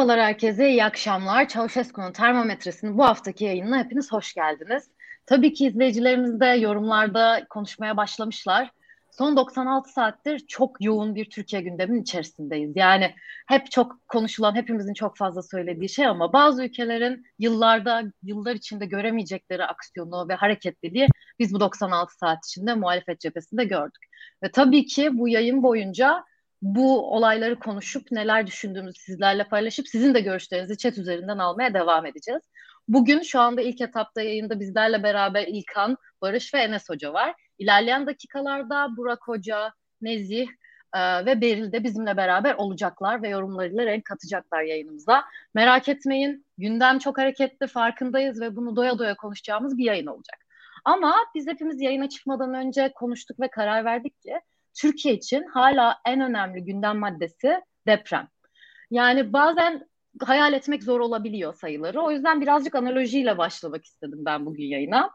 Merhabalar herkese, iyi akşamlar. Çavuşesku'nun termometresinin bu haftaki yayınına hepiniz hoş geldiniz. Tabii ki izleyicilerimiz de yorumlarda konuşmaya başlamışlar. Son 96 saattir çok yoğun bir Türkiye gündeminin içerisindeyiz. Yani hep çok konuşulan, hepimizin çok fazla söylediği şey ama bazı ülkelerin yıllarda, yıllar içinde göremeyecekleri aksiyonu ve hareketliliği biz bu 96 saat içinde muhalefet cephesinde gördük. Ve tabii ki bu yayın boyunca bu olayları konuşup neler düşündüğümüzü sizlerle paylaşıp sizin de görüşlerinizi chat üzerinden almaya devam edeceğiz. Bugün şu anda ilk etapta yayında bizlerle beraber İlkan, Barış ve Enes Hoca var. İlerleyen dakikalarda Burak Hoca, Nezih e, ve Beril de bizimle beraber olacaklar ve yorumlarıyla renk katacaklar yayınımıza. Merak etmeyin gündem çok hareketli farkındayız ve bunu doya doya konuşacağımız bir yayın olacak. Ama biz hepimiz yayına çıkmadan önce konuştuk ve karar verdik ki Türkiye için hala en önemli gündem maddesi deprem. Yani bazen hayal etmek zor olabiliyor sayıları. O yüzden birazcık analojiyle başlamak istedim ben bugün yayına.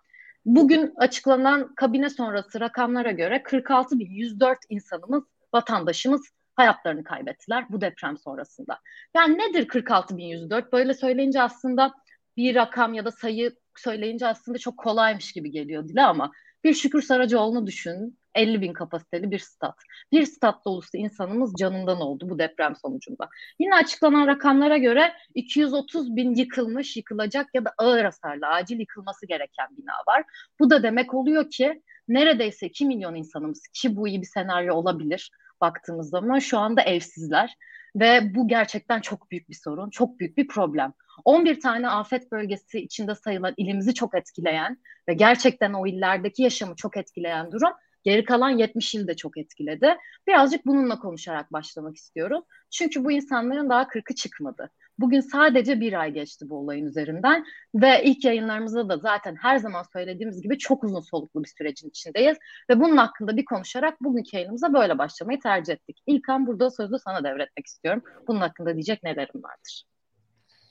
Bugün açıklanan kabine sonrası rakamlara göre 46.104 insanımız, vatandaşımız hayatlarını kaybettiler bu deprem sonrasında. Yani nedir 46.104? Böyle söyleyince aslında bir rakam ya da sayı söyleyince aslında çok kolaymış gibi geliyor dile ama bir Şükür Saracoğlu'nu düşünün. 50 bin kapasiteli bir stat. Bir stat dolusu insanımız canından oldu bu deprem sonucunda. Yine açıklanan rakamlara göre 230 bin yıkılmış, yıkılacak ya da ağır hasarlı acil yıkılması gereken bina var. Bu da demek oluyor ki neredeyse 2 milyon insanımız ki bu iyi bir senaryo olabilir baktığımız zaman şu anda evsizler ve bu gerçekten çok büyük bir sorun, çok büyük bir problem. 11 tane afet bölgesi içinde sayılan ilimizi çok etkileyen ve gerçekten o illerdeki yaşamı çok etkileyen durum Geri kalan 70 il de çok etkiledi. Birazcık bununla konuşarak başlamak istiyorum. Çünkü bu insanların daha 40'ı çıkmadı. Bugün sadece bir ay geçti bu olayın üzerinden ve ilk yayınlarımızda da zaten her zaman söylediğimiz gibi çok uzun soluklu bir sürecin içindeyiz ve bunun hakkında bir konuşarak bugünkü yayınımıza böyle başlamayı tercih ettik. İlkan burada sözü sana devretmek istiyorum. Bunun hakkında diyecek nelerim vardır?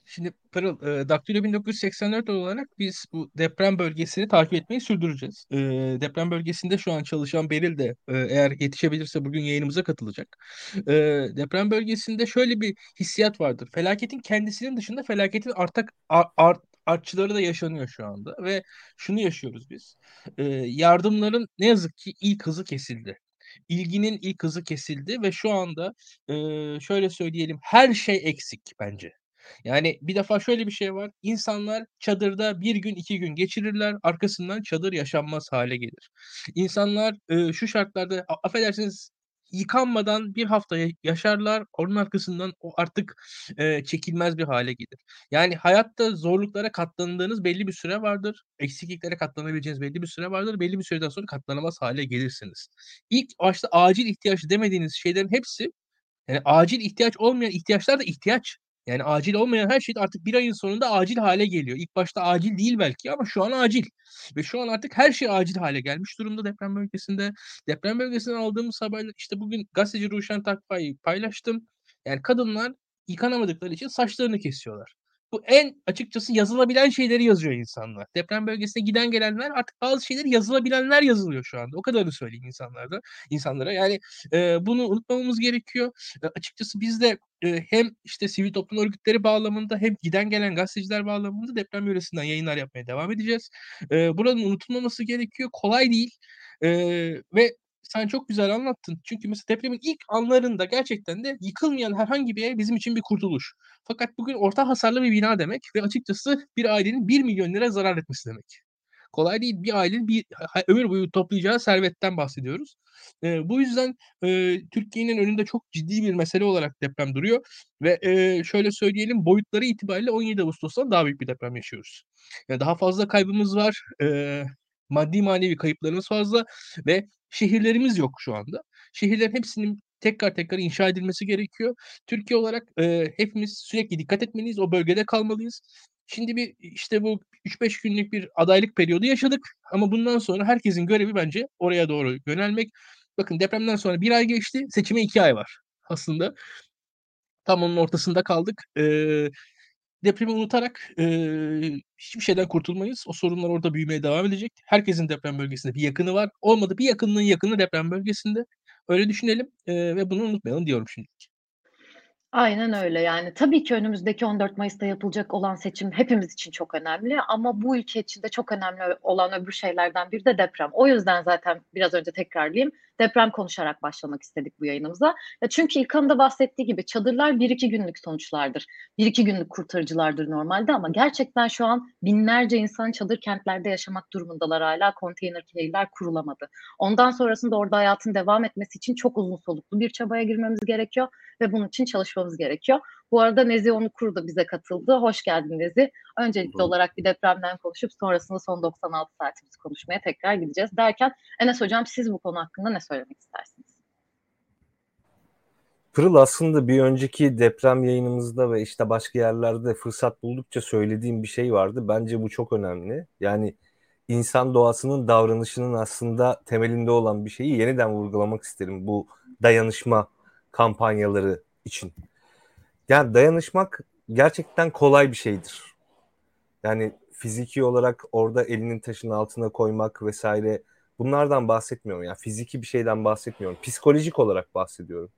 Şimdi Pırıl, e, Daktilo 1984 olarak biz bu deprem bölgesini takip etmeyi sürdüreceğiz. E, deprem bölgesinde şu an çalışan Beril de e, eğer yetişebilirse bugün yayınımıza katılacak. E, deprem bölgesinde şöyle bir hissiyat vardır. Felaketin kendisinin dışında felaketin artak art, art, artçıları da yaşanıyor şu anda ve şunu yaşıyoruz biz. E, yardımların ne yazık ki ilk hızı kesildi ilginin ilk hızı kesildi ve şu anda e, şöyle söyleyelim her şey eksik bence. Yani bir defa şöyle bir şey var. İnsanlar çadırda bir gün iki gün geçirirler. Arkasından çadır yaşanmaz hale gelir. İnsanlar e, şu şartlarda affedersiniz yıkanmadan bir hafta yaşarlar. Onun arkasından o artık e, çekilmez bir hale gelir. Yani hayatta zorluklara katlandığınız belli bir süre vardır. Eksikliklere katlanabileceğiniz belli bir süre vardır. Belli bir süreden sonra katlanamaz hale gelirsiniz. İlk başta acil ihtiyaç demediğiniz şeylerin hepsi yani acil ihtiyaç olmayan ihtiyaçlar da ihtiyaç. Yani acil olmayan her şey artık bir ayın sonunda acil hale geliyor. İlk başta acil değil belki ama şu an acil. Ve şu an artık her şey acil hale gelmiş durumda deprem bölgesinde. Deprem bölgesinden aldığımız haberler işte bugün gazeteci Ruşen Takpay'ı paylaştım. Yani kadınlar yıkanamadıkları için saçlarını kesiyorlar. Bu en açıkçası yazılabilen şeyleri yazıyor insanlar. Deprem bölgesine giden gelenler artık bazı şeyleri yazılabilenler yazılıyor şu anda. O kadarını söyleyeyim insanlarda, insanlara. Yani e, bunu unutmamamız gerekiyor. E, açıkçası biz de e, hem işte sivil toplum örgütleri bağlamında hem giden gelen gazeteciler bağlamında deprem yöresinden yayınlar yapmaya devam edeceğiz. E, buranın unutulmaması gerekiyor. Kolay değil. E, ve sen çok güzel anlattın. Çünkü mesela depremin ilk anlarında gerçekten de yıkılmayan herhangi bir ev bizim için bir kurtuluş. Fakat bugün orta hasarlı bir bina demek ve açıkçası bir ailenin 1 milyon lira zarar etmesi demek. Kolay değil. Bir ailenin bir ömür boyu toplayacağı servetten bahsediyoruz. Eee, bu yüzden, eee, Türkiye'nin önünde çok ciddi bir mesele olarak deprem duruyor ve, eee, şöyle söyleyelim, boyutları itibariyle 17 Ağustos'tan daha büyük bir deprem yaşıyoruz. Ya, daha fazla kaybımız var. Eee, maddi manevi kayıplarımız fazla ve şehirlerimiz yok şu anda. Şehirlerin hepsinin tekrar tekrar inşa edilmesi gerekiyor. Türkiye olarak, eee, hepimiz sürekli dikkat etmeliyiz, o bölgede kalmalıyız. Şimdi bir, işte, bu 3-5 günlük bir adaylık periyodu yaşadık ama bundan sonra herkesin görevi bence oraya doğru yönelmek. Bakın depremden sonra 1 ay geçti, seçime 2 ay var aslında. Tam onun ortasında kaldık. Eee, depremi unutarak, eee, hiçbir şeyden kurtulmayız. O sorunlar orada büyümeye devam edecek. Herkesin deprem bölgesinde bir yakını var. Olmadı bir yakınının yakını deprem bölgesinde. Öyle düşünelim, eee, ve bunu unutmayalım diyorum şimdilik. Aynen öyle yani. Tabii ki önümüzdeki 14 Mayıs'ta yapılacak olan seçim hepimiz için çok önemli ama bu ülke için de çok önemli olan öbür şeylerden biri de deprem. O yüzden zaten biraz önce tekrarlayayım. Deprem konuşarak başlamak istedik bu yayınımıza. Ya çünkü İlkan'ın da bahsettiği gibi çadırlar bir iki günlük sonuçlardır. Bir iki günlük kurtarıcılardır normalde ama gerçekten şu an binlerce insan çadır kentlerde yaşamak durumundalar hala. Konteyner şehirler kurulamadı. Ondan sonrasında orada hayatın devam etmesi için çok uzun soluklu bir çabaya girmemiz gerekiyor ve bunun için çalışmamız gerekiyor. Bu arada Nezi Onukur da bize katıldı. Hoş geldin Nezi. Öncelikli Hı. olarak bir depremden konuşup sonrasında son 96 saatimizi konuşmaya tekrar gideceğiz. Derken Enes Hocam siz bu konu hakkında ne söylemek istersiniz? Pırıl aslında bir önceki deprem yayınımızda ve işte başka yerlerde fırsat buldukça söylediğim bir şey vardı. Bence bu çok önemli. Yani insan doğasının davranışının aslında temelinde olan bir şeyi yeniden vurgulamak isterim bu dayanışma kampanyaları için. Yani dayanışmak gerçekten kolay bir şeydir. Yani fiziki olarak orada elinin taşın altına koymak vesaire bunlardan bahsetmiyorum. Yani fiziki bir şeyden bahsetmiyorum. Psikolojik olarak bahsediyorum.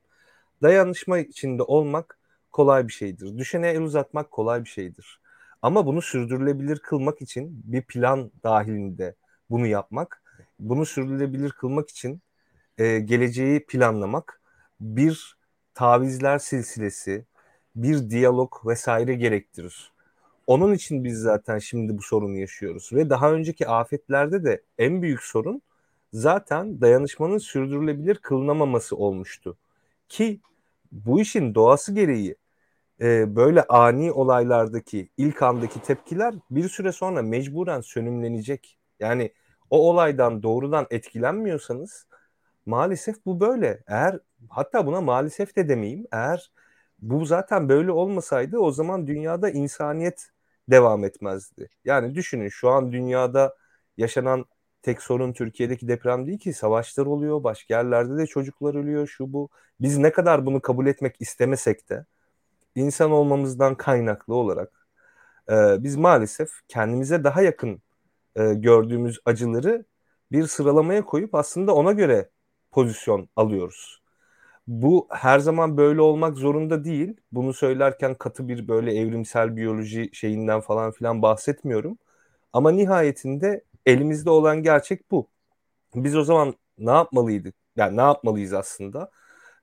Dayanışma içinde olmak kolay bir şeydir. Düşene el uzatmak kolay bir şeydir. Ama bunu sürdürülebilir kılmak için bir plan dahilinde bunu yapmak, bunu sürdürülebilir kılmak için e, geleceği planlamak bir tavizler silsilesi, bir diyalog vesaire gerektirir. Onun için biz zaten şimdi bu sorunu yaşıyoruz ve daha önceki afetlerde de en büyük sorun zaten dayanışmanın sürdürülebilir kılınamaması olmuştu. Ki bu işin doğası gereği e, böyle ani olaylardaki ilk andaki tepkiler bir süre sonra mecburen sönümlenecek. Yani o olaydan doğrudan etkilenmiyorsanız maalesef bu böyle. Eğer hatta buna maalesef de demeyeyim. Eğer bu zaten böyle olmasaydı o zaman dünyada insaniyet devam etmezdi. Yani düşünün şu an dünyada yaşanan tek sorun Türkiye'deki deprem değil ki savaşlar oluyor, başka yerlerde de çocuklar ölüyor, şu bu. Biz ne kadar bunu kabul etmek istemesek de insan olmamızdan kaynaklı olarak e, biz maalesef kendimize daha yakın e, gördüğümüz acıları bir sıralamaya koyup aslında ona göre pozisyon alıyoruz. Bu her zaman böyle olmak zorunda değil. Bunu söylerken katı bir böyle evrimsel biyoloji şeyinden falan filan bahsetmiyorum. Ama nihayetinde elimizde olan gerçek bu. Biz o zaman ne yapmalıydık? Yani ne yapmalıyız aslında?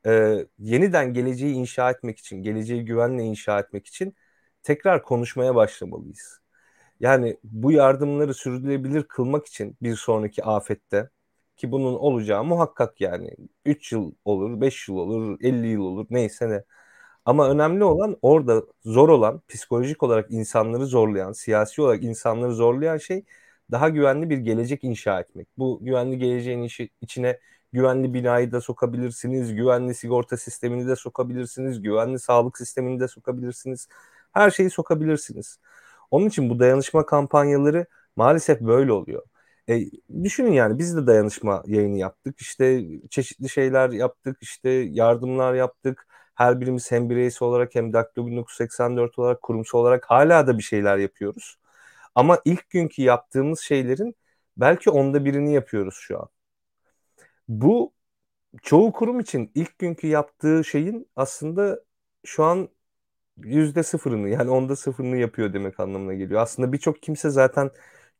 Ee, yeniden geleceği inşa etmek için, geleceği güvenle inşa etmek için tekrar konuşmaya başlamalıyız. Yani bu yardımları sürdürülebilir kılmak için bir sonraki afette ki bunun olacağı muhakkak yani 3 yıl olur, 5 yıl olur, 50 yıl olur neyse ne. Ama önemli olan orada zor olan, psikolojik olarak insanları zorlayan, siyasi olarak insanları zorlayan şey daha güvenli bir gelecek inşa etmek. Bu güvenli geleceğin işi, içine güvenli binayı da sokabilirsiniz, güvenli sigorta sistemini de sokabilirsiniz, güvenli sağlık sistemini de sokabilirsiniz. Her şeyi sokabilirsiniz. Onun için bu dayanışma kampanyaları maalesef böyle oluyor. E, düşünün yani biz de dayanışma yayını yaptık. İşte çeşitli şeyler yaptık. işte yardımlar yaptık. Her birimiz hem bireysel olarak hem Daktilo 1984 olarak kurumsal olarak hala da bir şeyler yapıyoruz. Ama ilk günkü yaptığımız şeylerin belki onda birini yapıyoruz şu an. Bu çoğu kurum için ilk günkü yaptığı şeyin aslında şu an yüzde sıfırını yani onda sıfırını yapıyor demek anlamına geliyor. Aslında birçok kimse zaten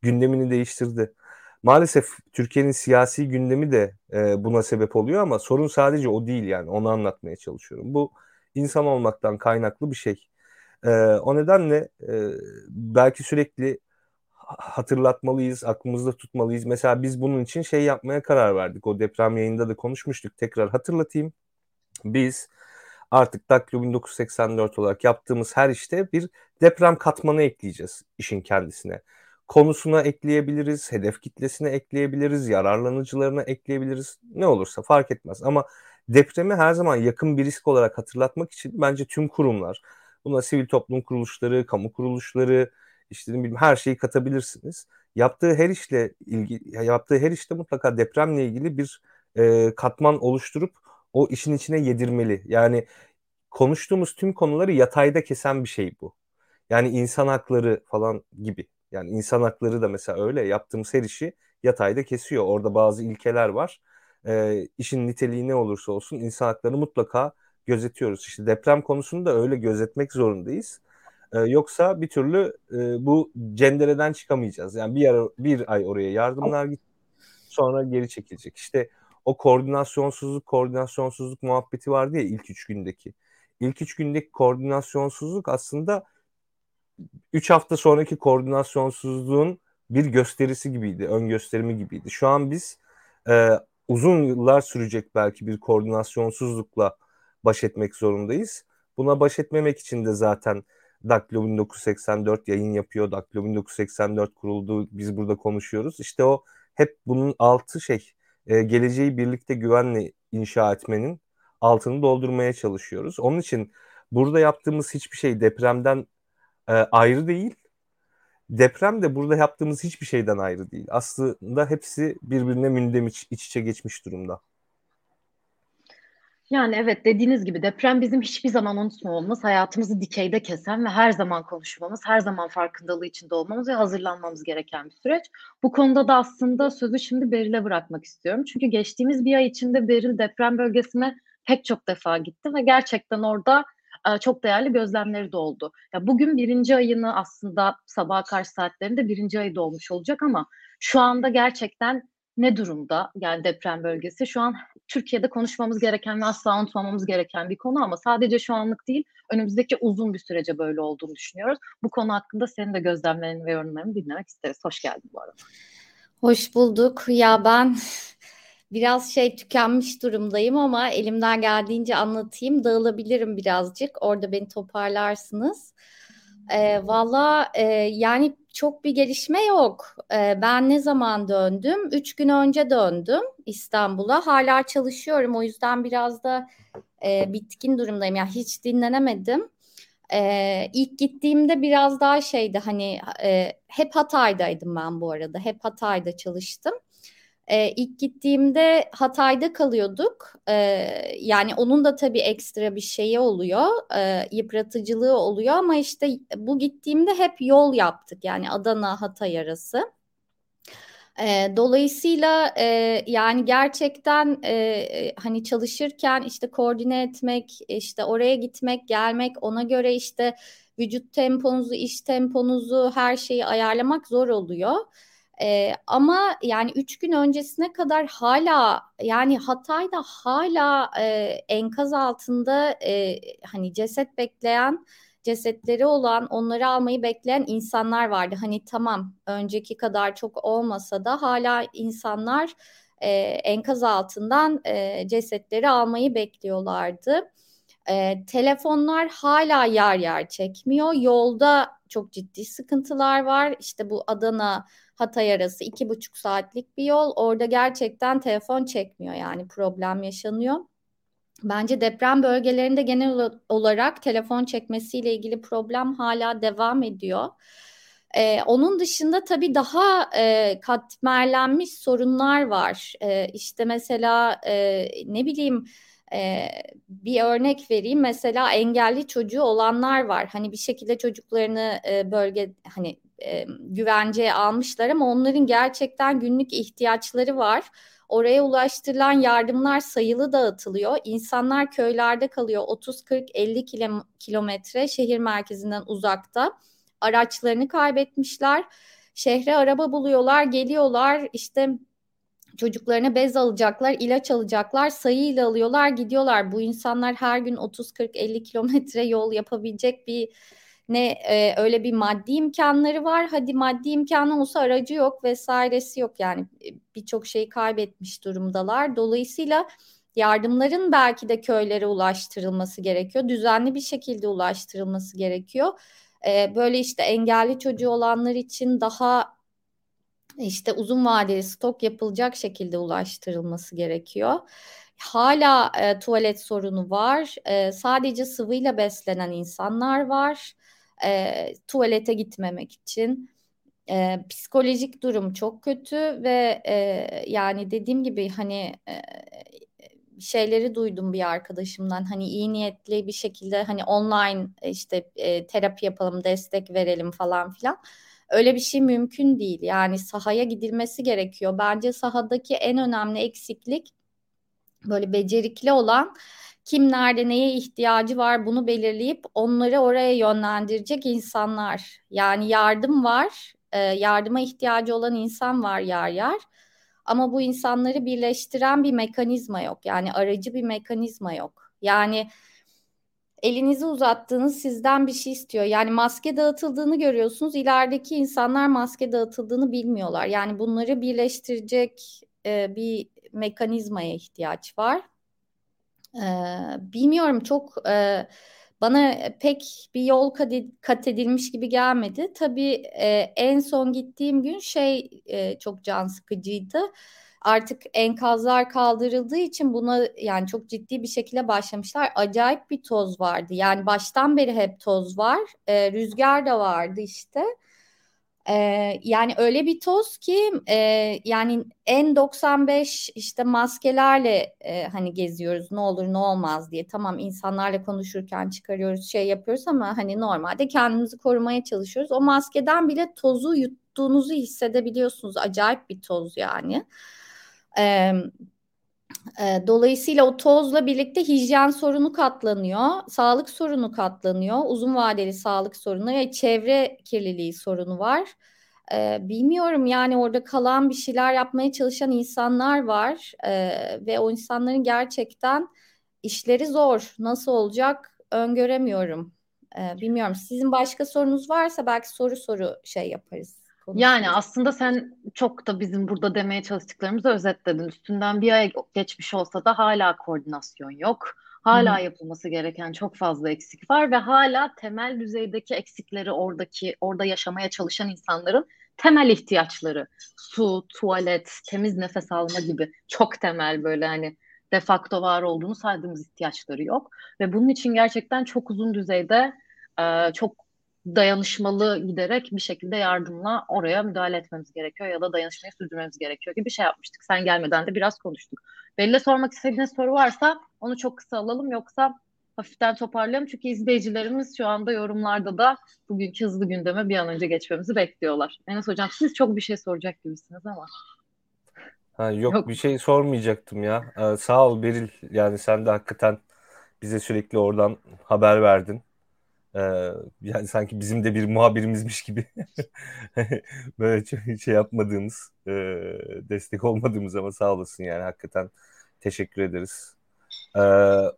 gündemini değiştirdi. Maalesef Türkiye'nin siyasi gündemi de e, buna sebep oluyor ama sorun sadece o değil yani onu anlatmaya çalışıyorum. Bu insan olmaktan kaynaklı bir şey. E, o nedenle e, belki sürekli hatırlatmalıyız, aklımızda tutmalıyız. Mesela biz bunun için şey yapmaya karar verdik. O deprem yayında da konuşmuştuk. Tekrar hatırlatayım. Biz artık Daktilo 1984 olarak yaptığımız her işte bir deprem katmanı ekleyeceğiz işin kendisine konusuna ekleyebiliriz, hedef kitlesine ekleyebiliriz, yararlanıcılarına ekleyebiliriz. Ne olursa fark etmez. Ama depremi her zaman yakın bir risk olarak hatırlatmak için bence tüm kurumlar, buna sivil toplum kuruluşları, kamu kuruluşları, işte bileyim her şeyi katabilirsiniz. Yaptığı her işle ilgili, yaptığı her işte mutlaka depremle ilgili bir e, katman oluşturup o işin içine yedirmeli. Yani konuştuğumuz tüm konuları yatayda kesen bir şey bu. Yani insan hakları falan gibi. Yani insan hakları da mesela öyle. Yaptığımız her işi yatayda kesiyor. Orada bazı ilkeler var. E, işin niteliği ne olursa olsun insan hakları mutlaka gözetiyoruz. İşte deprem konusunu da öyle gözetmek zorundayız. Ee, yoksa bir türlü e, bu cendereden çıkamayacağız. Yani bir ara bir ay oraya yardımlar git sonra geri çekilecek. İşte o koordinasyonsuzluk koordinasyonsuzluk muhabbeti vardı ya ilk üç gündeki. İlk üç gündeki koordinasyonsuzluk aslında üç hafta sonraki koordinasyonsuzluğun bir gösterisi gibiydi, ön gösterimi gibiydi. Şu an biz e, uzun yıllar sürecek belki bir koordinasyonsuzlukla baş etmek zorundayız. Buna baş etmemek için de zaten Daktilo 1984 yayın yapıyor. Daktilo 1984 kuruldu. Biz burada konuşuyoruz. İşte o hep bunun altı şey e, geleceği birlikte güvenle inşa etmenin altını doldurmaya çalışıyoruz. Onun için burada yaptığımız hiçbir şey depremden e, ayrı değil. Deprem de burada yaptığımız hiçbir şeyden ayrı değil. Aslında hepsi birbirine mündem iç, iç içe geçmiş durumda. Yani evet dediğiniz gibi deprem bizim hiçbir zaman unutmamamız, hayatımızı dikeyde kesen ve her zaman konuşmamız, her zaman farkındalığı içinde olmamız ve hazırlanmamız gereken bir süreç. Bu konuda da aslında sözü şimdi Beril'e bırakmak istiyorum. Çünkü geçtiğimiz bir ay içinde Beril deprem bölgesine pek çok defa gitti ve gerçekten orada e, çok değerli gözlemleri de oldu. Ya bugün birinci ayını aslında sabah karşı saatlerinde birinci ayı dolmuş olacak ama şu anda gerçekten ne durumda yani deprem bölgesi? Şu an Türkiye'de konuşmamız gereken ve asla unutmamamız gereken bir konu ama sadece şu anlık değil, önümüzdeki uzun bir sürece böyle olduğunu düşünüyoruz. Bu konu hakkında senin de gözlemlerini ve yorumlarını dinlemek isteriz. Hoş geldin bu arada. Hoş bulduk. Ya ben biraz şey tükenmiş durumdayım ama elimden geldiğince anlatayım. Dağılabilirim birazcık. Orada beni toparlarsınız. E, Valla e, yani çok bir gelişme yok. E, ben ne zaman döndüm? Üç gün önce döndüm İstanbul'a. Hala çalışıyorum. O yüzden biraz da e, bitkin durumdayım. Yani hiç dinlenemedim. E, ilk gittiğimde biraz daha şeydi hani e, hep Hatay'daydım ben bu arada. Hep Hatay'da çalıştım. E, ilk gittiğimde Hatay'da kalıyorduk. E, yani onun da tabii ekstra bir şeyi oluyor, e, yıpratıcılığı oluyor ama işte bu gittiğimde hep yol yaptık. Yani Adana Hatay arası. E, dolayısıyla e, yani gerçekten e, hani çalışırken işte koordine etmek, işte oraya gitmek, gelmek, ona göre işte vücut temponuzu, iş temponuzu, her şeyi ayarlamak zor oluyor. E, ama yani üç gün öncesine kadar hala yani Hatay'da hala e, enkaz altında e, hani ceset bekleyen cesetleri olan onları almayı bekleyen insanlar vardı. Hani tamam önceki kadar çok olmasa da hala insanlar e, enkaz altından e, cesetleri almayı bekliyorlardı. E, telefonlar hala yer yer çekmiyor. Yolda çok ciddi sıkıntılar var. İşte bu Adana Hatay arası iki buçuk saatlik bir yol. Orada gerçekten telefon çekmiyor yani problem yaşanıyor. Bence deprem bölgelerinde genel olarak telefon çekmesiyle ilgili problem hala devam ediyor. Ee, onun dışında tabii daha e, katmerlenmiş sorunlar var. E, işte mesela e, ne bileyim e, bir örnek vereyim. Mesela engelli çocuğu olanlar var. Hani bir şekilde çocuklarını e, bölge hani e, güvenceye almışlar ama onların gerçekten günlük ihtiyaçları var. Oraya ulaştırılan yardımlar sayılı dağıtılıyor. İnsanlar köylerde kalıyor 30-40-50 kilometre şehir merkezinden uzakta. Araçlarını kaybetmişler. Şehre araba buluyorlar, geliyorlar işte çocuklarına bez alacaklar, ilaç alacaklar, sayıyla alıyorlar, gidiyorlar. Bu insanlar her gün 30-40-50 kilometre yol yapabilecek bir ne e, öyle bir maddi imkanları var. Hadi maddi imkanı olsa aracı yok vesairesi yok. Yani e, birçok şeyi kaybetmiş durumdalar. Dolayısıyla yardımların belki de köylere ulaştırılması gerekiyor. Düzenli bir şekilde ulaştırılması gerekiyor. E, böyle işte engelli çocuğu olanlar için daha işte uzun vadeli stok yapılacak şekilde ulaştırılması gerekiyor. Hala e, tuvalet sorunu var. E, sadece sıvıyla beslenen insanlar var e, tuvalete gitmemek için. E, psikolojik durum çok kötü ve e, yani dediğim gibi hani e, şeyleri duydum bir arkadaşımdan. Hani iyi niyetli bir şekilde hani online işte e, terapi yapalım destek verelim falan filan. Öyle bir şey mümkün değil. Yani sahaya gidilmesi gerekiyor. Bence sahadaki en önemli eksiklik böyle becerikli olan kim nerede neye ihtiyacı var bunu belirleyip onları oraya yönlendirecek insanlar. Yani yardım var, e, yardıma ihtiyacı olan insan var yer yer. Ama bu insanları birleştiren bir mekanizma yok. Yani aracı bir mekanizma yok. Yani elinizi uzattığınız sizden bir şey istiyor. Yani maske dağıtıldığını görüyorsunuz. İlerideki insanlar maske dağıtıldığını bilmiyorlar. Yani bunları birleştirecek e, bir mekanizmaya ihtiyaç var. Bilmiyorum çok e, bana pek bir yol kat edilmiş gibi gelmedi. Tabii e, en son gittiğim gün şey e, çok can sıkıcıydı artık enkazlar kaldırıldığı için buna yani çok ciddi bir şekilde başlamışlar. Acayip bir toz vardı. Yani baştan beri hep toz var. E, rüzgar da vardı işte. E, yani öyle bir toz ki e, yani N95 işte maskelerle e, hani geziyoruz ne olur ne olmaz diye. Tamam insanlarla konuşurken çıkarıyoruz şey yapıyoruz ama hani normalde kendimizi korumaya çalışıyoruz. O maskeden bile tozu yuttuğunuzu hissedebiliyorsunuz. Acayip bir toz yani. E, e, dolayısıyla o tozla birlikte hijyen sorunu katlanıyor, sağlık sorunu katlanıyor, uzun vadeli sağlık sorunu ve çevre kirliliği sorunu var. E, bilmiyorum yani orada kalan bir şeyler yapmaya çalışan insanlar var e, ve o insanların gerçekten işleri zor. Nasıl olacak öngöremiyorum. E, bilmiyorum. Sizin başka sorunuz varsa belki soru soru şey yaparız. Yani aslında sen çok da bizim burada demeye çalıştıklarımızı özetledin. Üstünden bir ay geçmiş olsa da hala koordinasyon yok. Hala hmm. yapılması gereken çok fazla eksik var ve hala temel düzeydeki eksikleri oradaki orada yaşamaya çalışan insanların temel ihtiyaçları su, tuvalet, temiz nefes alma gibi çok temel böyle hani defakto var olduğunu saydığımız ihtiyaçları yok ve bunun için gerçekten çok uzun düzeyde çok dayanışmalı giderek bir şekilde yardımla oraya müdahale etmemiz gerekiyor ya da dayanışmayı sürdürmemiz gerekiyor gibi bir şey yapmıştık. Sen gelmeden de biraz konuştuk. Belli sormak istediğiniz soru varsa onu çok kısa alalım yoksa hafiften toparlayalım. Çünkü izleyicilerimiz şu anda yorumlarda da bugünkü hızlı gündeme bir an önce geçmemizi bekliyorlar. Enes Hocam siz çok bir şey soracak gibisiniz ama. Ha, yok, yok bir şey sormayacaktım ya. Ee, sağ ol Beril. Yani sen de hakikaten bize sürekli oradan haber verdin. Ee, yani sanki bizim de bir muhabirimizmiş gibi böyle şey yapmadığımız, e, destek olmadığımız ama sağ olasın yani hakikaten teşekkür ederiz. Ee,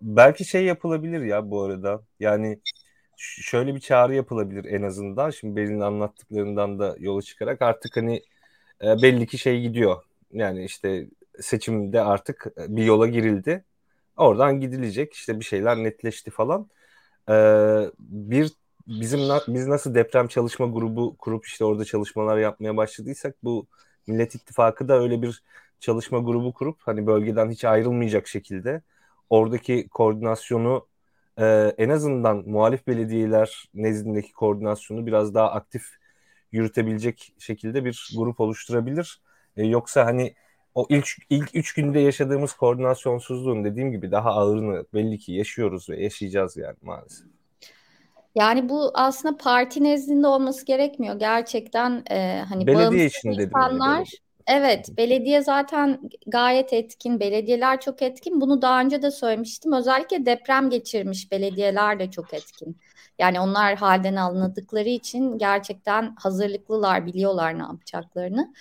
belki şey yapılabilir ya bu arada. Yani şöyle bir çağrı yapılabilir en azından. Şimdi Beril'in anlattıklarından da yola çıkarak artık hani e, belli ki şey gidiyor. Yani işte seçimde artık bir yola girildi. Oradan gidilecek. işte bir şeyler netleşti falan e, bir bizim biz nasıl deprem çalışma grubu kurup işte orada çalışmalar yapmaya başladıysak bu Millet İttifakı da öyle bir çalışma grubu kurup hani bölgeden hiç ayrılmayacak şekilde oradaki koordinasyonu e, en azından muhalif belediyeler nezdindeki koordinasyonu biraz daha aktif yürütebilecek şekilde bir grup oluşturabilir. E, yoksa hani o ilk ilk üç günde yaşadığımız koordinasyonsuzluğun dediğim gibi daha ağırını belli ki yaşıyoruz ve yaşayacağız yani maalesef. Yani bu aslında parti nezdinde olması gerekmiyor. Gerçekten e, hani belediye için insanlar dedim evet belediye zaten gayet etkin. Belediyeler çok etkin. Bunu daha önce de söylemiştim. Özellikle deprem geçirmiş belediyeler de çok etkin. Yani onlar halden alındıkları için gerçekten hazırlıklılar, biliyorlar ne yapacaklarını.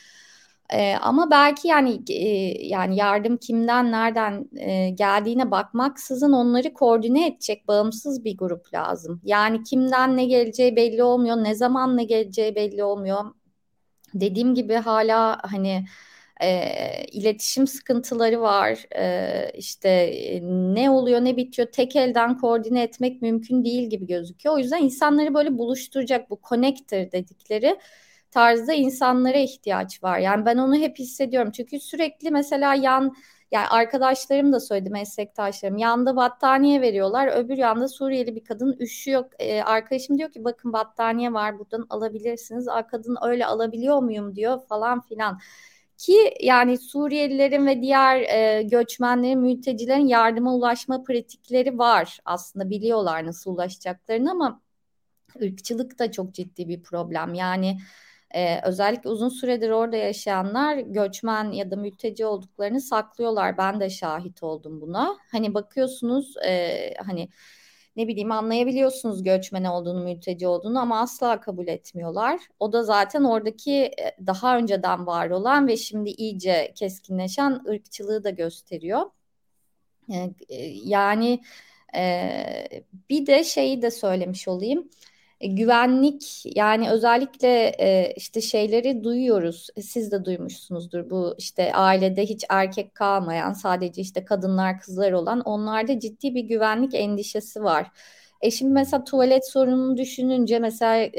E, ama belki yani e, yani yardım kimden nereden e, geldiğine bakmaksızın onları koordine edecek bağımsız bir grup lazım. Yani kimden ne geleceği belli olmuyor, ne zaman ne geleceği belli olmuyor. Dediğim gibi hala hani e, iletişim sıkıntıları var. E, işte e, ne oluyor ne bitiyor tek elden koordine etmek mümkün değil gibi gözüküyor. O yüzden insanları böyle buluşturacak bu connector dedikleri tarzda insanlara ihtiyaç var. Yani ben onu hep hissediyorum. Çünkü sürekli mesela yan yani arkadaşlarım da söyledi meslektaşlarım yanda battaniye veriyorlar öbür yanda Suriyeli bir kadın üşüyor. Ee, arkadaşım diyor ki bakın battaniye var buradan alabilirsiniz. Aa, kadın öyle alabiliyor muyum? diyor falan filan. Ki yani Suriyelilerin ve diğer e, göçmenlerin mültecilerin yardıma ulaşma pratikleri var aslında. Biliyorlar nasıl ulaşacaklarını ama ırkçılık da çok ciddi bir problem. Yani Ee, özellikle uzun süredir orada yaşayanlar göçmen ya da mülteci olduklarını saklıyorlar. Ben de şahit oldum buna. Hani bakıyorsunuz e, hani ne bileyim anlayabiliyorsunuz göçmen olduğunu, mülteci olduğunu ama asla kabul etmiyorlar. O da zaten oradaki e, daha önceden var olan ve şimdi iyice keskinleşen ırkçılığı da gösteriyor. E, e, yani bir de şeyi de söylemiş olayım. Güvenlik yani özellikle işte şeyleri duyuyoruz. Siz de duymuşsunuzdur bu işte ailede hiç erkek kalmayan sadece işte kadınlar kızlar olan onlarda ciddi bir güvenlik endişesi var. E şimdi mesela tuvalet sorununu düşününce mesela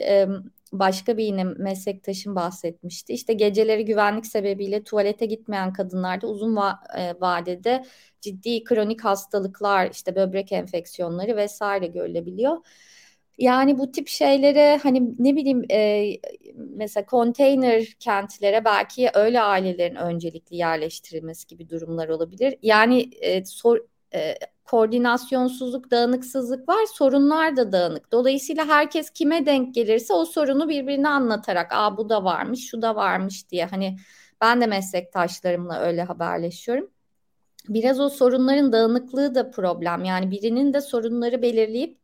başka bir yine meslektaşım bahsetmişti. İşte geceleri güvenlik sebebiyle tuvalete gitmeyen kadınlarda uzun va- vadede ciddi kronik hastalıklar, işte böbrek enfeksiyonları vesaire görülebiliyor. Yani bu tip şeylere hani ne bileyim e, mesela konteyner kentlere belki öyle ailelerin öncelikli yerleştirilmesi gibi durumlar olabilir. Yani e, sor, e, koordinasyonsuzluk, dağınıksızlık var, sorunlar da dağınık. Dolayısıyla herkes kime denk gelirse o sorunu birbirine anlatarak, "Aa bu da varmış, şu da varmış." diye hani ben de meslektaşlarımla öyle haberleşiyorum. Biraz o sorunların dağınıklığı da problem. Yani birinin de sorunları belirleyip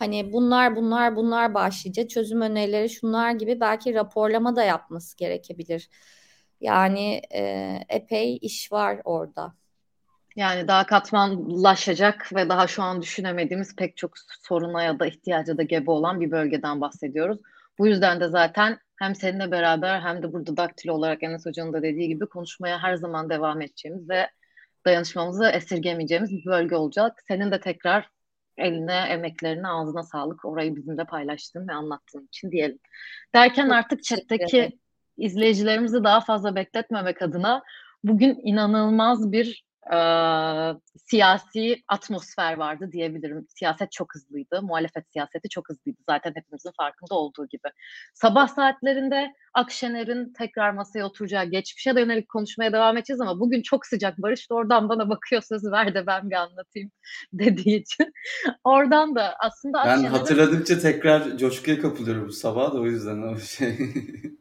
hani bunlar bunlar bunlar başlıca çözüm önerileri şunlar gibi belki raporlama da yapması gerekebilir. Yani e, epey iş var orada. Yani daha katmanlaşacak ve daha şu an düşünemediğimiz pek çok soruna ya da ihtiyaca da gebe olan bir bölgeden bahsediyoruz. Bu yüzden de zaten hem seninle beraber hem de burada daktilo olarak Enes Hoca'nın da dediği gibi konuşmaya her zaman devam edeceğimiz ve dayanışmamızı esirgemeyeceğimiz bir bölge olacak. Senin de tekrar eline, emeklerine, ağzına sağlık. Orayı bizimle paylaştığın ve anlattığın için diyelim. Derken Çok artık chatteki izleyicilerimizi daha fazla bekletmemek adına bugün inanılmaz bir e, siyasi atmosfer vardı diyebilirim. Siyaset çok hızlıydı. Muhalefet siyaseti çok hızlıydı. Zaten hepimizin farkında olduğu gibi. Sabah saatlerinde Akşener'in tekrar masaya oturacağı geçmişe de yönelik konuşmaya devam edeceğiz ama bugün çok sıcak. Barış da oradan bana bakıyor sözü ver de ben bir anlatayım dediği için. oradan da aslında Ben hatırladıkça tekrar coşkuya kapılıyorum bu sabah da o yüzden o şey.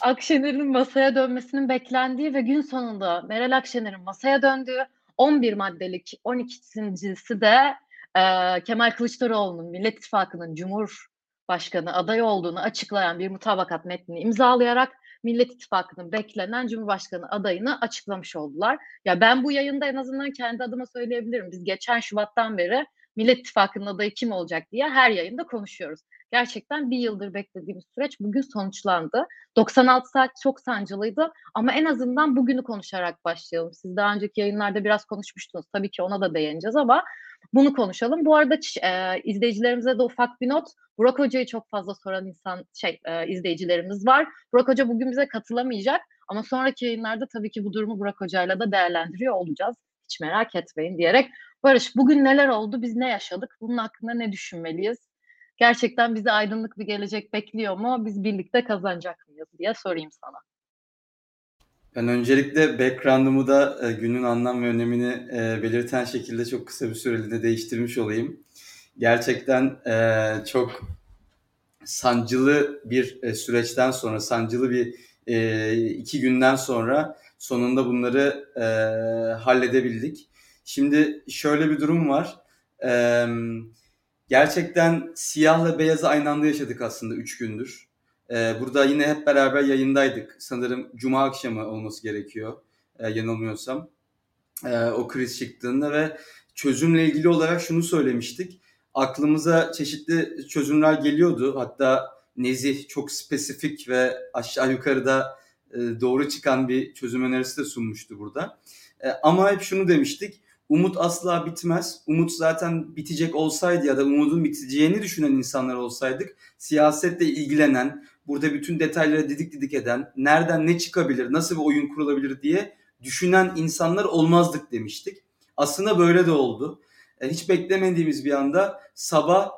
Akşener'in masaya dönmesinin beklendiği ve gün sonunda Meral Akşener'in masaya döndüğü 11 maddelik 12.si de e, Kemal Kılıçdaroğlu'nun Millet İttifakı'nın Cumhurbaşkanı adayı olduğunu açıklayan bir mutabakat metnini imzalayarak Millet İttifakı'nın beklenen Cumhurbaşkanı adayını açıklamış oldular. Ya ben bu yayında en azından kendi adıma söyleyebilirim. Biz geçen Şubat'tan beri Millet İttifakı'nın adayı kim olacak diye her yayında konuşuyoruz gerçekten bir yıldır beklediğimiz süreç bugün sonuçlandı. 96 saat çok sancılıydı ama en azından bugünü konuşarak başlayalım. Siz daha önceki yayınlarda biraz konuşmuştunuz. Tabii ki ona da değineceğiz ama bunu konuşalım. Bu arada e, izleyicilerimize de ufak bir not. Burak Hoca'yı çok fazla soran insan şey e, izleyicilerimiz var. Burak Hoca bugün bize katılamayacak ama sonraki yayınlarda tabii ki bu durumu Burak Hoca'yla da değerlendiriyor olacağız. Hiç merak etmeyin diyerek. Barış bugün neler oldu? Biz ne yaşadık? Bunun hakkında ne düşünmeliyiz? Gerçekten bizi aydınlık bir gelecek bekliyor mu? Biz birlikte kazanacak mıyız diye sorayım sana. Ben öncelikle background'ımı da e, günün anlam ve önemini e, belirten şekilde çok kısa bir süreliğine değiştirmiş olayım. Gerçekten e, çok sancılı bir e, süreçten sonra, sancılı bir e, iki günden sonra sonunda bunları e, halledebildik. Şimdi şöyle bir durum var. Evet gerçekten siyahla beyazı aynı anda yaşadık aslında 3 gündür. Ee, burada yine hep beraber yayındaydık. Sanırım cuma akşamı olması gerekiyor e, yanılmıyorsam. E, o kriz çıktığında ve çözümle ilgili olarak şunu söylemiştik. Aklımıza çeşitli çözümler geliyordu. Hatta Nezih çok spesifik ve aşağı yukarıda e, doğru çıkan bir çözüm önerisi de sunmuştu burada. E, ama hep şunu demiştik Umut asla bitmez. Umut zaten bitecek olsaydı ya da umudun biteceğini düşünen insanlar olsaydık siyasetle ilgilenen, burada bütün detayları didik didik eden, nereden ne çıkabilir, nasıl bir oyun kurulabilir diye düşünen insanlar olmazdık demiştik. Aslında böyle de oldu. E, hiç beklemediğimiz bir anda sabah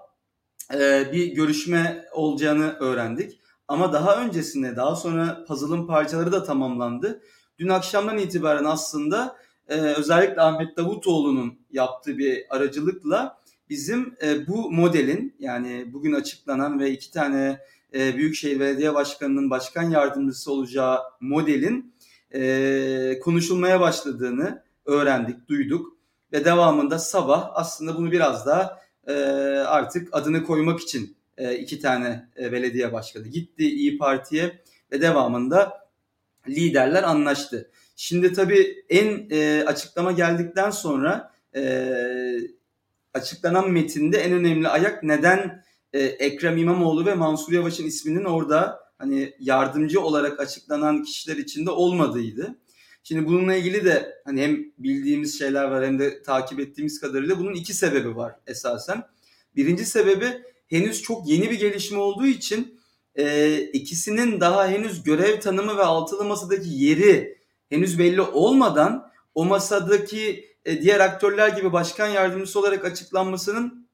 e, bir görüşme olacağını öğrendik. Ama daha öncesinde daha sonra puzzle'ın parçaları da tamamlandı. Dün akşamdan itibaren aslında e, özellikle Ahmet Davutoğlu'nun yaptığı bir aracılıkla bizim e, bu modelin yani bugün açıklanan ve iki tane e, Büyükşehir Belediye Başkanı'nın başkan yardımcısı olacağı modelin e, konuşulmaya başladığını öğrendik, duyduk ve devamında sabah aslında bunu biraz daha e, artık adını koymak için e, iki tane e, belediye başkanı gitti İyi Parti'ye ve devamında liderler anlaştı. Şimdi tabii en e, açıklama geldikten sonra e, açıklanan metinde en önemli ayak neden e, Ekrem İmamoğlu ve Mansur Yavaş'ın isminin orada hani yardımcı olarak açıklanan kişiler içinde olmadığıydı. Şimdi bununla ilgili de hani hem bildiğimiz şeyler var hem de takip ettiğimiz kadarıyla bunun iki sebebi var esasen. Birinci sebebi henüz çok yeni bir gelişme olduğu için e, ikisinin daha henüz görev tanımı ve altılı masadaki yeri henüz belli olmadan o masadaki e, diğer aktörler gibi başkan yardımcısı olarak açıklanmasının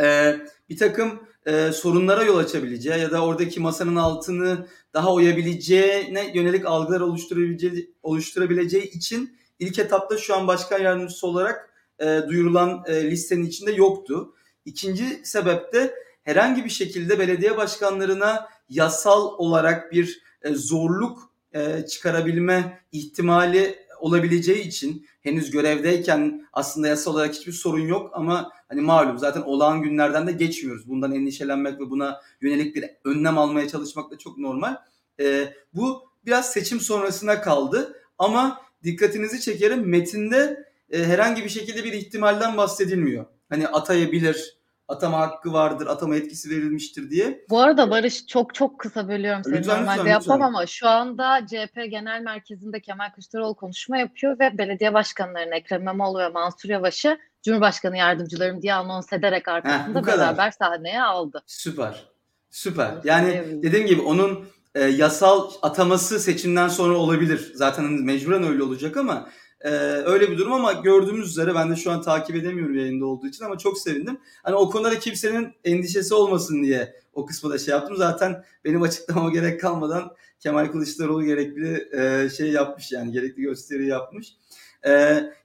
e, bir takım e, sorunlara yol açabileceği ya da oradaki masanın altını daha oyabileceğine yönelik algılar oluşturabileceği, oluşturabileceği için ilk etapta şu an başkan yardımcısı olarak e, duyurulan e, listenin içinde yoktu. İkinci sebep de herhangi bir şekilde belediye başkanlarına yasal olarak bir e, zorluk e, çıkarabilme ihtimali olabileceği için henüz görevdeyken aslında yasal olarak hiçbir sorun yok ama hani malum zaten olağan günlerden de geçmiyoruz. Bundan endişelenmek ve buna yönelik bir önlem almaya çalışmak da çok normal. E, bu biraz seçim sonrasına kaldı ama dikkatinizi çekerim metinde e, herhangi bir şekilde bir ihtimalden bahsedilmiyor. Hani atayabilir, atama hakkı vardır, atama etkisi verilmiştir diye. Bu arada Barış çok çok kısa bölüyorum seni Lütfen, normalde lütfen, yapmam lütfen. ama şu anda CHP Genel Merkezi'nde Kemal Kılıçdaroğlu konuşma yapıyor ve belediye başkanlarını Ekrem İmamoğlu ve Mansur Yavaş'ı Cumhurbaşkanı yardımcılarım diye anons ederek arkasında kadar. beraber sahneye aldı. Süper. Süper. Yani dediğim gibi onun e, yasal ataması seçimden sonra olabilir. Zaten mecburen öyle olacak ama e, öyle bir durum ama gördüğümüz üzere ben de şu an takip edemiyorum yayında olduğu için ama çok sevindim. Hani o konuda kimsenin endişesi olmasın diye o kısmı da şey yaptım. Zaten benim açıklamama gerek kalmadan Kemal Kılıçdaroğlu gerekli e, şey yapmış yani gerekli gösteri yapmış. E,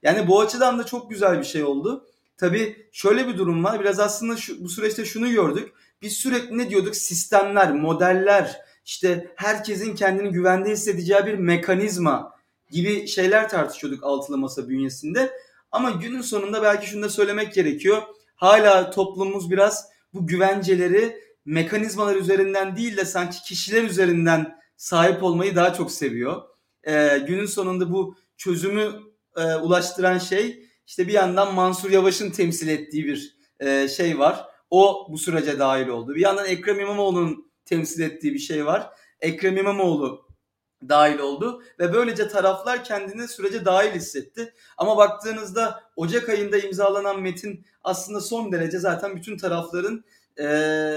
yani bu açıdan da çok güzel bir şey oldu. Tabii şöyle bir durum var. Biraz aslında şu, bu süreçte şunu gördük. Biz sürekli ne diyorduk? Sistemler, modeller, işte herkesin kendini güvende hissedeceği bir mekanizma gibi şeyler tartışıyorduk altılı masa bünyesinde. Ama günün sonunda belki şunu da söylemek gerekiyor. Hala toplumumuz biraz bu güvenceleri mekanizmalar üzerinden değil de sanki kişiler üzerinden sahip olmayı daha çok seviyor. Ee, günün sonunda bu çözümü e, ulaştıran şey işte bir yandan Mansur Yavaş'ın temsil ettiği bir e, şey var. O bu sürece dahil oldu. Bir yandan Ekrem İmamoğlu'nun temsil ettiği bir şey var. Ekrem İmamoğlu dahil oldu ve böylece taraflar kendini sürece dahil hissetti. Ama baktığınızda Ocak ayında imzalanan metin aslında son derece zaten bütün tarafların e,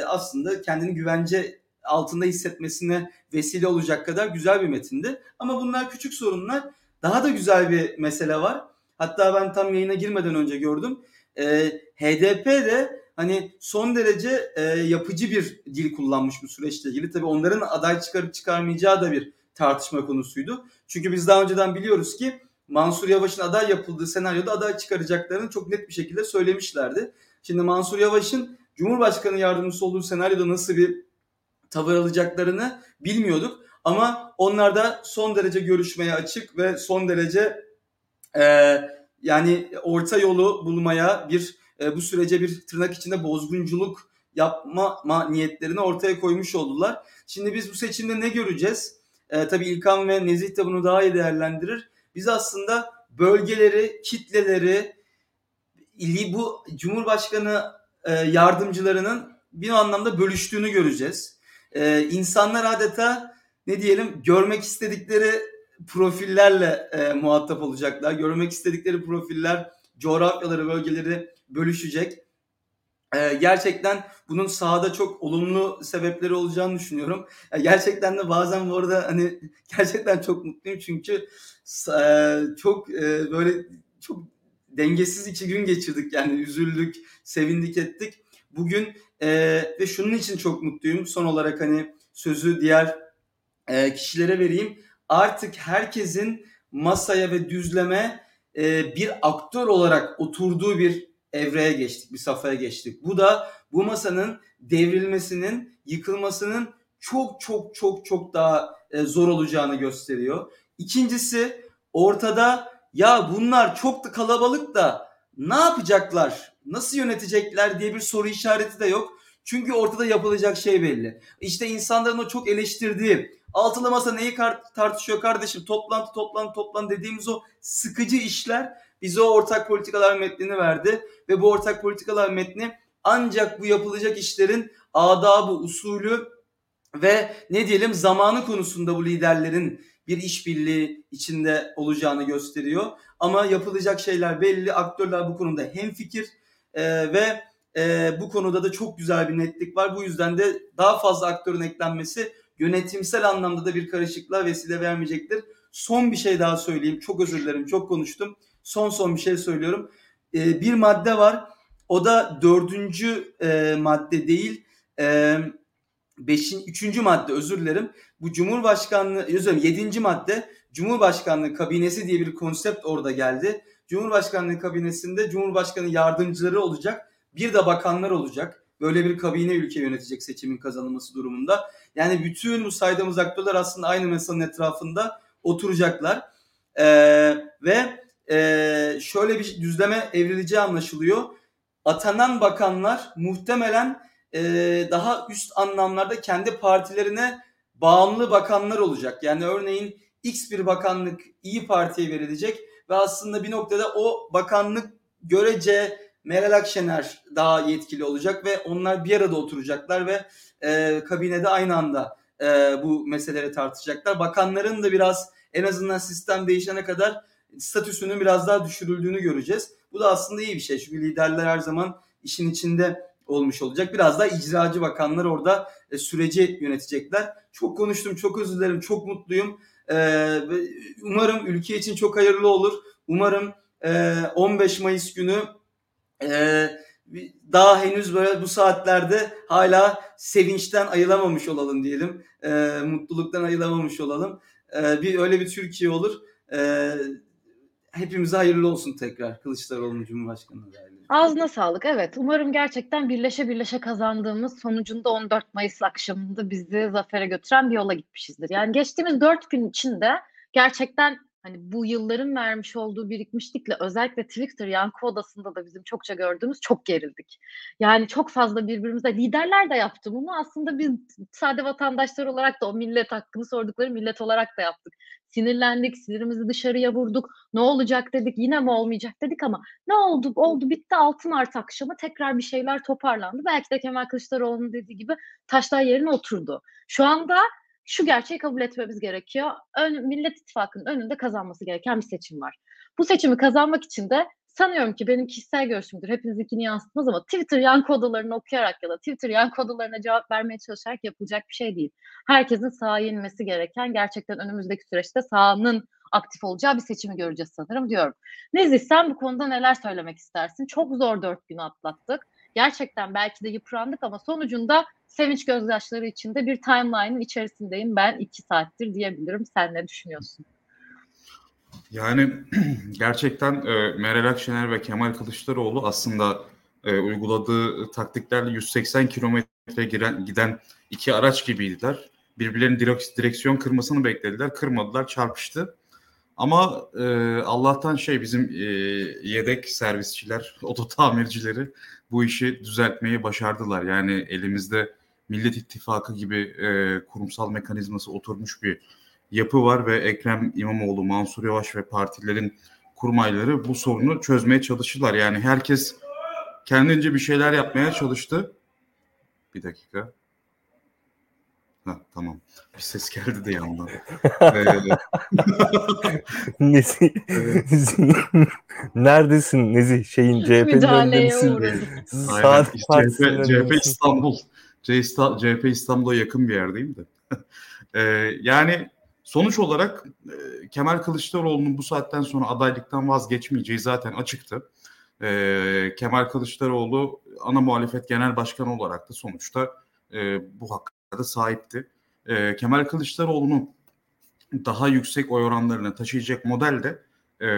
aslında kendini güvence altında hissetmesine vesile olacak kadar güzel bir metindi. Ama bunlar küçük sorunlar. Daha da güzel bir mesele var. Hatta ben tam yayına girmeden önce gördüm. E, HDP de hani son derece e, yapıcı bir dil kullanmış bu süreçle ilgili. Tabii onların aday çıkarıp çıkarmayacağı da bir tartışma konusuydu. Çünkü biz daha önceden biliyoruz ki Mansur Yavaş'ın aday yapıldığı senaryoda aday çıkaracaklarını çok net bir şekilde söylemişlerdi. Şimdi Mansur Yavaş'ın Cumhurbaşkanı yardımcısı olduğu senaryoda nasıl bir tavır alacaklarını bilmiyorduk. Ama onlar da son derece görüşmeye açık ve son derece e, yani orta yolu bulmaya bir e, bu sürece bir tırnak içinde bozgunculuk yapma ma- niyetlerini ortaya koymuş oldular. Şimdi biz bu seçimde ne göreceğiz? E, tabii İlkan ve Nezih de bunu daha iyi değerlendirir. Biz aslında bölgeleri, kitleleri, ili bu Cumhurbaşkanı e, yardımcılarının bir anlamda bölüştüğünü göreceğiz. E, insanlar adeta ne diyelim görmek istedikleri profillerle e, muhatap olacaklar. Görmek istedikleri profiller coğrafyaları, bölgeleri bölüşecek. E, gerçekten bunun sahada çok olumlu sebepleri olacağını düşünüyorum. Gerçekten de bazen bu arada hani gerçekten çok mutluyum çünkü e, çok e, böyle çok dengesiz iki gün geçirdik yani üzüldük, sevindik ettik. Bugün e, ve şunun için çok mutluyum. Son olarak hani sözü diğer kişilere vereyim. Artık herkesin masaya ve düzleme bir aktör olarak oturduğu bir evreye geçtik, bir safhaya geçtik. Bu da bu masanın devrilmesinin, yıkılmasının çok çok çok çok daha e, zor olacağını gösteriyor. İkincisi ortada ya bunlar çok da kalabalık da ne yapacaklar, nasıl yönetecekler diye bir soru işareti de yok. Çünkü ortada yapılacak şey belli. İşte insanların o çok eleştirdiği altılı masa neyi tartışıyor kardeşim toplantı toplantı toplantı dediğimiz o sıkıcı işler bize o ortak politikalar metnini verdi ve bu ortak politikalar metni ancak bu yapılacak işlerin adabı, usulü ve ne diyelim zamanı konusunda bu liderlerin bir işbirliği içinde olacağını gösteriyor. Ama yapılacak şeyler belli. Aktörler bu konuda hemfikir e, ve e, bu konuda da çok güzel bir netlik var. Bu yüzden de daha fazla aktörün eklenmesi yönetimsel anlamda da bir karışıklığa vesile vermeyecektir. Son bir şey daha söyleyeyim. Çok özür dilerim. Çok konuştum. Son son bir şey söylüyorum. E, bir madde var. O da dördüncü e, madde değil. E, beşin, üçüncü madde özür dilerim. Bu Cumhurbaşkanlığı, özür dilerim yedinci madde Cumhurbaşkanlığı kabinesi diye bir konsept orada geldi. Cumhurbaşkanlığı kabinesinde Cumhurbaşkanı yardımcıları olacak. Bir de bakanlar olacak. Böyle bir kabine ülke yönetecek seçimin kazanılması durumunda. Yani bütün bu saydığımız aktörler aslında aynı masanın etrafında oturacaklar. Ee, ve e, şöyle bir düzleme evrileceği anlaşılıyor. Atanan bakanlar muhtemelen e, daha üst anlamlarda kendi partilerine bağımlı bakanlar olacak. Yani örneğin X bir bakanlık İyi Parti'ye verilecek ve aslında bir noktada o bakanlık görece Meral Akşener daha yetkili olacak ve onlar bir arada oturacaklar ve e, kabinede aynı anda e, bu meseleleri tartışacaklar. Bakanların da biraz en azından sistem değişene kadar statüsünün biraz daha düşürüldüğünü göreceğiz. Bu da aslında iyi bir şey çünkü liderler her zaman işin içinde olmuş olacak. Biraz daha icracı bakanlar orada e, süreci yönetecekler. Çok konuştum, çok özür dilerim, çok mutluyum. E, umarım ülke için çok hayırlı olur. Umarım e, 15 Mayıs günü e, daha henüz böyle bu saatlerde hala sevinçten ayılamamış olalım diyelim. E, mutluluktan ayılamamış olalım. E, bir öyle bir Türkiye olur. E, hepimize hayırlı olsun tekrar Kılıçdaroğlu'nun Cumhurbaşkanı adaylığı. Ağzına sağlık. Evet, umarım gerçekten birleşe birleşe kazandığımız sonucunda 14 Mayıs akşamında bizi zafere götüren bir yola gitmişizdir. Yani geçtiğimiz 4 gün içinde gerçekten hani bu yılların vermiş olduğu birikmişlikle özellikle Twitter yankı odasında da bizim çokça gördüğümüz çok gerildik. Yani çok fazla birbirimize liderler de yaptı bunu. Aslında biz sade vatandaşlar olarak da o millet hakkını sordukları millet olarak da yaptık. Sinirlendik, sinirimizi dışarıya vurduk. Ne olacak dedik, yine mi olmayacak dedik ama ne oldu? Oldu, bitti 6 Mart akşamı tekrar bir şeyler toparlandı. Belki de Kemal Kılıçdaroğlu'nun dediği gibi taşlar yerine oturdu. Şu anda şu gerçeği kabul etmemiz gerekiyor. Ön, Millet İttifakı'nın önünde kazanması gereken bir seçim var. Bu seçimi kazanmak için de sanıyorum ki benim kişisel görüşümdür. Hepinizinkini yansıtmaz ama Twitter yan kodalarını okuyarak ya da Twitter yan kodalarına cevap vermeye çalışarak yapılacak bir şey değil. Herkesin sahaya inmesi gereken gerçekten önümüzdeki süreçte sahanın aktif olacağı bir seçimi göreceğiz sanırım diyorum. Nezih sen bu konuda neler söylemek istersin? Çok zor dört gün atlattık. Gerçekten belki de yıprandık ama sonucunda sevinç gözyaşları içinde bir timeline'ın içerisindeyim ben iki saattir diyebilirim. Sen ne düşünüyorsun? Yani gerçekten e, Meral Akşener ve Kemal Kılıçdaroğlu aslında e, uyguladığı taktiklerle 180 kilometre giren, giden iki araç gibiydiler. Birbirlerinin direk, direksiyon kırmasını beklediler. Kırmadılar, çarpıştı. Ama e, Allah'tan şey bizim e, yedek servisçiler, oto tamircileri bu işi düzeltmeyi başardılar. Yani elimizde Millet İttifakı gibi e, kurumsal mekanizması oturmuş bir yapı var ve Ekrem İmamoğlu, Mansur Yavaş ve partilerin kurmayları bu sorunu çözmeye çalıştılar. Yani herkes kendince bir şeyler yapmaya çalıştı. Bir dakika. Ha, tamam. Bir ses geldi de yandan. Nezih. Neredesin Nezih? Şeyin CHP'nin önünde misin? Saat CHP, CHP İstanbul. CHP İstanbul'a yakın bir yerdeyim de. ee, yani sonuç olarak e, Kemal Kılıçdaroğlu'nun bu saatten sonra adaylıktan vazgeçmeyeceği zaten açıktı. Ee, Kemal Kılıçdaroğlu ana muhalefet genel başkanı olarak da sonuçta e, bu hakka sahipti. Ee, Kemal Kılıçdaroğlu'nun daha yüksek oy oranlarını taşıyacak model de e,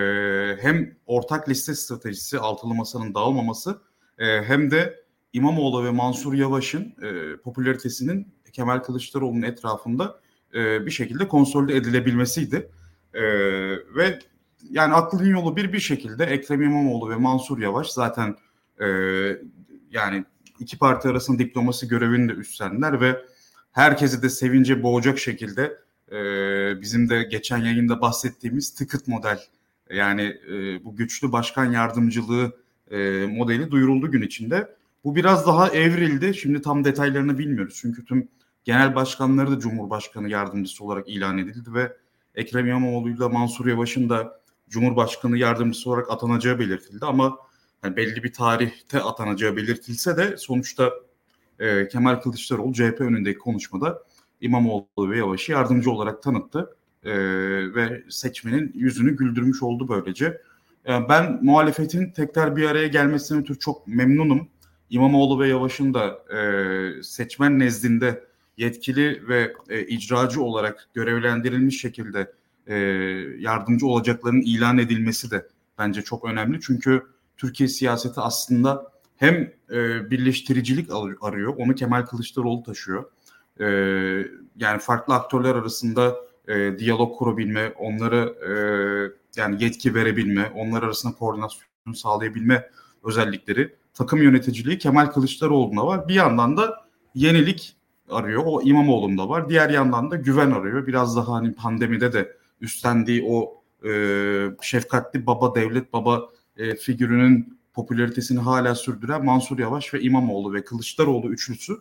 hem ortak liste stratejisi altılı masanın dağılmaması e, hem de İmamoğlu ve Mansur Yavaş'ın e, popülaritesinin Kemal Kılıçdaroğlu'nun etrafında e, bir şekilde konsolide edilebilmesiydi. E, ve yani aklın yolu bir bir şekilde Ekrem İmamoğlu ve Mansur Yavaş zaten e, yani iki parti arasında diplomasi görevini de üstlendiler ve herkesi de sevince boğacak şekilde e, bizim de geçen yayında bahsettiğimiz tıkıt model yani e, bu güçlü başkan yardımcılığı e, modeli duyuruldu gün içinde. Bu biraz daha evrildi. Şimdi tam detaylarını bilmiyoruz. Çünkü tüm genel başkanları da Cumhurbaşkanı yardımcısı olarak ilan edildi ve Ekrem İmamoğlu ile Mansur Yavaş'ın da Cumhurbaşkanı yardımcısı olarak atanacağı belirtildi ama yani belli bir tarihte atanacağı belirtilse de sonuçta e, Kemal Kılıçdaroğlu CHP önündeki konuşmada İmamoğlu ve Yavaş'ı yardımcı olarak tanıttı e, ve seçmenin yüzünü güldürmüş oldu böylece. E, ben muhalefetin tekrar bir araya gelmesine ötürü çok memnunum. İmamoğlu ve Yavaş'ın da e, seçmen nezdinde yetkili ve e, icracı olarak görevlendirilmiş şekilde e, yardımcı olacaklarının ilan edilmesi de bence çok önemli. Çünkü Türkiye siyaseti aslında hem e, birleştiricilik arıyor, onu Kemal Kılıçdaroğlu taşıyor. E, yani farklı aktörler arasında e, diyalog kurabilme, onlara e, yani yetki verebilme, onlar arasında koordinasyon sağlayabilme özellikleri takım yöneticiliği Kemal Kılıçdaroğlu'nda var. Bir yandan da yenilik arıyor. O İmamoğlu'nda var. Diğer yandan da güven arıyor. Biraz daha hani pandemide de üstlendiği o e, şefkatli baba devlet baba e, figürünün popülaritesini hala sürdüren Mansur Yavaş ve İmamoğlu ve Kılıçdaroğlu üçlüsü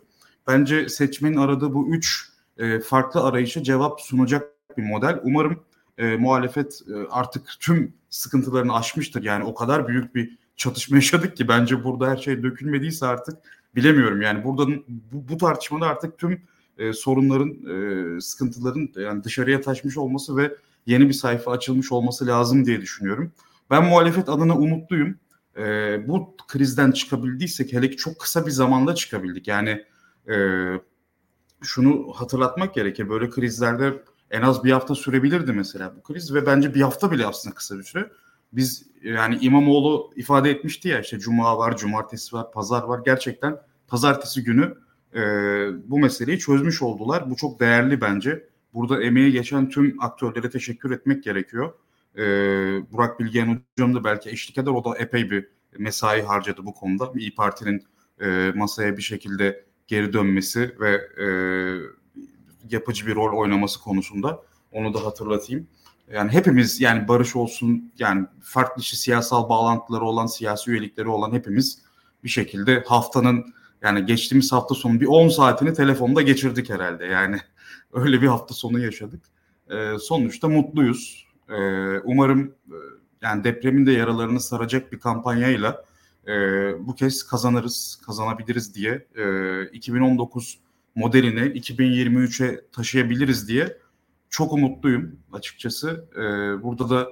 bence seçmenin aradığı bu üç e, farklı arayışa cevap sunacak bir model. Umarım e, muhalefet e, artık tüm sıkıntılarını aşmıştır. Yani o kadar büyük bir çatışma yaşadık ki bence burada her şey dökülmediyse artık bilemiyorum. Yani buradan bu, bu tartışmada artık tüm e, sorunların, e, sıkıntıların yani dışarıya taşmış olması ve yeni bir sayfa açılmış olması lazım diye düşünüyorum. Ben muhalefet adına umutluyum. E, bu krizden çıkabildiysek hele ki çok kısa bir zamanda çıkabildik. Yani e, şunu hatırlatmak gerekir. Böyle krizlerde en az bir hafta sürebilirdi mesela bu kriz ve bence bir hafta bile aslında kısa bir süre. Biz yani İmamoğlu ifade etmişti ya işte cuma var, cumartesi var, pazar var. Gerçekten pazartesi günü e, bu meseleyi çözmüş oldular. Bu çok değerli bence. Burada emeği geçen tüm aktörlere teşekkür etmek gerekiyor. E, Burak Bilgehan hocam da belki eşlik eder. O da epey bir mesai harcadı bu konuda. İyi Parti'nin e, masaya bir şekilde geri dönmesi ve e, yapıcı bir rol oynaması konusunda onu da hatırlatayım. Yani hepimiz yani barış olsun yani farklı işte siyasal bağlantıları olan siyasi üyelikleri olan hepimiz bir şekilde haftanın yani geçtiğimiz hafta sonu bir 10 saatini telefonda geçirdik herhalde. Yani öyle bir hafta sonu yaşadık. Ee, sonuçta mutluyuz. Ee, umarım e, yani depremin de yaralarını saracak bir kampanyayla e, bu kez kazanırız, kazanabiliriz diye e, 2019 modelini 2023'e taşıyabiliriz diye çok umutluyum açıkçası. E, burada da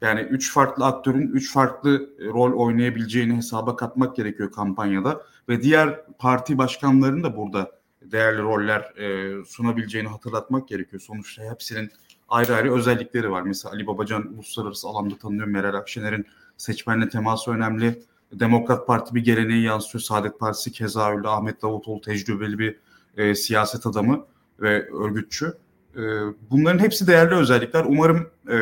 yani üç farklı aktörün üç farklı rol oynayabileceğini hesaba katmak gerekiyor kampanyada ve diğer parti başkanlarının da burada değerli roller e, sunabileceğini hatırlatmak gerekiyor. Sonuçta hepsinin ayrı ayrı özellikleri var. Mesela Ali Babacan uluslararası alanda tanınıyor. Meral Akşener'in seçmenle teması önemli. Demokrat Parti bir geleneği yansıtıyor. Saadet Partisi keza öyle. Ahmet Davutoğlu tecrübeli bir e, siyaset adamı ve örgütçü. E, bunların hepsi değerli özellikler. Umarım e,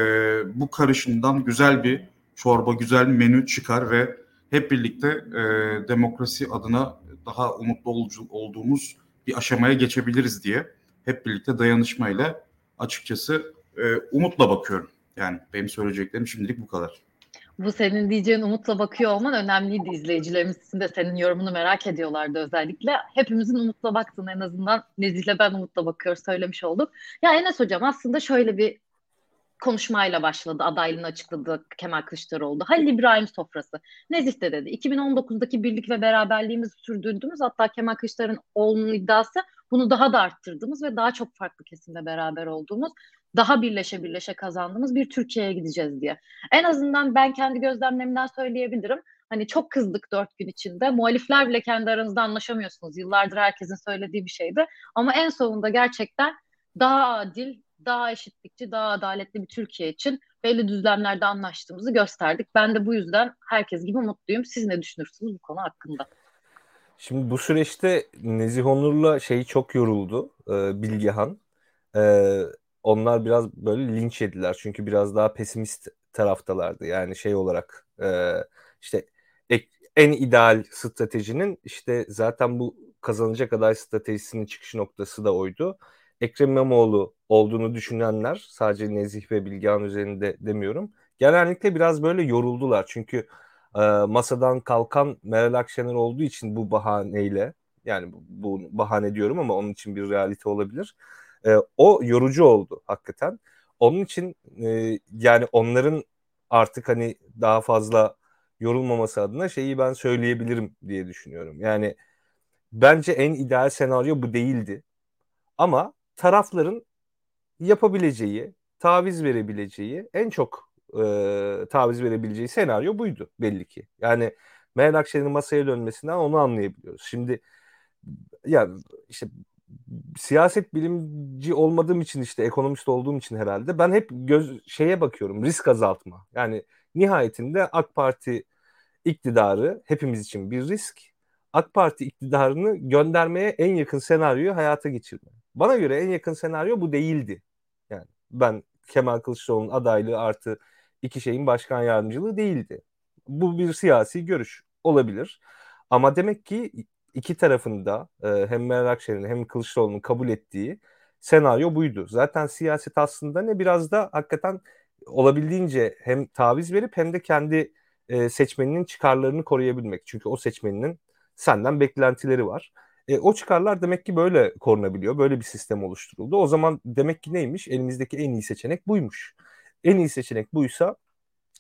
bu karışımdan güzel bir çorba, güzel bir menü çıkar ve hep birlikte e, demokrasi adına daha umutlu olduğumuz bir aşamaya geçebiliriz diye hep birlikte dayanışmayla açıkçası e, umutla bakıyorum. Yani benim söyleyeceklerim şimdilik bu kadar. Bu senin diyeceğin umutla bakıyor olman önemliydi. İzleyicilerimiz de senin yorumunu merak ediyorlardı özellikle. Hepimizin umutla baktığını en azından Nezih'le ben umutla bakıyoruz söylemiş olduk. Ya Enes Hocam aslında şöyle bir konuşmayla başladı. Adaylığını açıkladı Kemal Kılıçdaroğlu. Halil İbrahim sofrası. Nezih de dedi. 2019'daki birlik ve beraberliğimizi sürdürdüğümüz hatta Kemal Kılıçdaroğlu'nun iddiası bunu daha da arttırdığımız ve daha çok farklı kesimle beraber olduğumuz, daha birleşe birleşe kazandığımız bir Türkiye'ye gideceğiz diye. En azından ben kendi gözlemlerimden söyleyebilirim. Hani çok kızdık dört gün içinde. Muhalifler bile kendi aranızda anlaşamıyorsunuz. Yıllardır herkesin söylediği bir şeydi. Ama en sonunda gerçekten daha adil, daha eşitlikçi, daha adaletli bir Türkiye için belli düzlemlerde anlaştığımızı gösterdik. Ben de bu yüzden herkes gibi mutluyum. Siz ne düşünürsünüz bu konu hakkında? Şimdi bu süreçte Nezih Onur'la şey çok yoruldu e, Bilgehan. E, onlar biraz böyle linç yediler çünkü biraz daha pesimist taraftalardı. Yani şey olarak e, işte ek, en ideal stratejinin işte zaten bu kazanacak aday stratejisinin çıkış noktası da oydu. Ekrem İmamoğlu olduğunu düşünenler sadece Nezih ve Bilgehan üzerinde demiyorum. Genellikle biraz böyle yoruldular. Çünkü e, masadan kalkan Meral Akşener olduğu için bu bahaneyle yani bu, bahane diyorum ama onun için bir realite olabilir. E, o yorucu oldu hakikaten. Onun için e, yani onların artık hani daha fazla yorulmaması adına şeyi ben söyleyebilirim diye düşünüyorum. Yani bence en ideal senaryo bu değildi. Ama tarafların yapabileceği, taviz verebileceği, en çok e, taviz verebileceği senaryo buydu belli ki. Yani Meral Akşener'in masaya dönmesinden onu anlayabiliyoruz. Şimdi ya işte siyaset bilimci olmadığım için işte ekonomist olduğum için herhalde ben hep göz şeye bakıyorum risk azaltma. Yani nihayetinde AK Parti iktidarı hepimiz için bir risk. AK Parti iktidarını göndermeye en yakın senaryoyu hayata geçirme. Bana göre en yakın senaryo bu değildi. Yani ben Kemal Kılıçdaroğlu'nun adaylığı artı iki şeyin başkan yardımcılığı değildi. Bu bir siyasi görüş olabilir. Ama demek ki iki tarafında e, hem Meral Akşener'in hem Kılıçdaroğlu'nun kabul ettiği senaryo buydu. Zaten siyaset aslında ne biraz da hakikaten olabildiğince hem taviz verip hem de kendi e, seçmeninin çıkarlarını koruyabilmek. Çünkü o seçmeninin senden beklentileri var. E, o çıkarlar demek ki böyle korunabiliyor. Böyle bir sistem oluşturuldu. O zaman demek ki neymiş? Elimizdeki en iyi seçenek buymuş. En iyi seçenek buysa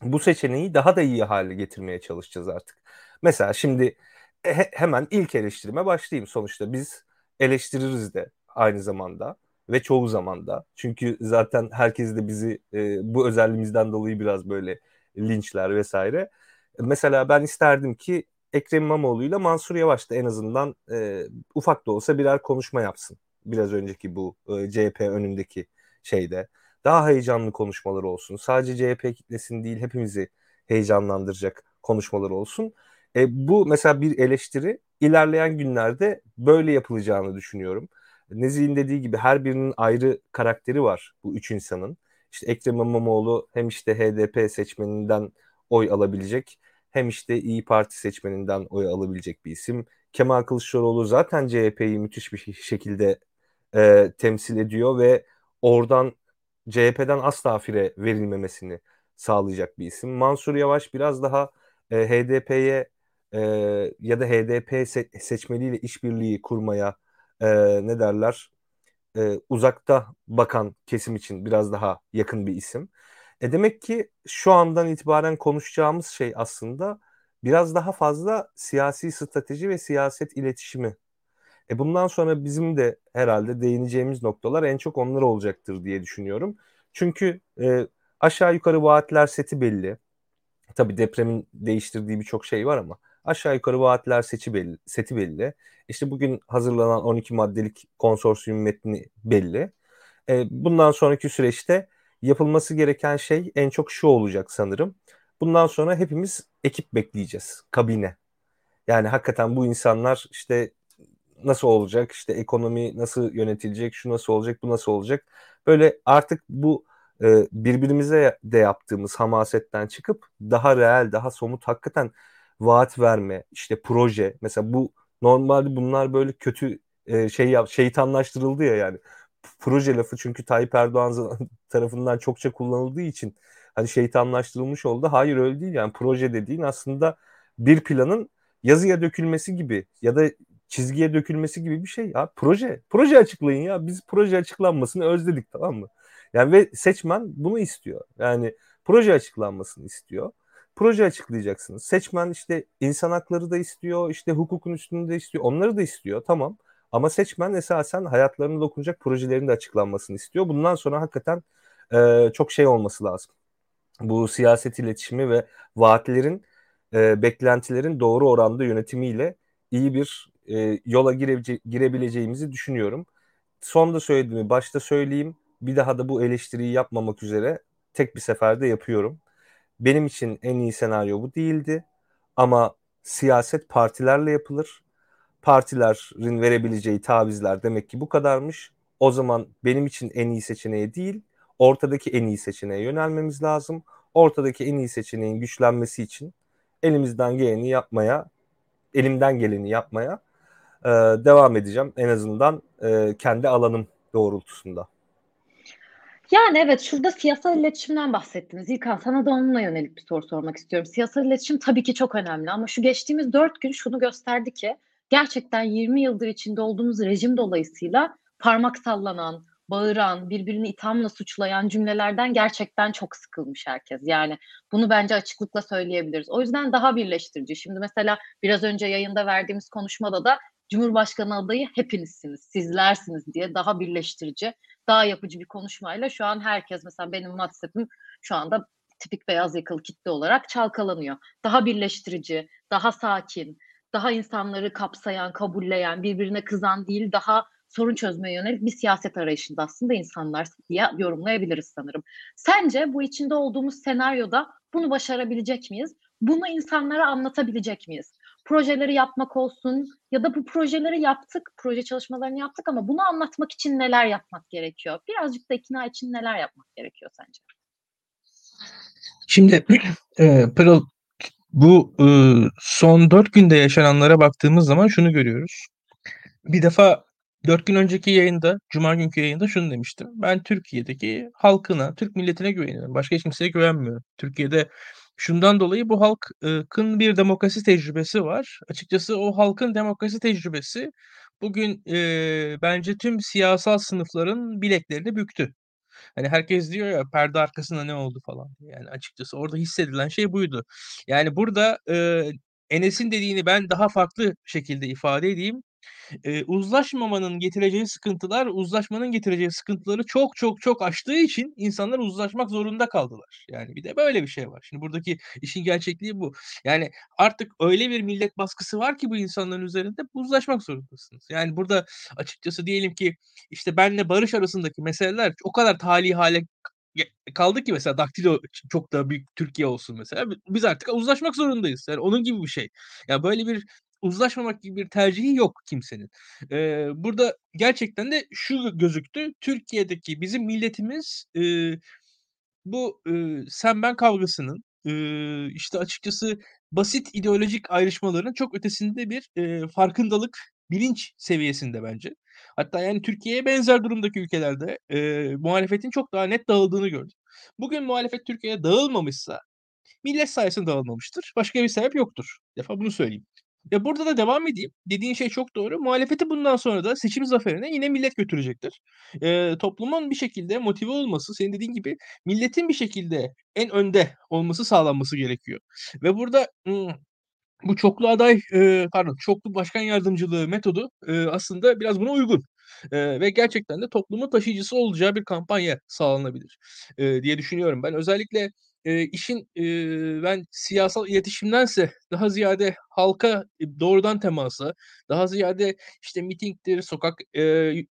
bu seçeneği daha da iyi hale getirmeye çalışacağız artık. Mesela şimdi he, hemen ilk eleştirime başlayayım. Sonuçta biz eleştiririz de aynı zamanda ve çoğu zamanda. Çünkü zaten herkes de bizi e, bu özelliğimizden dolayı biraz böyle linçler vesaire. Mesela ben isterdim ki Ekrem İmamoğlu ile Mansur Yavaş da en azından e, ufak da olsa birer konuşma yapsın. Biraz önceki bu e, CHP önündeki şeyde. Daha heyecanlı konuşmalar olsun. Sadece CHP kitlesini değil hepimizi heyecanlandıracak konuşmalar olsun. E, bu mesela bir eleştiri ilerleyen günlerde böyle yapılacağını düşünüyorum. Nezih'in dediği gibi her birinin ayrı karakteri var bu üç insanın. İşte Ekrem İmamoğlu hem işte HDP seçmeninden oy alabilecek hem işte İyi Parti seçmeninden oy alabilecek bir isim. Kemal Kılıçdaroğlu zaten CHP'yi müthiş bir şekilde e, temsil ediyor ve oradan CHP'den asla fire verilmemesini sağlayacak bir isim. Mansur Yavaş biraz daha e, HDP'ye e, ya da HDP se- seçmeliyle işbirliği kurmaya e, ne derler e, uzakta bakan kesim için biraz daha yakın bir isim. E demek ki şu andan itibaren konuşacağımız şey aslında biraz daha fazla siyasi strateji ve siyaset iletişimi. E bundan sonra bizim de herhalde değineceğimiz noktalar en çok onlar olacaktır diye düşünüyorum. Çünkü e, aşağı yukarı vaatler seti belli. Tabii depremin değiştirdiği birçok şey var ama aşağı yukarı vaatler seti belli, seti belli. İşte bugün hazırlanan 12 maddelik konsorsiyum metni belli. E, bundan sonraki süreçte yapılması gereken şey en çok şu olacak sanırım. Bundan sonra hepimiz ekip bekleyeceğiz, kabine. Yani hakikaten bu insanlar işte nasıl olacak, işte ekonomi nasıl yönetilecek, şu nasıl olacak, bu nasıl olacak. Böyle artık bu e, birbirimize de yaptığımız hamasetten çıkıp daha reel, daha somut hakikaten vaat verme, işte proje. Mesela bu normalde bunlar böyle kötü e, şey yap, şeytanlaştırıldı ya yani. Proje lafı çünkü Tayyip Erdoğan tarafından çokça kullanıldığı için hani şeytanlaştırılmış oldu. Hayır öyle değil yani proje dediğin aslında bir planın yazıya dökülmesi gibi ya da çizgiye dökülmesi gibi bir şey ya. Proje. Proje açıklayın ya. Biz proje açıklanmasını özledik tamam mı? Yani ve seçmen bunu istiyor. Yani proje açıklanmasını istiyor. Proje açıklayacaksınız. Seçmen işte insan hakları da istiyor, işte hukukun üstünde istiyor. Onları da istiyor tamam. Ama seçmen esasen hayatlarına dokunacak projelerin de açıklanmasını istiyor. Bundan sonra hakikaten e, çok şey olması lazım. Bu siyaset iletişimi ve vaatlerin, e, beklentilerin doğru oranda yönetimiyle iyi bir e, yola girebe- girebileceğimizi düşünüyorum. Son da söylediğimi başta söyleyeyim. Bir daha da bu eleştiriyi yapmamak üzere tek bir seferde yapıyorum. Benim için en iyi senaryo bu değildi. Ama siyaset partilerle yapılır. partilerin verebileceği tavizler demek ki bu kadarmış. O zaman benim için en iyi seçeneği değil, ortadaki en iyi seçeneğe yönelmemiz lazım. Ortadaki en iyi seçeneğin güçlenmesi için elimizden geleni yapmaya, elimden geleni yapmaya e, devam edeceğim. En azından e, kendi alanım doğrultusunda. Yani evet şurada siyasal iletişimden bahsettiniz. İlkan sana da onunla yönelik bir soru sormak istiyorum. Siyasal iletişim tabii ki çok önemli ama şu geçtiğimiz dört gün şunu gösterdi ki gerçekten 20 yıldır içinde olduğumuz rejim dolayısıyla parmak sallanan, bağıran, birbirini ithamla suçlayan cümlelerden gerçekten çok sıkılmış herkes. Yani bunu bence açıklıkla söyleyebiliriz. O yüzden daha birleştirici. Şimdi mesela biraz önce yayında verdiğimiz konuşmada da Cumhurbaşkanı adayı hepinizsiniz, sizlersiniz diye daha birleştirici, daha yapıcı bir konuşmayla şu an herkes mesela benim WhatsApp'ım şu anda tipik beyaz yakalı kitle olarak çalkalanıyor. Daha birleştirici, daha sakin, daha insanları kapsayan, kabulleyen, birbirine kızan değil, daha sorun çözmeye yönelik bir siyaset arayışında aslında insanlar diye yorumlayabiliriz sanırım. Sence bu içinde olduğumuz senaryoda bunu başarabilecek miyiz? Bunu insanlara anlatabilecek miyiz? Projeleri yapmak olsun ya da bu projeleri yaptık, proje çalışmalarını yaptık ama bunu anlatmak için neler yapmak gerekiyor? Birazcık da ikna için neler yapmak gerekiyor sence? Şimdi e, Pırıl bu e, son dört günde yaşananlara baktığımız zaman şunu görüyoruz. Bir defa dört gün önceki yayında, Cuma günkü yayında şunu demiştim. Ben Türkiye'deki halkına, Türk milletine güveniyorum. Başka hiç kimseye güvenmiyorum. Türkiye'de şundan dolayı bu halkın bir demokrasi tecrübesi var. Açıkçası o halkın demokrasi tecrübesi bugün e, bence tüm siyasal sınıfların bileklerini büktü. Hani herkes diyor ya perde arkasında ne oldu falan. Yani açıkçası orada hissedilen şey buydu. Yani burada e, Enes'in dediğini ben daha farklı şekilde ifade edeyim. Eee, uzlaşmamanın getireceği sıkıntılar, uzlaşmanın getireceği sıkıntıları çok çok çok aştığı için insanlar uzlaşmak zorunda kaldılar. Yani bir de böyle bir şey var. Şimdi buradaki işin gerçekliği bu. Yani artık öyle bir millet baskısı var ki bu insanların üzerinde uzlaşmak zorundasınız. Yani burada açıkçası diyelim ki işte benle Barış arasındaki meseleler o kadar tali hale kaldı ki mesela Daktilo çok da büyük Türkiye olsun mesela. Biz artık uzlaşmak zorundayız. Yani onun gibi bir şey. Ya böyle bir uzlaşmamak gibi bir tercihi yok kimsenin. Eee, burada gerçekten de şu gözüktü. Türkiye'deki bizim milletimiz eee, bu eee, sen ben kavgasının eee, işte açıkçası basit ideolojik ayrışmaların çok ötesinde bir eee, farkındalık, bilinç seviyesinde bence. Hatta yani Türkiye'ye benzer durumdaki ülkelerde eee, muhalefetin çok daha net dağıldığını gördük. Bugün muhalefet Türkiye'ye dağılmamışsa millet sayesinde dağılmamıştır. Başka bir sebep yoktur. Bir defa bunu söyleyeyim. Ya burada da devam edeyim. Dediğin şey çok doğru. Muhalefeti bundan sonra da seçim zaferine yine millet götürecektir. Eee, toplumun bir şekilde motive olması, senin dediğin gibi milletin bir şekilde en önde olması sağlanması gerekiyor. Ve burada bu çoklu aday, eee, pardon, çoklu başkan yardımcılığı metodu, eee, aslında biraz buna uygun. Eee, ve gerçekten de toplumun taşıyıcısı olacağı bir kampanya sağlanabilir, eee, diye düşünüyorum ben. Özellikle Eee, işin, eee, ben siyasal iletişimdense daha ziyade halka, doğrudan temasa, daha ziyade, işte, mitingdir, sokak, eee,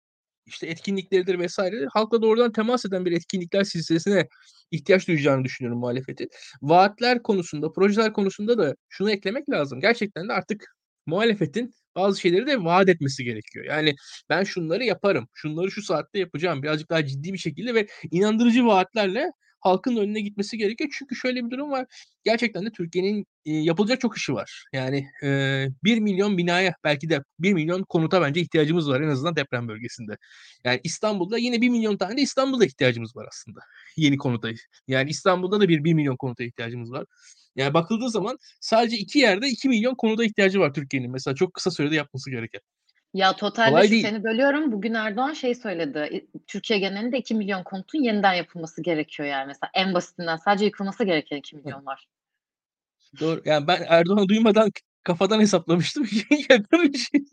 işte, etkinlikleridir vs. halkla doğrudan temas eden bir etkinlikler silsilesine ihtiyaç duyacağını düşünüyorum muhalefetin. Vaatler konusunda, projeler konusunda da şunu eklemek lazım. Gerçekten de artık muhalefetin bazı şeyleri de vaat etmesi gerekiyor. Yani ben şunları yaparım, şunları şu saatte yapacağım birazcık daha ciddi bir şekilde ve inandırıcı vaatlerle halkın önüne gitmesi gerekiyor. Çünkü şöyle bir durum var. Gerçekten de Türkiye'nin e, yapılacak çok işi var. Yani e, 1 milyon binaya belki de 1 milyon konuta bence ihtiyacımız var en azından deprem bölgesinde. Yani İstanbul'da yine 1 milyon tane de İstanbul'da ihtiyacımız var aslında. Yeni konuta. Yani İstanbul'da da bir 1 milyon konuta ihtiyacımız var. Yani bakıldığı zaman sadece iki yerde 2 milyon konuda ihtiyacı var Türkiye'nin. Mesela çok kısa sürede yapması gereken. Ya totalde Kolay şu değil. seni bölüyorum. Bugün Erdoğan şey söyledi. Türkiye genelinde 2 milyon konutun yeniden yapılması gerekiyor yani. Mesela en basitinden sadece yıkılması gereken 2 milyon var. Doğru. Yani ben Erdoğan'ı duymadan kafadan hesaplamıştım. Yakın bir şey.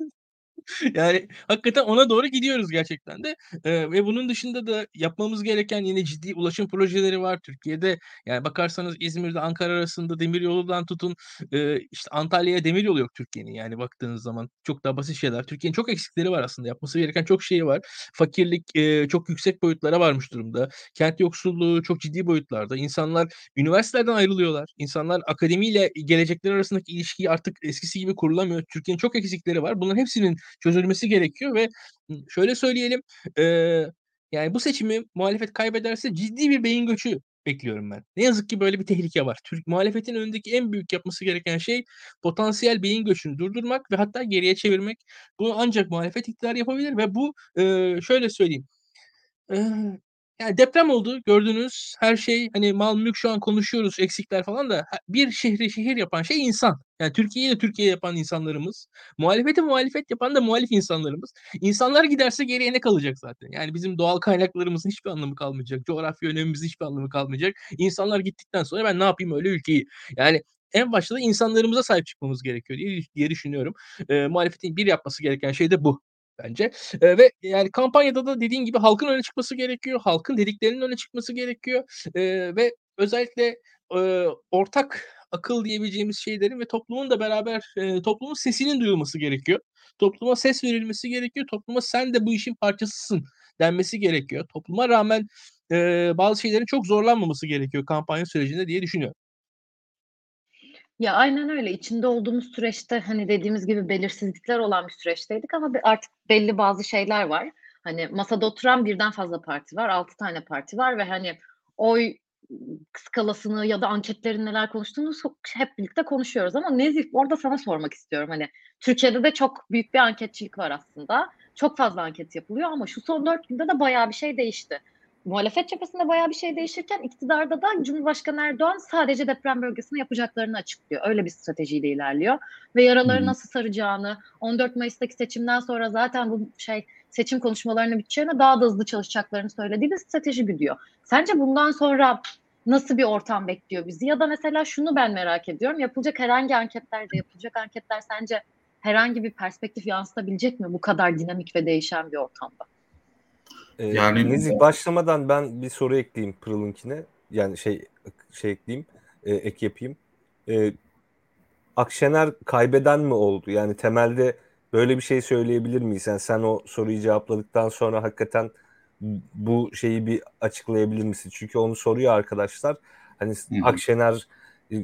Yani hakikaten ona doğru gidiyoruz gerçekten de. Eee, ve bunun dışında da yapmamız gereken yine ciddi ulaşım projeleri var Türkiye'de. Yani bakarsanız İzmir'de Ankara arasında demiryolundan tutun, eee, işte Antalya'ya demiryolu yok Türkiye'nin yani baktığınız zaman. Çok daha basit şeyler. Türkiye'nin çok eksikleri var aslında. Yapması gereken çok şeyi var. Fakirlik, eee, çok yüksek boyutlara varmış durumda. Kent yoksulluğu çok ciddi boyutlarda. İnsanlar üniversitelerden ayrılıyorlar. İnsanlar akademiyle gelecekler arasındaki ilişkiyi artık eskisi gibi kurulamıyor. Türkiye'nin çok eksikleri var. Bunların hepsinin çözülmesi gerekiyor ve şöyle söyleyelim, eee, yani bu seçimi muhalefet kaybederse ciddi bir beyin göçü bekliyorum ben. Ne yazık ki böyle bir tehlike var. Türk muhalefetin önündeki en büyük yapması gereken şey potansiyel beyin göçünü durdurmak ve hatta geriye çevirmek. Bunu ancak muhalefet iktidar yapabilir ve bu, eee, şöyle söyleyeyim, yani deprem oldu gördünüz. Her şey hani mal mülk şu an konuşuyoruz eksikler falan da bir şehri şehir yapan şey insan. Yani Türkiye'yi de Türkiye yapan insanlarımız. Muhalefeti muhalefet yapan da muhalif insanlarımız. İnsanlar giderse geriye ne kalacak zaten? Yani bizim doğal kaynaklarımızın hiçbir anlamı kalmayacak. Coğrafya önemimizin hiçbir anlamı kalmayacak. İnsanlar gittikten sonra ben ne yapayım öyle ülkeyi? Yani en başta da insanlarımıza sahip çıkmamız gerekiyor diye, diye düşünüyorum. E, muhalefetin bir yapması gereken şey de bu bence. E, ve yani kampanyada da dediğin gibi halkın öne çıkması gerekiyor. Halkın dediklerinin öne çıkması gerekiyor. E, ve özellikle e, ortak akıl diyebileceğimiz şeylerin ve toplumun da beraber e, toplumun sesinin duyulması gerekiyor. Topluma ses verilmesi gerekiyor. Topluma sen de bu işin parçasısın denmesi gerekiyor. Topluma rağmen e, bazı şeylerin çok zorlanmaması gerekiyor kampanya sürecinde diye düşünüyorum. Ya aynen öyle. İçinde olduğumuz süreçte hani dediğimiz gibi belirsizlikler olan bir süreçteydik ama artık belli bazı şeyler var. Hani masada oturan birden fazla parti var. Altı tane parti var ve hani oy skalasını ya da anketlerin neler konuştuğunu hep birlikte konuşuyoruz ama Nezih orada sana sormak istiyorum. Hani Türkiye'de de çok büyük bir anketçilik var aslında. Çok fazla anket yapılıyor ama şu son dört günde de bayağı bir şey değişti muhalefet cephesinde bayağı bir şey değişirken iktidarda da Cumhurbaşkanı Erdoğan sadece deprem bölgesine yapacaklarını açıklıyor. Öyle bir stratejiyle ilerliyor. Ve yaraları nasıl saracağını, 14 Mayıs'taki seçimden sonra zaten bu şey seçim konuşmalarını biteceğine daha da hızlı çalışacaklarını söylediği bir strateji gidiyor. Sence bundan sonra nasıl bir ortam bekliyor bizi? Ya da mesela şunu ben merak ediyorum. Yapılacak herhangi anketlerde yapılacak anketler sence herhangi bir perspektif yansıtabilecek mi bu kadar dinamik ve değişen bir ortamda? Ee, yani Nezih başlamadan ben bir soru ekleyeyim Pırıl'ınkine. Yani şey şey ekleyeyim, e, ek yapayım. E, Akşener kaybeden mi oldu? Yani temelde böyle bir şey söyleyebilir miyiz? Yani sen o soruyu cevapladıktan sonra hakikaten bu şeyi bir açıklayabilir misin? Çünkü onu soruyor arkadaşlar. Hani Hı-hı. Akşener e,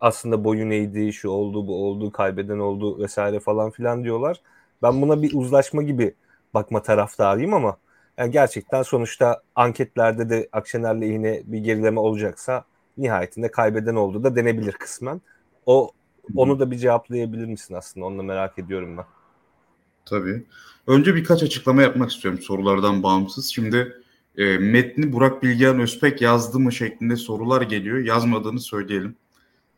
aslında boyun eğdi, şu oldu, bu oldu, kaybeden oldu vesaire falan filan diyorlar. Ben buna bir uzlaşma gibi bakma taraftarıyım ama yani gerçekten sonuçta anketlerde de Akşener'le yine bir gerileme olacaksa nihayetinde kaybeden oldu da denebilir kısmen. O onu da bir cevaplayabilir misin aslında? Onu da merak ediyorum ben. Tabii. Önce birkaç açıklama yapmak istiyorum sorulardan bağımsız. Şimdi e, metni Burak Bilgehan Özpek yazdı mı şeklinde sorular geliyor. Yazmadığını söyleyelim.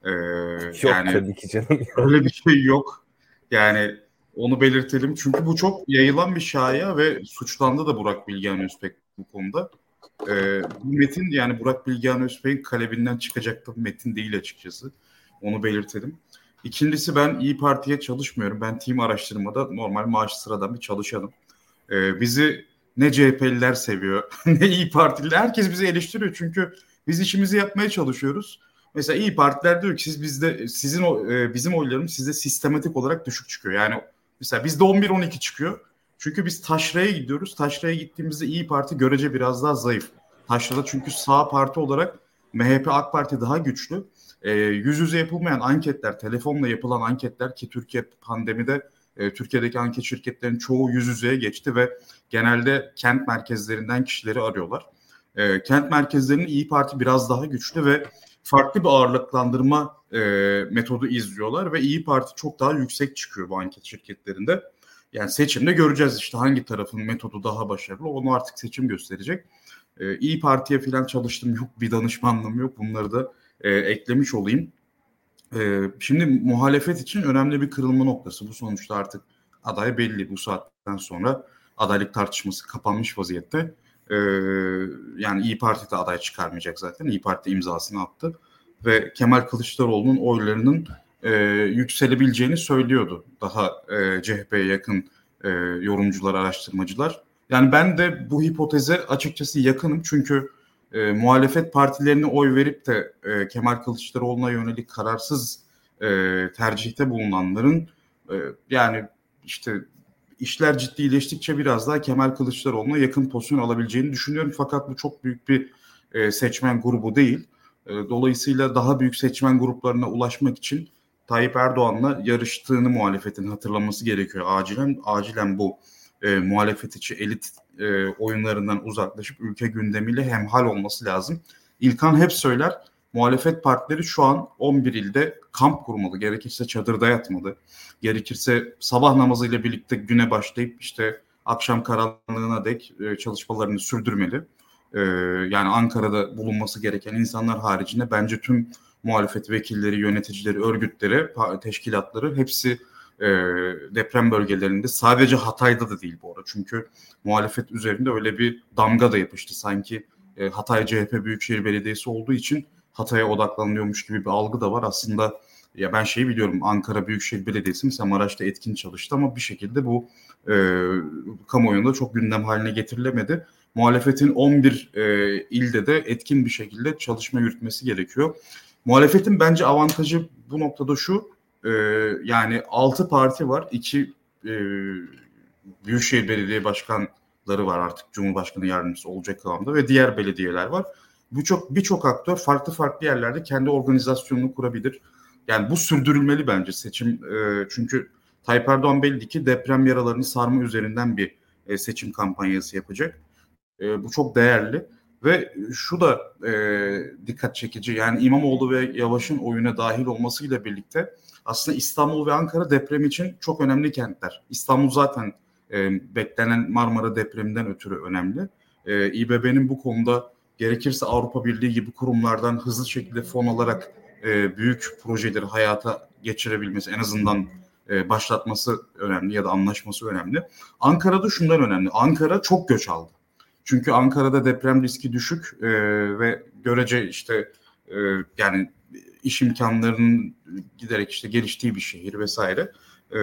E, yok yani, tabii ki canım. Öyle bir şey yok. Yani onu belirtelim. Çünkü bu çok yayılan bir şaya ve suçlandı da Burak Bilgehan Özbek bu konuda. Ee, bu metin yani Burak Bilgehan Özbek'in kalebinden çıkacak bir metin değil açıkçası. Onu belirtelim. İkincisi ben İyi Parti'ye çalışmıyorum. Ben team araştırmada normal maaş sıradan bir çalışanım. Ee, bizi ne CHP'liler seviyor ne İyi Partililer. Herkes bizi eleştiriyor çünkü biz işimizi yapmaya çalışıyoruz. Mesela İyi Partiler diyor ki siz bizde sizin e, bizim oylarımız sizde sistematik olarak düşük çıkıyor. Yani Mesela bizde 11-12 çıkıyor. Çünkü biz Taşra'ya gidiyoruz. Taşra'ya gittiğimizde İyi Parti görece biraz daha zayıf. Taşra'da çünkü sağ parti olarak MHP AK Parti daha güçlü. E, yüz yüze yapılmayan anketler, telefonla yapılan anketler ki Türkiye pandemide e, Türkiye'deki anket şirketlerinin çoğu yüz yüzeye geçti ve genelde kent merkezlerinden kişileri arıyorlar. E, kent merkezlerinin İyi Parti biraz daha güçlü ve farklı bir ağırlıklandırma e, metodu izliyorlar ve İyi Parti çok daha yüksek çıkıyor bu anket şirketlerinde. Yani seçimde göreceğiz işte hangi tarafın metodu daha başarılı onu artık seçim gösterecek. E, İyi Parti'ye falan çalıştım yok bir danışmanlığım yok bunları da e, eklemiş olayım. E, şimdi muhalefet için önemli bir kırılma noktası bu sonuçta artık aday belli bu saatten sonra adaylık tartışması kapanmış vaziyette. Ee, yani İyi Parti de aday çıkarmayacak zaten. İyi Parti imzasını attı ve Kemal Kılıçdaroğlu'nun oylarının e, yükselebileceğini söylüyordu. Daha e, CHP'ye yakın e, yorumcular, araştırmacılar. Yani ben de bu hipoteze açıkçası yakınım çünkü e, muhalefet partilerine oy verip de e, Kemal Kılıçdaroğlu'na yönelik kararsız e, tercihte bulunanların e, yani işte işler ciddileştikçe biraz daha Kemal Kılıçdaroğlu'na yakın pozisyon alabileceğini düşünüyorum. Fakat bu çok büyük bir e, seçmen grubu değil. E, dolayısıyla daha büyük seçmen gruplarına ulaşmak için Tayyip Erdoğan'la yarıştığını muhalefetin hatırlaması gerekiyor. Acilen acilen bu e, muhalefet içi elit e, oyunlarından uzaklaşıp ülke gündemiyle hemhal olması lazım. İlkan hep söyler muhalefet partileri şu an 11 ilde kamp kurmalı. Gerekirse çadırda yatmalı. Gerekirse sabah namazıyla birlikte güne başlayıp işte akşam karanlığına dek e, çalışmalarını sürdürmeli. E, yani Ankara'da bulunması gereken insanlar haricinde bence tüm muhalefet vekilleri, yöneticileri, örgütleri, teşkilatları hepsi e, deprem bölgelerinde sadece Hatay'da da değil bu arada. Çünkü muhalefet üzerinde öyle bir damga da yapıştı. Sanki Hatay CHP Büyükşehir Belediyesi olduğu için Hatay'a odaklanıyormuş gibi bir algı da var. Aslında ya ben şeyi biliyorum Ankara Büyükşehir Belediyesi mesela Maraş'ta etkin çalıştı ama bir şekilde bu e, kamuoyunda çok gündem haline getirilemedi. Muhalefetin 11 e, ilde de etkin bir şekilde çalışma yürütmesi gerekiyor. Muhalefetin bence avantajı bu noktada şu e, yani 6 parti var. 2 e, Büyükşehir Belediye Başkanları var artık Cumhurbaşkanı yardımcısı olacak kıvamda ve diğer belediyeler var. Birçok birçok aktör farklı farklı yerlerde kendi organizasyonunu kurabilir. Yani bu sürdürülmeli bence seçim e, çünkü Tayyip Erdoğan belli ki deprem yaralarını sarma üzerinden bir e, seçim kampanyası yapacak. E, bu çok değerli ve şu da e, dikkat çekici yani İmamoğlu ve Yavaş'ın oyuna dahil olmasıyla birlikte aslında İstanbul ve Ankara deprem için çok önemli kentler. İstanbul zaten e, beklenen Marmara depreminden ötürü önemli. E, İBB'nin bu konuda gerekirse Avrupa Birliği gibi kurumlardan hızlı şekilde fon alarak e, büyük projeleri hayata geçirebilmesi en azından e, başlatması önemli ya da anlaşması önemli. Ankara'da şundan önemli. Ankara çok göç aldı. Çünkü Ankara'da deprem riski düşük e, ve görece işte e, yani iş imkanlarının giderek işte geliştiği bir şehir vesaire. E,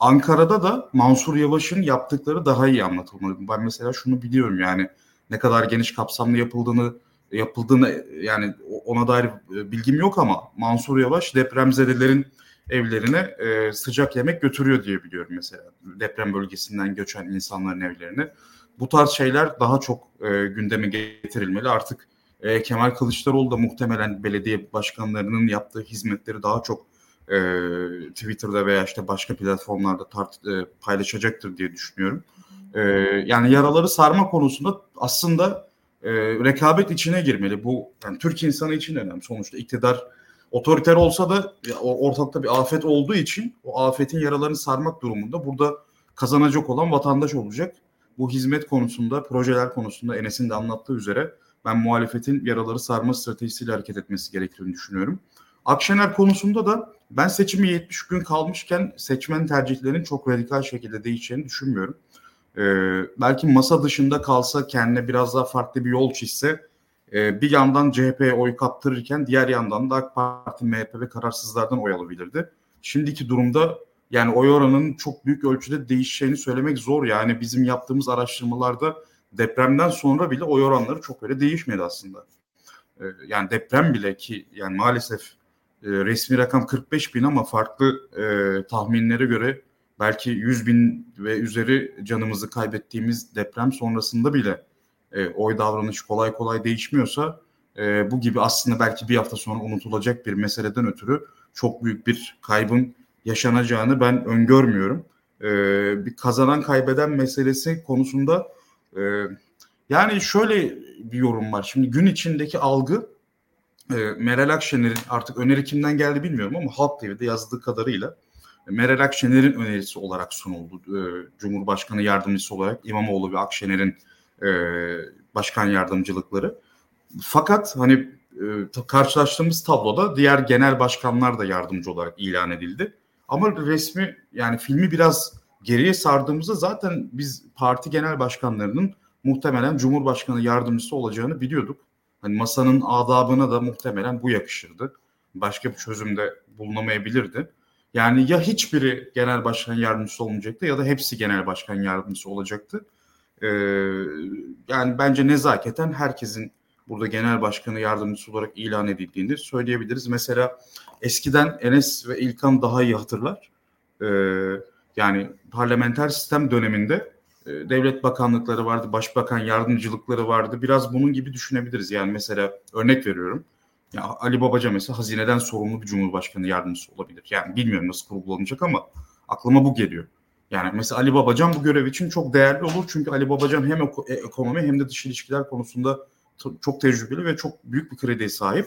Ankara'da da Mansur Yavaş'ın yaptıkları daha iyi anlatılmalı. Ben mesela şunu biliyorum yani ne kadar geniş kapsamlı yapıldığını yapıldığını yani ona dair e, bilgim yok ama Mansur Yavaş depremzedelerin evlerine e, sıcak yemek götürüyor diye biliyorum mesela. Deprem bölgesinden göçen insanların evlerine. Bu tarz şeyler daha çok e, gündeme getirilmeli. Artık e, Kemal Kılıçdaroğlu da muhtemelen belediye başkanlarının yaptığı hizmetleri daha çok e, Twitter'da veya işte başka platformlarda tart, e, paylaşacaktır diye düşünüyorum. E, yani yaraları sarma konusunda aslında e, rekabet içine girmeli. Bu yani Türk insanı için önemli. Sonuçta iktidar otoriter olsa da ortalıkta bir afet olduğu için o afetin yaralarını sarmak durumunda burada kazanacak olan vatandaş olacak. Bu hizmet konusunda, projeler konusunda Enes'in de anlattığı üzere ben muhalefetin yaraları sarma stratejisiyle hareket etmesi gerektiğini düşünüyorum. Akşener konusunda da ben seçimi 70 gün kalmışken seçmen tercihlerinin çok radikal şekilde değişeceğini düşünmüyorum. Ee, belki masa dışında kalsa kendine biraz daha farklı bir yol çizse e, bir yandan CHP'ye oy kaptırırken diğer yandan da AK Parti, MHP ve kararsızlardan oy alabilirdi. Şimdiki durumda yani oy oranının çok büyük ölçüde değişeceğini söylemek zor. Yani bizim yaptığımız araştırmalarda depremden sonra bile oy oranları çok öyle değişmedi aslında. Ee, yani deprem bile ki yani maalesef e, resmi rakam 45 bin ama farklı e, tahminlere göre belki 100 bin ve üzeri canımızı kaybettiğimiz deprem sonrasında bile e, oy davranışı kolay kolay değişmiyorsa e, bu gibi aslında belki bir hafta sonra unutulacak bir meseleden ötürü çok büyük bir kaybın yaşanacağını ben öngörmüyorum. E, bir kazanan kaybeden meselesi konusunda e, yani şöyle bir yorum var. Şimdi gün içindeki algı e, Meral Akşener'in artık öneri kimden geldi bilmiyorum ama Halk TV'de yazdığı kadarıyla Meral Akşener'in önerisi olarak sunuldu. E, Cumhurbaşkanı yardımcısı olarak İmamoğlu ve Akşener'in e, başkan yardımcılıkları. Fakat hani e, karşılaştığımız tabloda diğer genel başkanlar da yardımcı olarak ilan edildi. Ama resmi yani filmi biraz geriye sardığımızda zaten biz parti genel başkanlarının muhtemelen Cumhurbaşkanı yardımcısı olacağını biliyorduk. Hani masanın adabına da muhtemelen bu yakışırdı. Başka bir çözüm de bulunamayabilirdi. Yani ya hiçbiri genel başkan yardımcısı olmayacaktı ya da hepsi genel başkan yardımcısı olacaktı. Ee, yani bence nezaketen herkesin burada genel başkanı yardımcısı olarak ilan edildiğini söyleyebiliriz. Mesela eskiden Enes ve İlkan daha iyi hatırlar. Ee, yani parlamenter sistem döneminde e, devlet bakanlıkları vardı, başbakan yardımcılıkları vardı. Biraz bunun gibi düşünebiliriz. Yani mesela örnek veriyorum. Ya Ali Babaca mesela hazineden sorumlu bir cumhurbaşkanı yardımcısı olabilir. Yani bilmiyorum nasıl kurgulanacak ama aklıma bu geliyor. Yani mesela Ali Babacan bu görev için çok değerli olur. Çünkü Ali Babacan hem e, ekonomi hem de dış ilişkiler konusunda çok tecrübeli ve çok büyük bir krediye sahip.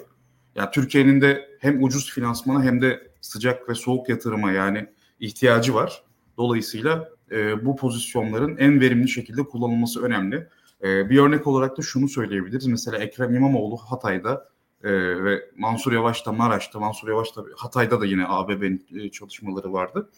Yani Türkiye'nin de hem ucuz finansmana hem de sıcak ve soğuk yatırıma yani ihtiyacı var. Dolayısıyla e, bu pozisyonların en verimli şekilde kullanılması önemli. E, bir örnek olarak da şunu söyleyebiliriz. Mesela Ekrem İmamoğlu Hatay'da e, ve Mansur Yavaş da Maraş'ta, Mansur Yavaş da Hatay'da da yine ABB'nin e, çalışmaları vardı.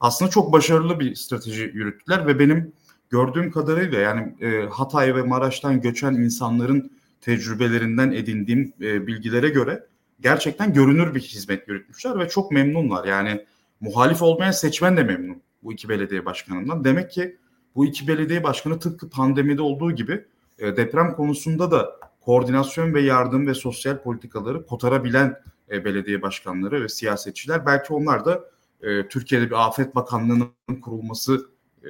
Aslında çok başarılı bir strateji yürüttüler ve benim gördüğüm kadarıyla yani e, Hatay ve Maraş'tan göçen insanların tecrübelerinden edindiğim e, bilgilere göre gerçekten görünür bir hizmet yürütmüşler ve çok memnunlar. Yani muhalif olmayan seçmen de memnun bu iki belediye başkanından. Demek ki bu iki belediye başkanı tıpkı pandemide olduğu gibi e, deprem konusunda da koordinasyon ve yardım ve sosyal politikaları kotarabilen e, belediye başkanları ve siyasetçiler. Belki onlar da e, Türkiye'de bir afet bakanlığının kurulması e,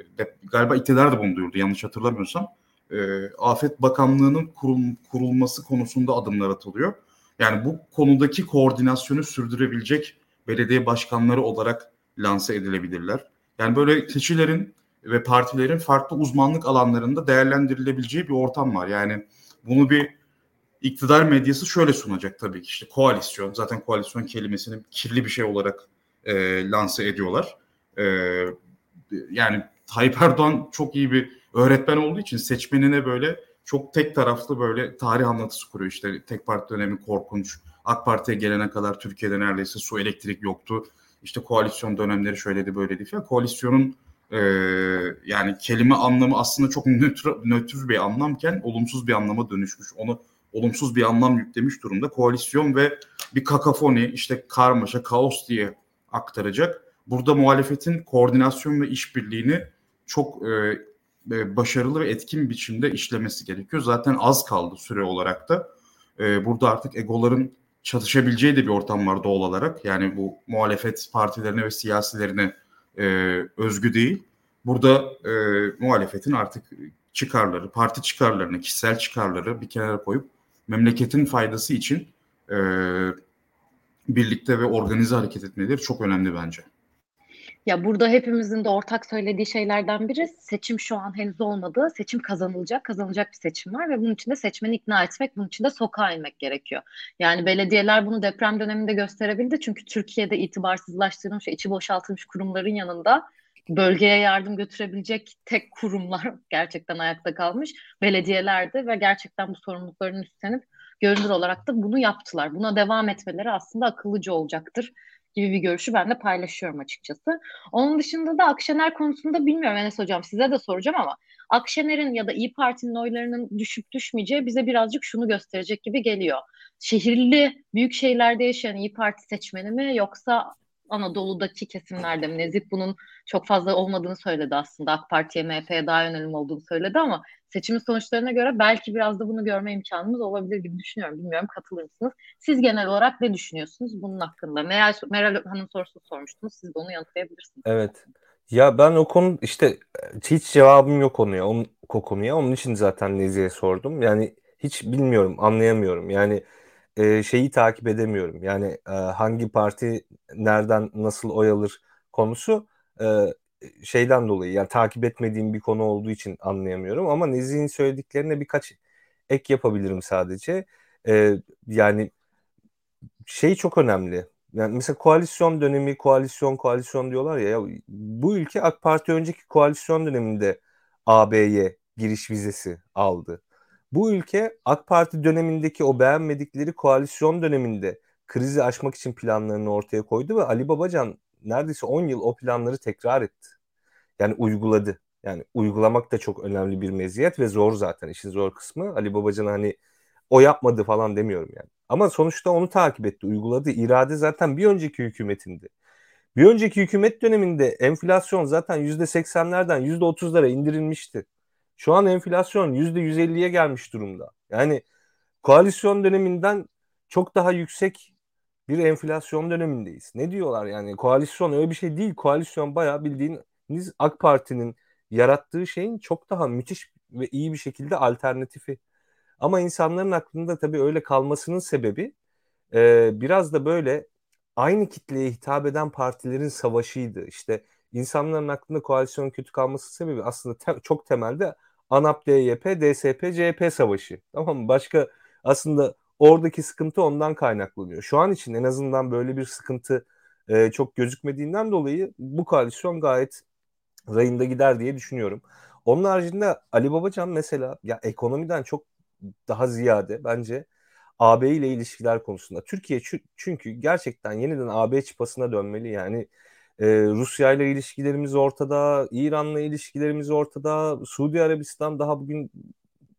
galiba iktidar da bunu duyurdu yanlış hatırlamıyorsam. E, afet bakanlığının kurul, kurulması konusunda adımlar atılıyor. Yani bu konudaki koordinasyonu sürdürebilecek belediye başkanları olarak lanse edilebilirler. Yani böyle kişilerin ve partilerin farklı uzmanlık alanlarında değerlendirilebileceği bir ortam var. Yani bunu bir iktidar medyası şöyle sunacak tabii ki işte koalisyon. Zaten koalisyon kelimesini kirli bir şey olarak e, lanse ediyorlar. E, yani Tayyip Erdoğan çok iyi bir öğretmen olduğu için seçmenine böyle çok tek taraflı böyle tarih anlatısı kuruyor. İşte tek parti dönemi korkunç. AK Parti'ye gelene kadar Türkiye'de neredeyse su elektrik yoktu. İşte koalisyon dönemleri şöyledi böyleydi falan. Koalisyonun e, yani kelime anlamı aslında çok nötr, nötr bir anlamken olumsuz bir anlama dönüşmüş. Onu olumsuz bir anlam yüklemiş durumda. Koalisyon ve bir kakafoni, işte karmaşa, kaos diye aktaracak. Burada muhalefetin koordinasyon ve işbirliğini çok e, e, başarılı ve etkin biçimde işlemesi gerekiyor. Zaten az kaldı süre olarak da. E, burada artık egoların çatışabileceği de bir ortam var doğal olarak. Yani bu muhalefet partilerine ve siyasilerine e, özgü değil. Burada e, muhalefetin artık çıkarları, parti çıkarlarını, kişisel çıkarları bir kenara koyup memleketin faydası için e, birlikte ve organize hareket etmeleri çok önemli bence. Ya burada hepimizin de ortak söylediği şeylerden biri seçim şu an henüz olmadı. Seçim kazanılacak, kazanılacak bir seçim var ve bunun için de seçmeni ikna etmek, bunun için de sokağa inmek gerekiyor. Yani belediyeler bunu deprem döneminde gösterebildi. Çünkü Türkiye'de itibarsızlaştırılmış, içi boşaltılmış kurumların yanında bölgeye yardım götürebilecek tek kurumlar gerçekten ayakta kalmış belediyelerdi ve gerçekten bu sorumluluklarını üstlenip görünür olarak da bunu yaptılar. Buna devam etmeleri aslında akıllıca olacaktır gibi bir görüşü ben de paylaşıyorum açıkçası. Onun dışında da Akşener konusunda bilmiyorum Enes Hocam size de soracağım ama Akşener'in ya da İyi Parti'nin oylarının düşüp düşmeyeceği bize birazcık şunu gösterecek gibi geliyor. Şehirli büyük şehirlerde yaşayan İyi Parti seçmeni mi yoksa Anadolu'daki kesimlerde? Nezih bunun çok fazla olmadığını söyledi aslında. AK Parti'ye, MHP'ye daha yönelim olduğunu söyledi ama seçimin sonuçlarına göre belki biraz da bunu görme imkanımız olabilir gibi düşünüyorum. Bilmiyorum katılır mısınız? Siz genel olarak ne düşünüyorsunuz bunun hakkında? Meral, Meral Hanım sorusunu sormuştunuz. Siz de onu yanıtlayabilirsiniz. Evet. Ya ben o konu işte hiç cevabım yok konuya. Onun, o konuya. Onun için zaten Nezih'e sordum. Yani hiç bilmiyorum, anlayamıyorum. Yani e, şeyi takip edemiyorum. Yani e, hangi parti nereden nasıl oy alır konusu e, şeyden dolayı yani takip etmediğim bir konu olduğu için anlayamıyorum ama Nezih'in söylediklerine birkaç ek yapabilirim sadece. E, yani şey çok önemli. Yani mesela koalisyon dönemi, koalisyon, koalisyon diyorlar ya, ya bu ülke AK Parti önceki koalisyon döneminde AB'ye giriş vizesi aldı. Bu ülke AK Parti dönemindeki o beğenmedikleri koalisyon döneminde krizi aşmak için planlarını ortaya koydu ve Ali Babacan neredeyse 10 yıl o planları tekrar etti. Yani uyguladı. Yani uygulamak da çok önemli bir meziyet ve zor zaten işin zor kısmı. Ali Babacan hani o yapmadı falan demiyorum yani. Ama sonuçta onu takip etti, uyguladı. İrade zaten bir önceki hükümetindi. Bir önceki hükümet döneminde enflasyon zaten %80'lerden %30'lara indirilmişti. Şu an enflasyon %150'ye gelmiş durumda. Yani koalisyon döneminden çok daha yüksek bir enflasyon dönemindeyiz. Ne diyorlar yani koalisyon öyle bir şey değil. Koalisyon bayağı bildiğiniz AK Parti'nin yarattığı şeyin çok daha müthiş ve iyi bir şekilde alternatifi. Ama insanların aklında tabii öyle kalmasının sebebi e, biraz da böyle aynı kitleye hitap eden partilerin savaşıydı. İşte insanların aklında koalisyon kötü kalması sebebi aslında te- çok temelde ANAP, DYP, DSP, CHP savaşı. Tamam mı? Başka aslında oradaki sıkıntı ondan kaynaklanıyor. Şu an için en azından böyle bir sıkıntı e, çok gözükmediğinden dolayı bu koalisyon gayet rayında gider diye düşünüyorum. Onun haricinde Ali Babacan mesela ya ekonomiden çok daha ziyade bence AB ile ilişkiler konusunda. Türkiye çünkü gerçekten yeniden AB çıpasına dönmeli. Yani e, Rusya ile ilişkilerimiz ortada, İran'la ilişkilerimiz ortada, Suudi Arabistan daha bugün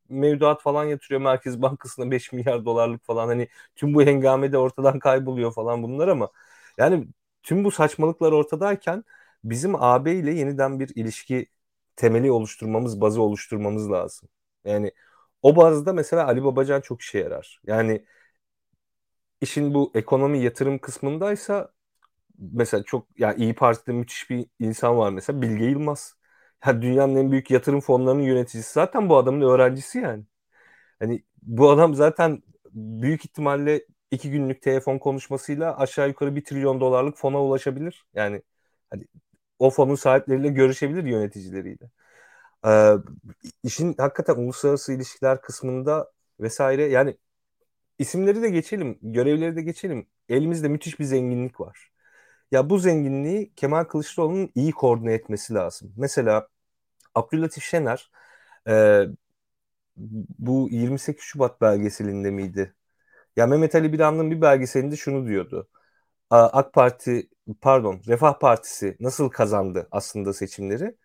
mevduat falan yatırıyor Merkez Bankası'na 5 milyar dolarlık falan hani tüm bu hengame de ortadan kayboluyor falan bunlar ama yani tüm bu saçmalıklar ortadayken bizim AB ile yeniden bir ilişki temeli oluşturmamız, bazı oluşturmamız lazım. Yani o bazda mesela Ali Babacan çok işe yarar. Yani işin bu ekonomi yatırım kısmındaysa mesela çok ya yani İyi Parti'de müthiş bir insan var mesela Bilge Yılmaz. Ya dünyanın en büyük yatırım fonlarının yöneticisi zaten bu adamın öğrencisi yani. Hani bu adam zaten büyük ihtimalle iki günlük telefon konuşmasıyla aşağı yukarı bir trilyon dolarlık fona ulaşabilir. Yani hani o fonun sahipleriyle görüşebilir yöneticileriyle. Ee, işin hakikaten uluslararası ilişkiler kısmında vesaire yani isimleri de geçelim, görevleri de geçelim. Elimizde müthiş bir zenginlik var. Ya bu zenginliği Kemal Kılıçdaroğlu'nun iyi koordine etmesi lazım. Mesela Abdülatif Şener e, bu 28 Şubat belgeselinde miydi? Ya Mehmet Ali Biran'ın bir belgeselinde şunu diyordu. AK Parti pardon Refah Partisi nasıl kazandı aslında seçimleri?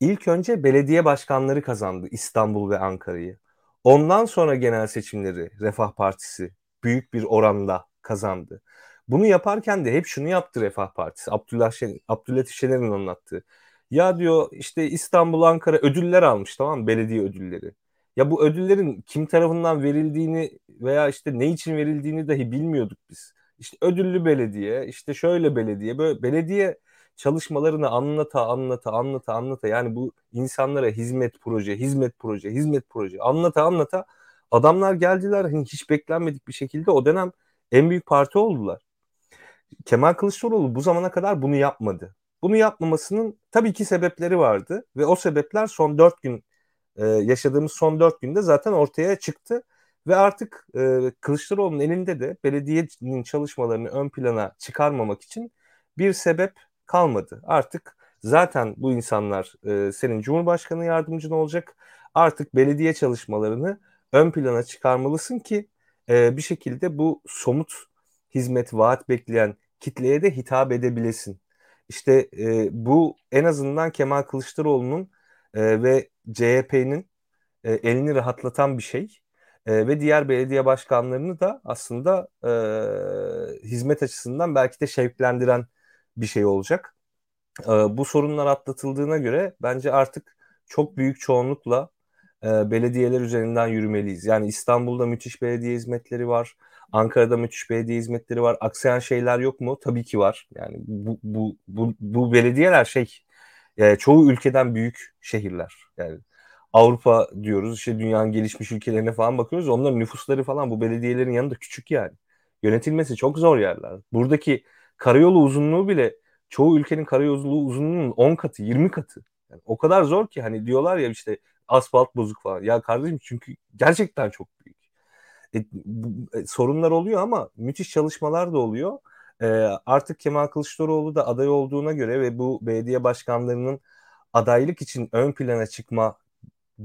İlk önce belediye başkanları kazandı İstanbul ve Ankara'yı. Ondan sonra genel seçimleri Refah Partisi büyük bir oranda kazandı. Bunu yaparken de hep şunu yaptı Refah Partisi. Abdullah Şen, Abdülhatif Şener'in anlattığı. Ya diyor işte İstanbul, Ankara ödüller almış tamam mı? Belediye ödülleri. Ya bu ödüllerin kim tarafından verildiğini veya işte ne için verildiğini dahi bilmiyorduk biz. İşte ödüllü belediye, işte şöyle belediye, böyle belediye çalışmalarını anlata anlata anlata anlata yani bu insanlara hizmet proje, hizmet proje, hizmet proje anlata anlata adamlar geldiler hani hiç beklenmedik bir şekilde o dönem en büyük parti oldular. Kemal Kılıçdaroğlu bu zamana kadar bunu yapmadı. Bunu yapmamasının tabii ki sebepleri vardı ve o sebepler son dört gün e, yaşadığımız son dört günde zaten ortaya çıktı. Ve artık e, Kılıçdaroğlu'nun elinde de belediyenin çalışmalarını ön plana çıkarmamak için bir sebep kalmadı. Artık zaten bu insanlar e, senin Cumhurbaşkanı yardımcın olacak. Artık belediye çalışmalarını ön plana çıkarmalısın ki bir şekilde bu somut hizmet vaat bekleyen kitleye de hitap edebilesin. İşte e, bu en azından Kemal Kılıçdaroğlu'nun e, ve CHP'nin e, elini rahatlatan bir şey. E, ve diğer belediye başkanlarını da aslında e, hizmet açısından belki de şevklendiren bir şey olacak. E, bu sorunlar atlatıldığına göre bence artık çok büyük çoğunlukla e, belediyeler üzerinden yürümeliyiz. Yani İstanbul'da müthiş belediye hizmetleri var. Ankara'da müthiş belediye hizmetleri var. Aksayan şeyler yok mu? Tabii ki var. Yani bu bu bu, bu belediyeler şey e, çoğu ülkeden büyük şehirler. Yani Avrupa diyoruz işte dünyanın gelişmiş ülkelerine falan bakıyoruz. Onların nüfusları falan bu belediyelerin yanında küçük yani. Yönetilmesi çok zor yerler. Buradaki karayolu uzunluğu bile çoğu ülkenin karayolu uzunluğunun 10 katı, 20 katı. Yani o kadar zor ki hani diyorlar ya işte asfalt bozuk falan. Ya kardeşim çünkü gerçekten çok büyük. E, bu, e, sorunlar oluyor ama müthiş çalışmalar da oluyor. E, artık Kemal Kılıçdaroğlu da aday olduğuna göre ve bu belediye başkanlarının adaylık için ön plana çıkma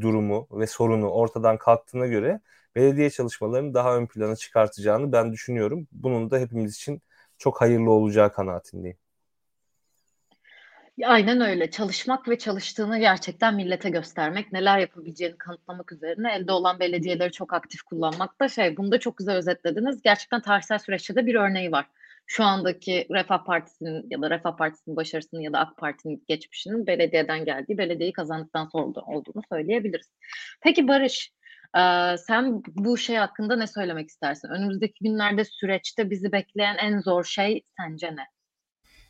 durumu ve sorunu ortadan kalktığına göre belediye çalışmalarını daha ön plana çıkartacağını ben düşünüyorum. Bunun da hepimiz için çok hayırlı olacağı kanaatindeyim. Aynen öyle. Çalışmak ve çalıştığını gerçekten millete göstermek, neler yapabileceğini kanıtlamak üzerine elde olan belediyeleri çok aktif kullanmak da şey, bunu da çok güzel özetlediniz. Gerçekten tarihsel süreçte de bir örneği var. şu andaki Refah Partisi'nin ya da Refah Partisi'nin başarısının ya da AK Parti'nin geçmişinin belediyeden geldiği, belediyeyi kazandıktan sonra olduğunu söyleyebiliriz. Peki Barış, sen bu şey hakkında ne söylemek istersin? Önümüzdeki günlerde süreçte bizi bekleyen en zor şey sence ne?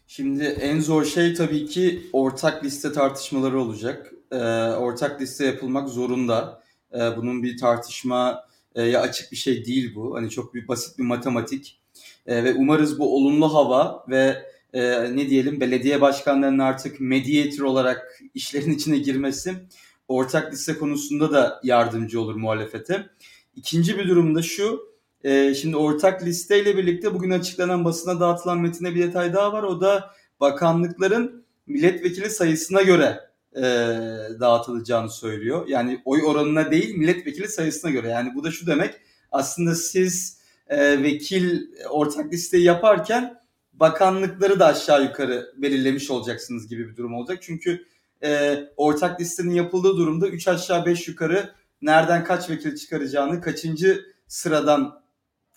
Şimdi en zor şey tabii ki ortak liste tartışmaları olacak. Ee, ortak liste yapılmak zorunda. Ee, bunun bir tartışmaya açık bir şey değil bu. Hani çok bir basit bir matematik. Ee, ve umarız bu olumlu hava ve e, ne diyelim belediye başkanlarının artık mediator olarak işlerin içine girmesi ortak liste konusunda da yardımcı olur muhalefete. İkinci bir durum da şu e, şimdi ortak listeyle birlikte bugün açıklanan basına dağıtılan metine bir detay daha var. O da bakanlıkların milletvekili sayısına göre e, dağıtılacağını söylüyor. Yani oy oranına değil milletvekili sayısına göre. Yani bu da şu demek aslında siz e, vekil ortak listeyi yaparken bakanlıkları da aşağı yukarı belirlemiş olacaksınız gibi bir durum olacak. Çünkü e, ortak listenin yapıldığı durumda 3 aşağı 5 yukarı nereden kaç vekil çıkaracağını, kaçıncı sıradan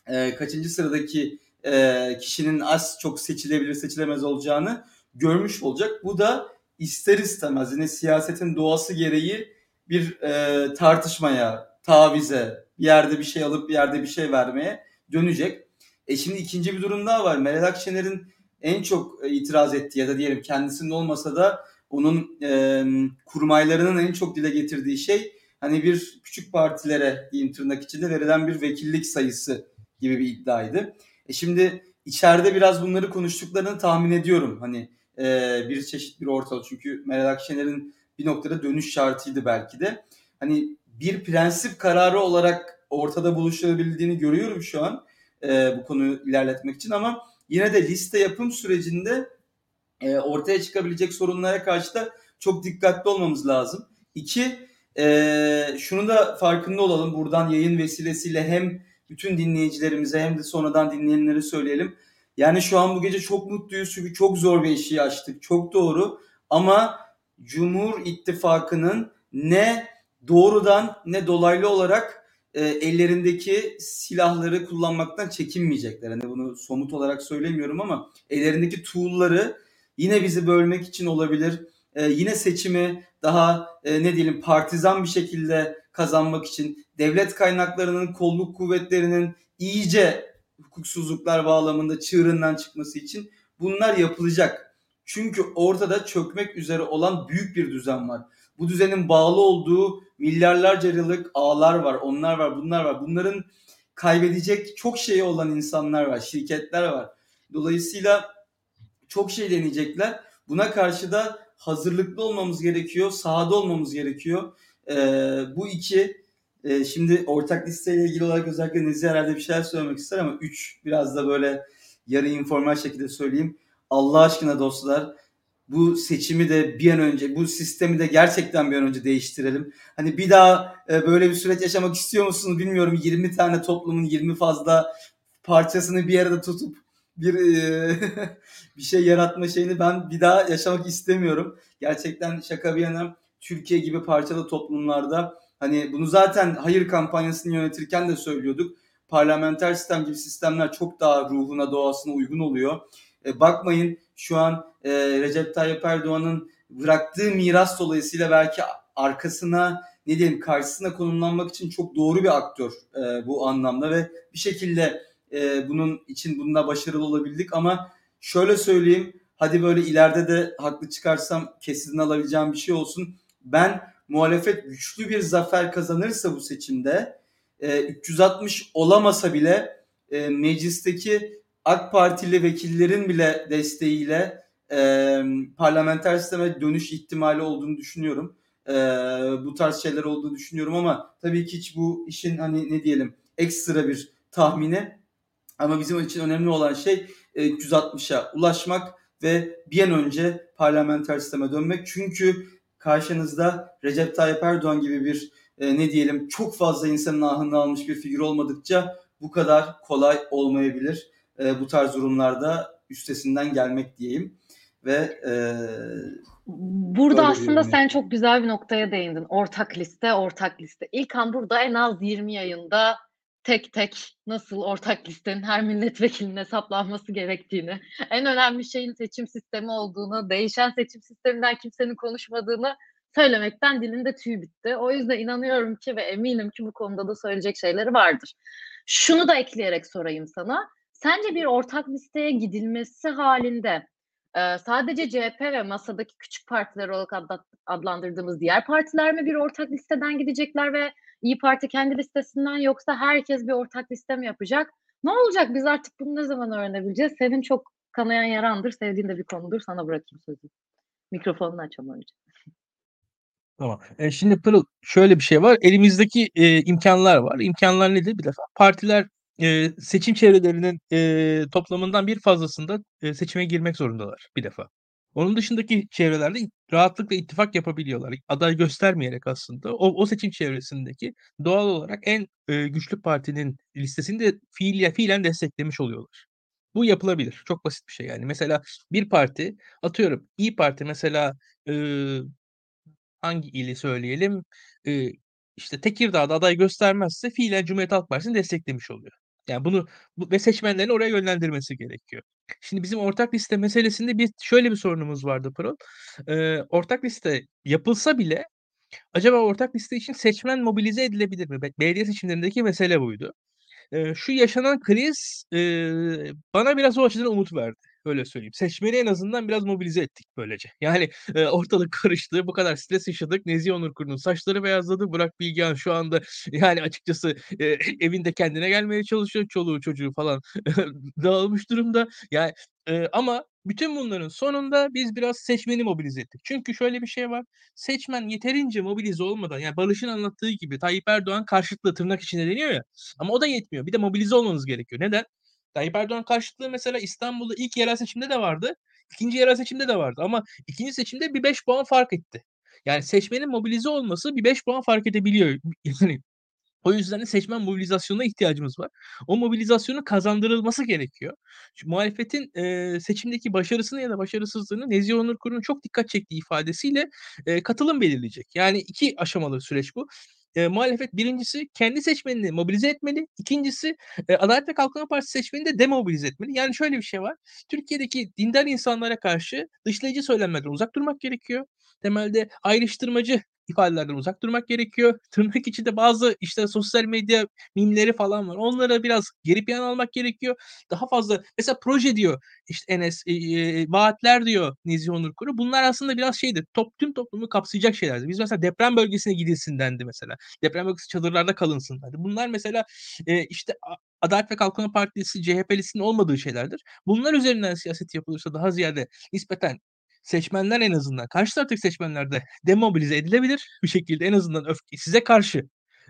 e, kaçıncı sıradaki e, kişinin az çok seçilebilir seçilemez olacağını görmüş olacak. Bu da ister istemez yine siyasetin doğası gereği bir e, tartışmaya, tavize, bir yerde bir şey alıp bir yerde bir şey vermeye dönecek. E şimdi ikinci bir durum daha var. Meral Akşener'in en çok e, itiraz ettiği ya da diyelim kendisinin olmasa da onun e, kurmaylarının en çok dile getirdiği şey hani bir küçük partilere diyeyim tırnak içinde verilen bir vekillik sayısı gibi bir iddiaydı. E şimdi içeride biraz bunları konuştuklarını tahmin ediyorum. Hani e, bir çeşit bir ortalık çünkü Meral Akşener'in bir noktada dönüş şartıydı belki de. Hani bir prensip kararı olarak ortada buluşabildiğini görüyorum şu an e, bu konuyu ilerletmek için ama yine de liste yapım sürecinde e, ortaya çıkabilecek sorunlara karşı da çok dikkatli olmamız lazım. İki, e, şunu da farkında olalım buradan yayın vesilesiyle hem bütün dinleyicilerimize hem de sonradan dinleyenlere söyleyelim. Yani şu an bu gece çok mutluyuz çünkü çok zor bir işi açtık. Çok doğru ama Cumhur İttifakı'nın ne doğrudan ne dolaylı olarak e, ellerindeki silahları kullanmaktan çekinmeyecekler. Hani bunu somut olarak söylemiyorum ama ellerindeki tool'ları yine bizi bölmek için olabilir. E, yine seçimi daha e, ne diyelim partizan bir şekilde kazanmak için devlet kaynaklarının kolluk kuvvetlerinin iyice hukuksuzluklar bağlamında çığırından çıkması için bunlar yapılacak. Çünkü ortada çökmek üzere olan büyük bir düzen var. Bu düzenin bağlı olduğu milyarlarca yıllık ağlar var, onlar var, bunlar var. Bunların kaybedecek çok şeyi olan insanlar var, şirketler var. Dolayısıyla çok şey deneyecekler. Buna karşı da hazırlıklı olmamız gerekiyor, sahada olmamız gerekiyor. Ee, bu iki e, şimdi ortak listeyle ilgili olarak özellikle Nezih herhalde bir şeyler söylemek ister ama üç biraz da böyle yarı informal şekilde söyleyeyim. Allah aşkına dostlar bu seçimi de bir an önce, bu sistemi de gerçekten bir an önce değiştirelim. Hani bir daha e, böyle bir süreç yaşamak istiyor musunuz bilmiyorum. 20 tane toplumun 20 fazla parçasını bir arada tutup bir e, bir şey yaratma şeyini ben bir daha yaşamak istemiyorum. Gerçekten şaka bir yana Türkiye gibi parçalı toplumlarda hani bunu zaten hayır kampanyasını yönetirken de söylüyorduk. Parlamenter sistem gibi sistemler çok daha ruhuna doğasına uygun oluyor. E, bakmayın şu an e, Recep Tayyip Erdoğan'ın bıraktığı miras dolayısıyla belki arkasına ne diyeyim karşısına konumlanmak için çok doğru bir aktör e, bu anlamda ve bir şekilde e, bunun için bununla başarılı olabildik ama şöyle söyleyeyim hadi böyle ileride de haklı çıkarsam kesin alabileceğim bir şey olsun. Ben muhalefet güçlü bir zafer kazanırsa bu seçimde e, 360 olamasa bile e, meclisteki AK Partili vekillerin bile desteğiyle e, parlamenter sisteme dönüş ihtimali olduğunu düşünüyorum. E, bu tarz şeyler olduğunu düşünüyorum ama tabii ki hiç bu işin hani ne diyelim ekstra bir tahmini ama bizim için önemli olan şey e, 360'a ulaşmak ve bir an önce parlamenter sisteme dönmek. Çünkü karşınızda Recep Tayyip Erdoğan gibi bir e, ne diyelim çok fazla insanın ahını almış bir figür olmadıkça bu kadar kolay olmayabilir. E, bu tarz durumlarda üstesinden gelmek diyeyim ve e, Burada aslında sen çok güzel bir noktaya değindin. Ortak liste, ortak liste. İlkan burada en az 20 yayında tek tek nasıl ortak listenin her milletvekilinin hesaplanması gerektiğini, en önemli şeyin seçim sistemi olduğunu, değişen seçim sisteminden kimsenin konuşmadığını söylemekten dilinde tüy bitti. O yüzden inanıyorum ki ve eminim ki bu konuda da söyleyecek şeyleri vardır. Şunu da ekleyerek sorayım sana. Sence bir ortak listeye gidilmesi halinde e, sadece CHP ve masadaki küçük partiler olarak adlandırdığımız diğer partiler mi bir ortak listeden gidecekler ve İyi Parti kendi listesinden yoksa herkes bir ortak liste mi yapacak? Ne olacak? Biz artık bunu ne zaman öğrenebileceğiz? Senin çok kanayan yarandır, sevdiğin de bir konudur. Sana bırakayım sözü. Mikrofonunu açalım önce. Tamam. E, şimdi Pırıl şöyle bir şey var. Elimizdeki e, imkanlar var. İmkanlar nedir? Bir defa partiler e, seçim çevrelerinin e, toplamından bir fazlasında e, seçime girmek zorundalar bir defa. Onun dışındaki çevrelerde rahatlıkla ittifak yapabiliyorlar. Aday göstermeyerek aslında o, o seçim çevresindeki doğal olarak en e, güçlü partinin listesini de fiil, fiilen desteklemiş oluyorlar. Bu yapılabilir. Çok basit bir şey yani. Mesela bir parti atıyorum İyi Parti mesela e, hangi ili söyleyelim e, işte Tekirdağ'da aday göstermezse fiilen Cumhuriyet Halk Partisi'ni desteklemiş oluyor. Yani bunu bu, ve seçmenlerin oraya yönlendirmesi gerekiyor. Şimdi bizim ortak liste meselesinde bir şöyle bir sorunumuz vardı Pırıl. Ee, ortak liste yapılsa bile acaba ortak liste için seçmen mobilize edilebilir mi? Belediye seçimlerindeki mesele buydu. Ee, şu yaşanan kriz e, bana biraz o açıdan umut verdi. Öyle söyleyeyim. Seçmeni en azından biraz mobilize ettik böylece. Yani e, ortalık karıştı. Bu kadar stres yaşadık. Nezih Onurkur'un saçları beyazladı. Burak Bilgehan şu anda yani açıkçası e, evinde kendine gelmeye çalışıyor. Çoluğu çocuğu falan dağılmış durumda. Yani e, ama bütün bunların sonunda biz biraz seçmeni mobilize ettik. Çünkü şöyle bir şey var. Seçmen yeterince mobilize olmadan yani Barış'ın anlattığı gibi Tayyip Erdoğan karşıtlığı tırnak içinde deniyor ya. Ama o da yetmiyor. Bir de mobilize olmanız gerekiyor. Neden? Tayyip Erdoğan karşıtlığı mesela İstanbul'da ilk yerel seçimde de vardı. ikinci yerel seçimde de vardı. Ama ikinci seçimde bir 5 puan fark etti. Yani seçmenin mobilize olması bir 5 puan fark edebiliyor. Yani o yüzden de seçmen mobilizasyonuna ihtiyacımız var. O mobilizasyonun kazandırılması gerekiyor. Şu muhalefetin e, seçimdeki başarısını ya da başarısızlığını Nezih Onur Kuru'nun çok dikkat çektiği ifadesiyle e, katılım belirleyecek. Yani iki aşamalı süreç bu e, muhalefet birincisi kendi seçmenini mobilize etmeli. İkincisi e, Adalet ve Kalkınma Partisi seçmenini de demobilize etmeli. Yani şöyle bir şey var. Türkiye'deki dindar insanlara karşı dışlayıcı söylemlerden uzak durmak gerekiyor. Temelde ayrıştırmacı ifadelerden uzak durmak gerekiyor. Tırnak içinde bazı işte sosyal medya mimleri falan var. Onlara biraz geri plan almak gerekiyor. Daha fazla mesela proje diyor işte Enes e, e, vaatler diyor Nezih Onur Kuru. Bunlar aslında biraz şeydir. Top, tüm toplumu kapsayacak şeylerdi. Biz mesela deprem bölgesine gidilsin dendi mesela. Deprem bölgesi çadırlarda kalınsın dendi. Bunlar mesela e, işte Adalet ve Kalkınma Partisi CHP'lisinin olmadığı şeylerdir. Bunlar üzerinden siyaset yapılırsa daha ziyade nispeten seçmenler en azından karşı taraftaki seçmenler de demobilize edilebilir bir şekilde en azından öfke size karşı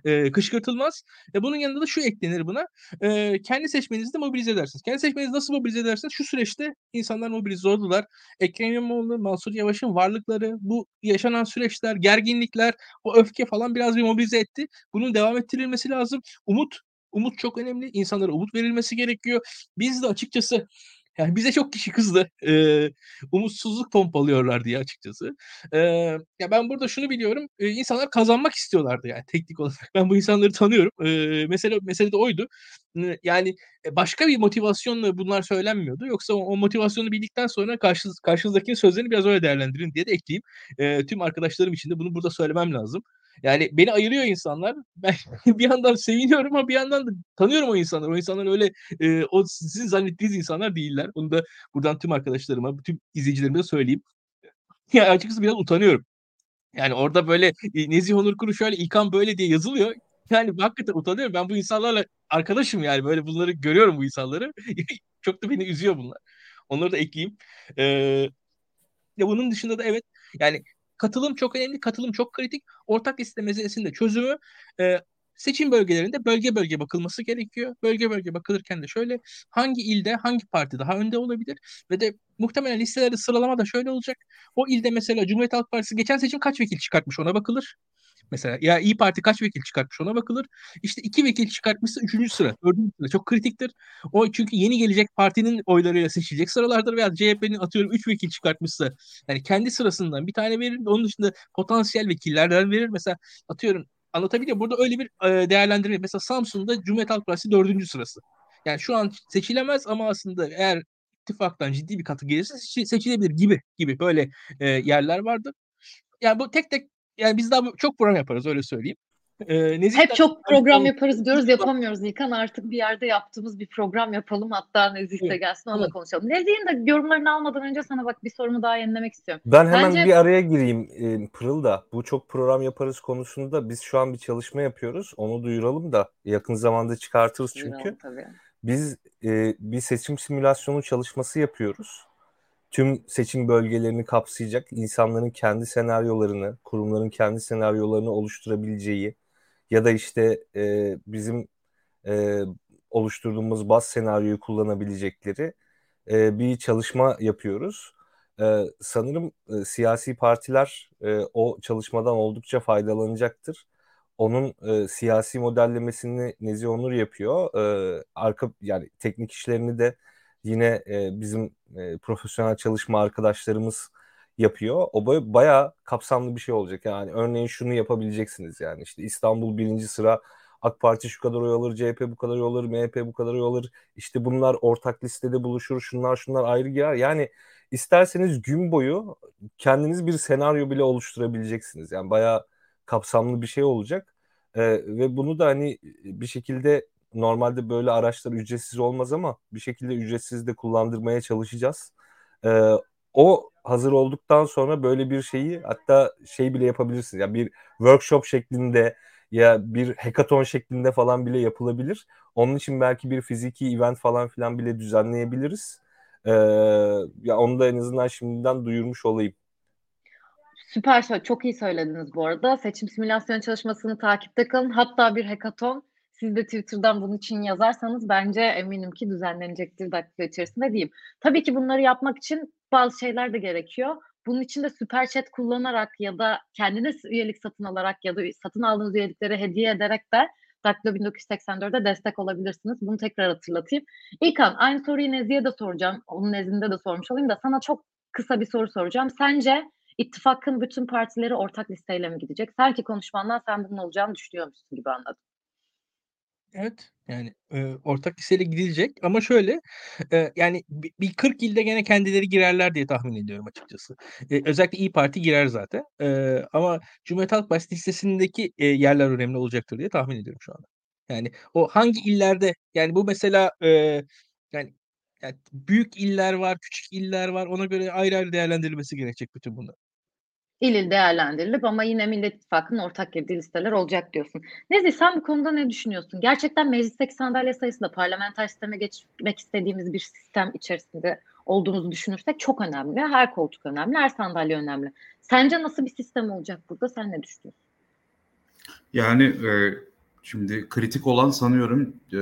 e, kışkırtılmaz. E, bunun yanında da şu eklenir buna. E, kendi seçmeninizi de mobilize edersiniz. Kendi seçmeninizi nasıl mobilize edersiniz? Şu süreçte insanlar mobilize oldular. Ekrem İmamoğlu, Mansur Yavaş'ın varlıkları, bu yaşanan süreçler, gerginlikler, o öfke falan biraz bir mobilize etti. Bunun devam ettirilmesi lazım. Umut Umut çok önemli. İnsanlara umut verilmesi gerekiyor. Biz de açıkçası yani bize çok kişi kızdı. Ee, umutsuzluk pompalıyorlar diye açıkçası. Ee, ya ben burada şunu biliyorum. E, insanlar kazanmak istiyorlardı yani teknik olarak. Ben bu insanları tanıyorum. Ee, mesele mesele de oydu. Ee, yani başka bir motivasyonla bunlar söylenmiyordu. Yoksa o, o motivasyonu bildikten sonra karşı, karşınızdakinin sözlerini biraz öyle değerlendirin diye de ekleyeyim. Ee, tüm arkadaşlarım için de bunu burada söylemem lazım. Yani beni ayırıyor insanlar. Ben bir yandan seviniyorum ama bir yandan da tanıyorum o insanları. O insanlar öyle e, o sizin zannettiğiniz insanlar değiller. Bunu da buradan tüm arkadaşlarıma, tüm izleyicilerime söyleyeyim. Ya açıkçası biraz utanıyorum. Yani orada böyle Nezih Onur Kuru şöyle İlkan böyle diye yazılıyor. Yani hakikaten utanıyorum. Ben bu insanlarla arkadaşım yani böyle bunları görüyorum bu insanları. Çok da beni üzüyor bunlar. Onları da ekleyeyim. Ee, ya bunun dışında da evet yani Katılım çok önemli, katılım çok kritik. Ortak liste meselesinde çözümü e, seçim bölgelerinde bölge bölge bakılması gerekiyor. Bölge bölge bakılırken de şöyle hangi ilde hangi parti daha önde olabilir ve de muhtemelen listelerde sıralama da şöyle olacak. O ilde mesela Cumhuriyet Halk Partisi geçen seçim kaç vekil çıkartmış ona bakılır. Mesela ya İyi Parti kaç vekil çıkartmış ona bakılır. İşte iki vekil çıkartmışsa üçüncü sıra, dördüncü sıra çok kritiktir. O çünkü yeni gelecek partinin oylarıyla seçilecek sıralardır veya CHP'nin atıyorum üç vekil çıkartmışsa yani kendi sırasından bir tane verir. Onun dışında potansiyel vekillerden verir. Mesela atıyorum Anlatabiliyor? Burada öyle bir e, değerlendirme. Mesela Samsun'da Cumhuriyet Halk Partisi dördüncü sırası. Yani şu an seçilemez ama aslında eğer ittifaktan ciddi bir katı gelirse seçilebilir gibi gibi böyle e, yerler vardır. Yani bu tek tek yani biz daha çok program yaparız öyle söyleyeyim. Ee, Nezih Hep çok program yaparız diyoruz yapamıyoruz İlkan artık bir yerde yaptığımız bir program yapalım hatta Nezih de gelsin onunla konuşalım. Nezih'in de yorumlarını almadan önce sana bak bir sorumu daha yenilemek istiyorum. Ben hemen Bence... bir araya gireyim e, Pırıl da bu çok program yaparız konusunda biz şu an bir çalışma yapıyoruz onu duyuralım da yakın zamanda çıkartırız çünkü. Duyuralım, tabii. Biz e, bir seçim simülasyonu çalışması yapıyoruz tüm seçim bölgelerini kapsayacak insanların kendi senaryolarını, kurumların kendi senaryolarını oluşturabileceği ya da işte e, bizim e, oluşturduğumuz baz senaryoyu kullanabilecekleri e, bir çalışma yapıyoruz. E, sanırım e, siyasi partiler e, o çalışmadan oldukça faydalanacaktır. Onun e, siyasi modellemesini Nezi Onur yapıyor. E, arka yani teknik işlerini de yine e, bizim e, profesyonel çalışma arkadaşlarımız yapıyor. O bayağı kapsamlı bir şey olacak. Yani örneğin şunu yapabileceksiniz yani işte İstanbul birinci sıra AK Parti şu kadar oy alır, CHP bu kadar oy alır, MHP bu kadar oy alır. İşte bunlar ortak listede buluşur, şunlar şunlar ayrı girer. Yani isterseniz gün boyu kendiniz bir senaryo bile oluşturabileceksiniz. Yani bayağı kapsamlı bir şey olacak. Ee, ve bunu da hani bir şekilde normalde böyle araçlar ücretsiz olmaz ama bir şekilde ücretsiz de kullandırmaya çalışacağız. Ee, o hazır olduktan sonra böyle bir şeyi hatta şey bile yapabilirsiniz. Yani bir workshop şeklinde ya bir hackathon şeklinde falan bile yapılabilir. Onun için belki bir fiziki event falan filan bile düzenleyebiliriz. Ee, ya onu da en azından şimdiden duyurmuş olayım. Süper, çok iyi söylediniz bu arada. Seçim simülasyon çalışmasını takipte kalın. Hatta bir hackathon siz de Twitter'dan bunun için yazarsanız bence eminim ki düzenlenecektir dakika içerisinde diyeyim. Tabii ki bunları yapmak için bazı şeyler de gerekiyor. Bunun için de süper chat kullanarak ya da kendiniz üyelik satın alarak ya da satın aldığınız üyelikleri hediye ederek de Daktilo 1984'e destek olabilirsiniz. Bunu tekrar hatırlatayım. İlkan aynı soruyu Nezi'ye de soracağım. Onun nezdinde de sormuş olayım da sana çok kısa bir soru soracağım. Sence ittifakın bütün partileri ortak listeyle mi gidecek? Sanki konuşmandan sen bunun olacağını düşünüyormuşsun gibi anladım. Evet, yani, eee, ortak listeyle gidilecek ama şöyle, eee, yani, bi bir 40 ilde gene kendileri girerler diye tahmin ediyorum açıkçası. Eee, özellikle İYİ Parti girer zaten, eee, ama Cumhuriyet Halk Partisi listesindeki, eee, yerler önemli olacaktır diye tahmin ediyorum şu anda. Yani, o hangi illerde, yani, bu mesela, eee, yani, yani, büyük iller var, küçük iller var, ona göre ayrı ayrı değerlendirilmesi gerekecek bütün bunlar il il değerlendirilip ama yine Millet İttifakı'nın ortak girdiği listeler olacak diyorsun. Nezih sen bu konuda ne düşünüyorsun? Gerçekten meclisteki sandalye sayısında parlamenter sisteme geçmek istediğimiz bir sistem içerisinde olduğumuzu düşünürsek çok önemli. Her koltuk önemli, her sandalye önemli. Sence nasıl bir sistem olacak burada? Sen ne düşünüyorsun? Yani e, şimdi kritik olan sanıyorum e,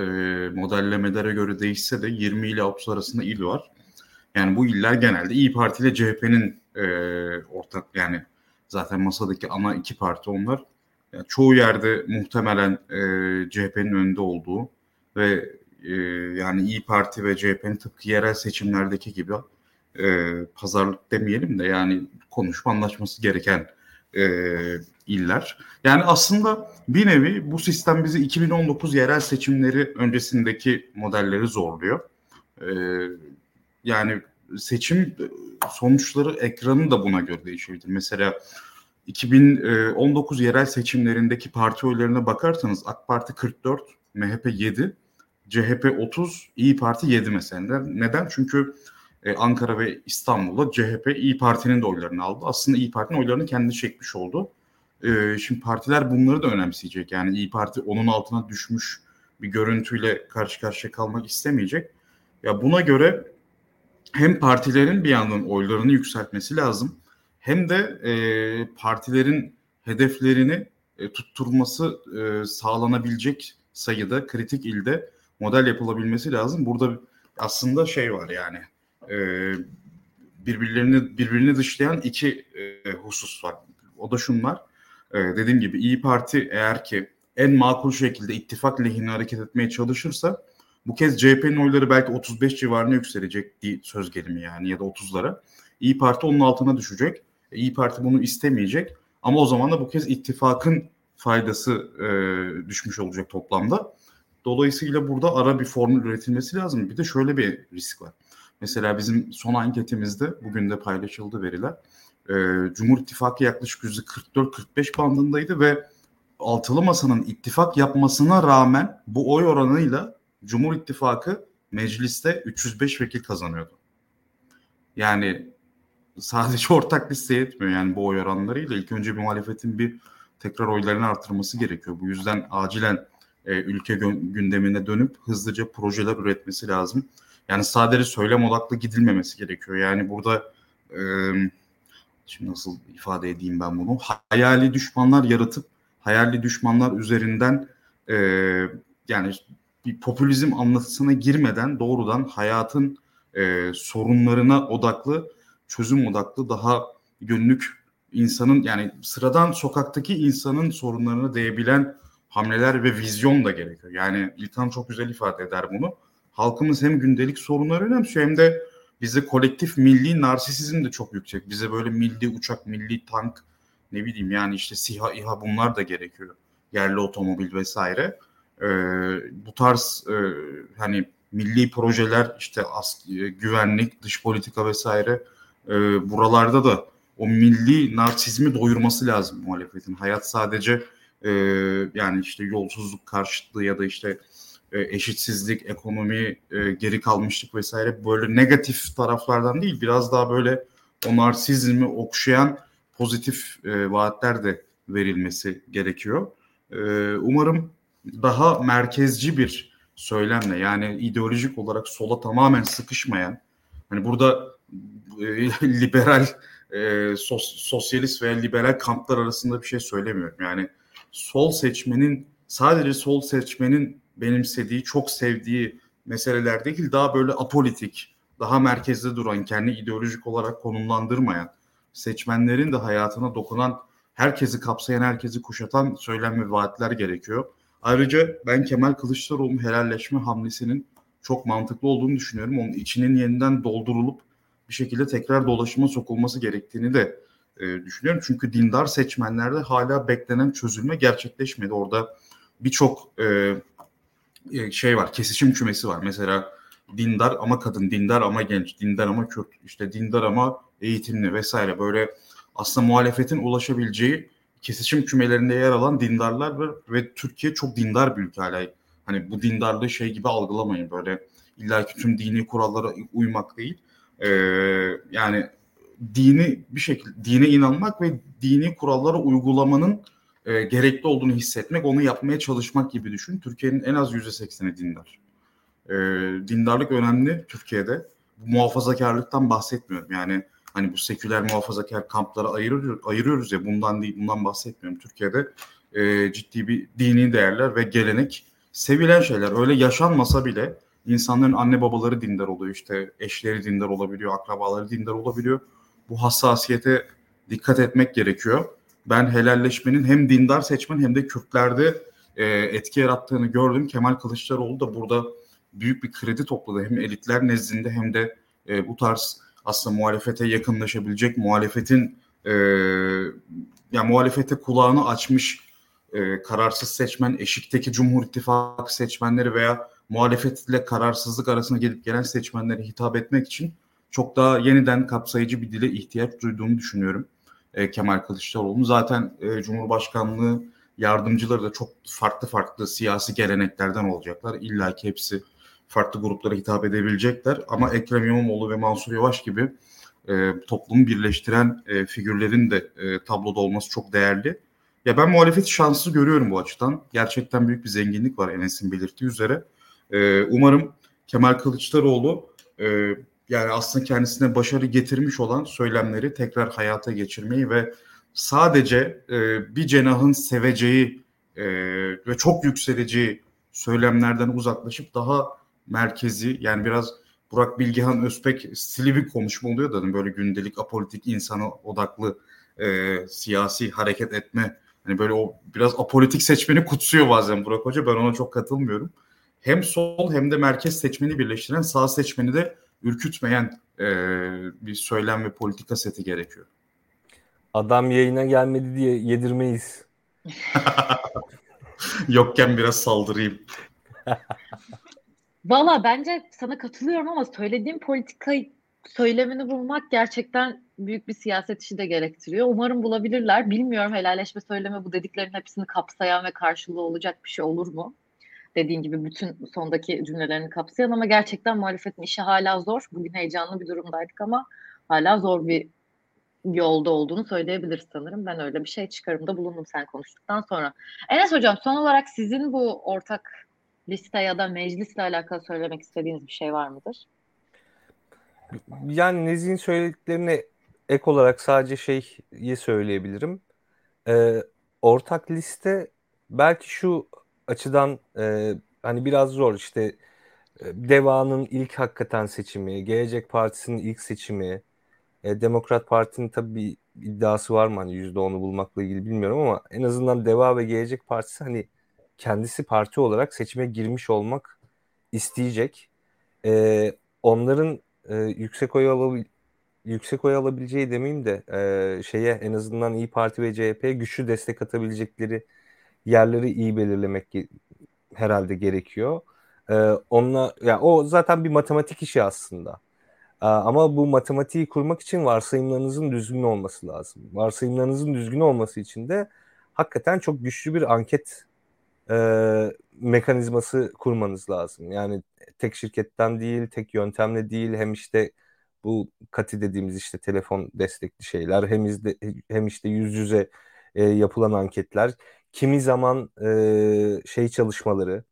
modellemelere göre değişse de 20 ile 30 arasında il var. Yani bu iller genelde İyi Parti ile CHP'nin e, ortak yani zaten masadaki ana iki parti onlar. Yani çoğu yerde muhtemelen e, CHP'nin önünde olduğu ve e, yani İyi Parti ve CHP'nin tıpkı yerel seçimlerdeki gibi e, pazarlık demeyelim de yani konuşma anlaşması gereken e, iller. Yani aslında bir nevi bu sistem bizi 2019 yerel seçimleri öncesindeki modelleri zorluyor. E, yani seçim sonuçları ekranı da buna göre değişebilir. Mesela 2019 yerel seçimlerindeki parti oylarına bakarsanız AK Parti 44, MHP 7, CHP 30, İyi Parti 7 mesela. Neden? Çünkü e, Ankara ve İstanbul'da CHP İyi Parti'nin de oylarını aldı. Aslında İyi Parti'nin oylarını kendi çekmiş oldu. E, şimdi partiler bunları da önemseyecek. Yani İyi Parti onun altına düşmüş bir görüntüyle karşı karşıya kalmak istemeyecek. Ya buna göre hem partilerin bir yandan oylarını yükseltmesi lazım hem de e, partilerin hedeflerini e, tutturması e, sağlanabilecek sayıda kritik ilde model yapılabilmesi lazım. Burada aslında şey var yani e, birbirlerini birbirini dışlayan iki e, husus var. O da şunlar. E, dediğim gibi İyi Parti eğer ki en makul şekilde ittifak lehine hareket etmeye çalışırsa bu kez CHP'nin oyları belki 35 civarına yükselecek diye söz gelimi yani ya da 30'lara. İyi Parti onun altına düşecek. İyi Parti bunu istemeyecek. Ama o zaman da bu kez ittifakın faydası e, düşmüş olacak toplamda. Dolayısıyla burada ara bir formül üretilmesi lazım. Bir de şöyle bir risk var. Mesela bizim son anketimizde bugün de paylaşıldı veriler. E, Cumhur İttifakı yaklaşık %44-45 bandındaydı ve altılı masanın ittifak yapmasına rağmen bu oy oranıyla Cumhur İttifakı mecliste 305 vekil kazanıyordu. Yani sadece ortak listeye etmiyor yani bu oy oranlarıyla. ilk önce bir muhalefetin bir tekrar oylarını artırması gerekiyor. Bu yüzden acilen e, ülke gündemine dönüp hızlıca projeler üretmesi lazım. Yani sadece söylem odaklı gidilmemesi gerekiyor. Yani burada e, şimdi nasıl ifade edeyim ben bunu? Hayali düşmanlar yaratıp hayali düşmanlar üzerinden e, yani bir popülizm anlatısına girmeden doğrudan hayatın e, sorunlarına odaklı, çözüm odaklı, daha günlük insanın yani sıradan sokaktaki insanın sorunlarına değebilen hamleler ve vizyon da gerekiyor. Yani İlkan çok güzel ifade eder bunu. Halkımız hem gündelik sorunları önemsiyor hem de bize kolektif milli narsisizm de çok yüksek. Bize böyle milli uçak, milli tank, ne bileyim yani işte SİHA, İHA bunlar da gerekiyor. Yerli otomobil vesaire. Ee, bu tarz e, hani milli projeler işte as, e, güvenlik, dış politika vesaire e, buralarda da o milli narsizmi doyurması lazım muhalefetin. Hayat sadece e, yani işte yolsuzluk karşıtlığı ya da işte e, eşitsizlik, ekonomi, e, geri kalmışlık vesaire böyle negatif taraflardan değil biraz daha böyle o narsizmi okşayan pozitif e, vaatler de verilmesi gerekiyor. E, umarım daha merkezci bir söylemle yani ideolojik olarak sola tamamen sıkışmayan hani burada e, liberal e, sos, sosyalist veya liberal kamplar arasında bir şey söylemiyorum. Yani sol seçmenin sadece sol seçmenin benimsediği, çok sevdiği meseleler değil daha böyle apolitik, daha merkezde duran, kendi ideolojik olarak konumlandırmayan, seçmenlerin de hayatına dokunan, herkesi kapsayan, herkesi kuşatan söylem ve vaatler gerekiyor. Ayrıca ben Kemal Kılıçdaroğlu'nun helalleşme hamlesinin çok mantıklı olduğunu düşünüyorum. Onun içinin yeniden doldurulup bir şekilde tekrar dolaşıma sokulması gerektiğini de e, düşünüyorum. Çünkü dindar seçmenlerde hala beklenen çözülme gerçekleşmedi. Orada birçok e, e, şey var, kesişim kümesi var. Mesela dindar ama kadın, dindar ama genç, dindar ama Kürt, işte dindar ama eğitimli vesaire böyle aslında muhalefetin ulaşabileceği kesişim kümelerinde yer alan dindarlar var ve Türkiye çok dindar bir ülke hala. Hani bu dindarlığı şey gibi algılamayın böyle illa ki tüm dini kurallara uymak değil. Ee, yani dini bir şekilde dine inanmak ve dini kurallara uygulamanın e, gerekli olduğunu hissetmek, onu yapmaya çalışmak gibi düşün. Türkiye'nin en az yüzde sekseni dindar. E, dindarlık önemli Türkiye'de. Muhafazakarlıktan bahsetmiyorum. Yani hani bu seküler muhafazakar kamplara ayırıyoruz, ayırıyoruz ya bundan değil, bundan bahsetmiyorum. Türkiye'de e, ciddi bir dini değerler ve gelenek sevilen şeyler. Öyle yaşanmasa bile insanların anne babaları dindar oluyor. işte eşleri dindar olabiliyor, akrabaları dindar olabiliyor. Bu hassasiyete dikkat etmek gerekiyor ben helalleşmenin hem dindar seçmen hem de Kürtlerde e, etki yarattığını gördüm. Kemal Kılıçdaroğlu da burada büyük bir kredi topladı hem elitler nezdinde hem de e, bu tarz aslında muhalefete yakınlaşabilecek muhalefetin e, yani muhalefete kulağını açmış e, kararsız seçmen, eşikteki Cumhur İttifakı seçmenleri veya muhalefetle kararsızlık arasında gelip gelen seçmenlere hitap etmek için çok daha yeniden kapsayıcı bir dile ihtiyaç duyduğunu düşünüyorum e, Kemal Kılıçdaroğlu. Zaten e, Cumhurbaşkanlığı yardımcıları da çok farklı farklı siyasi geleneklerden olacaklar. İlla ki hepsi farklı gruplara hitap edebilecekler. Ama Ekrem İmamoğlu ve Mansur Yavaş gibi e, toplumu birleştiren e, figürlerin de e, tabloda olması çok değerli. Ya ben muhalefeti şanslı görüyorum bu açıdan. Gerçekten büyük bir zenginlik var Enes'in belirttiği üzere. E, umarım Kemal Kılıçdaroğlu e, yani aslında kendisine başarı getirmiş olan söylemleri tekrar hayata geçirmeyi ve sadece e, bir cenahın seveceği e, ve çok yükseleceği söylemlerden uzaklaşıp daha merkezi yani biraz Burak Bilgehan Özpek stili bir konuşma oluyor da böyle gündelik apolitik insana odaklı e, siyasi hareket etme hani böyle o biraz apolitik seçmeni kutsuyor bazen Burak Hoca ben ona çok katılmıyorum. Hem sol hem de merkez seçmeni birleştiren sağ seçmeni de ürkütmeyen e, bir söylem ve politika seti gerekiyor. Adam yayına gelmedi diye yedirmeyiz Yokken biraz saldırayım. Valla bence sana katılıyorum ama söylediğim politika söylemini bulmak gerçekten büyük bir siyaset işi de gerektiriyor. Umarım bulabilirler. Bilmiyorum helalleşme söyleme bu dediklerin hepsini kapsayan ve karşılığı olacak bir şey olur mu? Dediğin gibi bütün sondaki cümlelerini kapsayan ama gerçekten muhalefetin işi hala zor. Bugün heyecanlı bir durumdaydık ama hala zor bir yolda olduğunu söyleyebiliriz sanırım. Ben öyle bir şey çıkarımda bulundum sen konuştuktan sonra. Enes Hocam son olarak sizin bu ortak liste ya da meclisle alakalı söylemek istediğiniz bir şey var mıdır? Yani Nezih'in söylediklerine ek olarak sadece şeyi söyleyebilirim. Ee, ortak liste belki şu açıdan e, hani biraz zor işte e, Deva'nın ilk hakikaten seçimi, Gelecek Partisi'nin ilk seçimi, e, Demokrat Parti'nin tabii bir iddiası var mı hani %10'u bulmakla ilgili bilmiyorum ama en azından Deva ve Gelecek Partisi hani kendisi parti olarak seçime girmiş olmak isteyecek. E, onların e, yüksek oy alabil yüksek oy alabileceği demeyeyim de e, şeye en azından İyi Parti ve CHP güçlü destek atabilecekleri yerleri iyi belirlemek herhalde gerekiyor. E, onunla ya o zaten bir matematik işi aslında. E, ama bu matematiği kurmak için varsayımlarınızın düzgün olması lazım. Varsayımlarınızın düzgün olması için de hakikaten çok güçlü bir anket e, mekanizması kurmanız lazım. Yani tek şirketten değil, tek yöntemle değil hem işte bu kati dediğimiz işte telefon destekli şeyler hem izde, hem işte yüz yüze e, yapılan anketler. Kimi zaman e, şey çalışmaları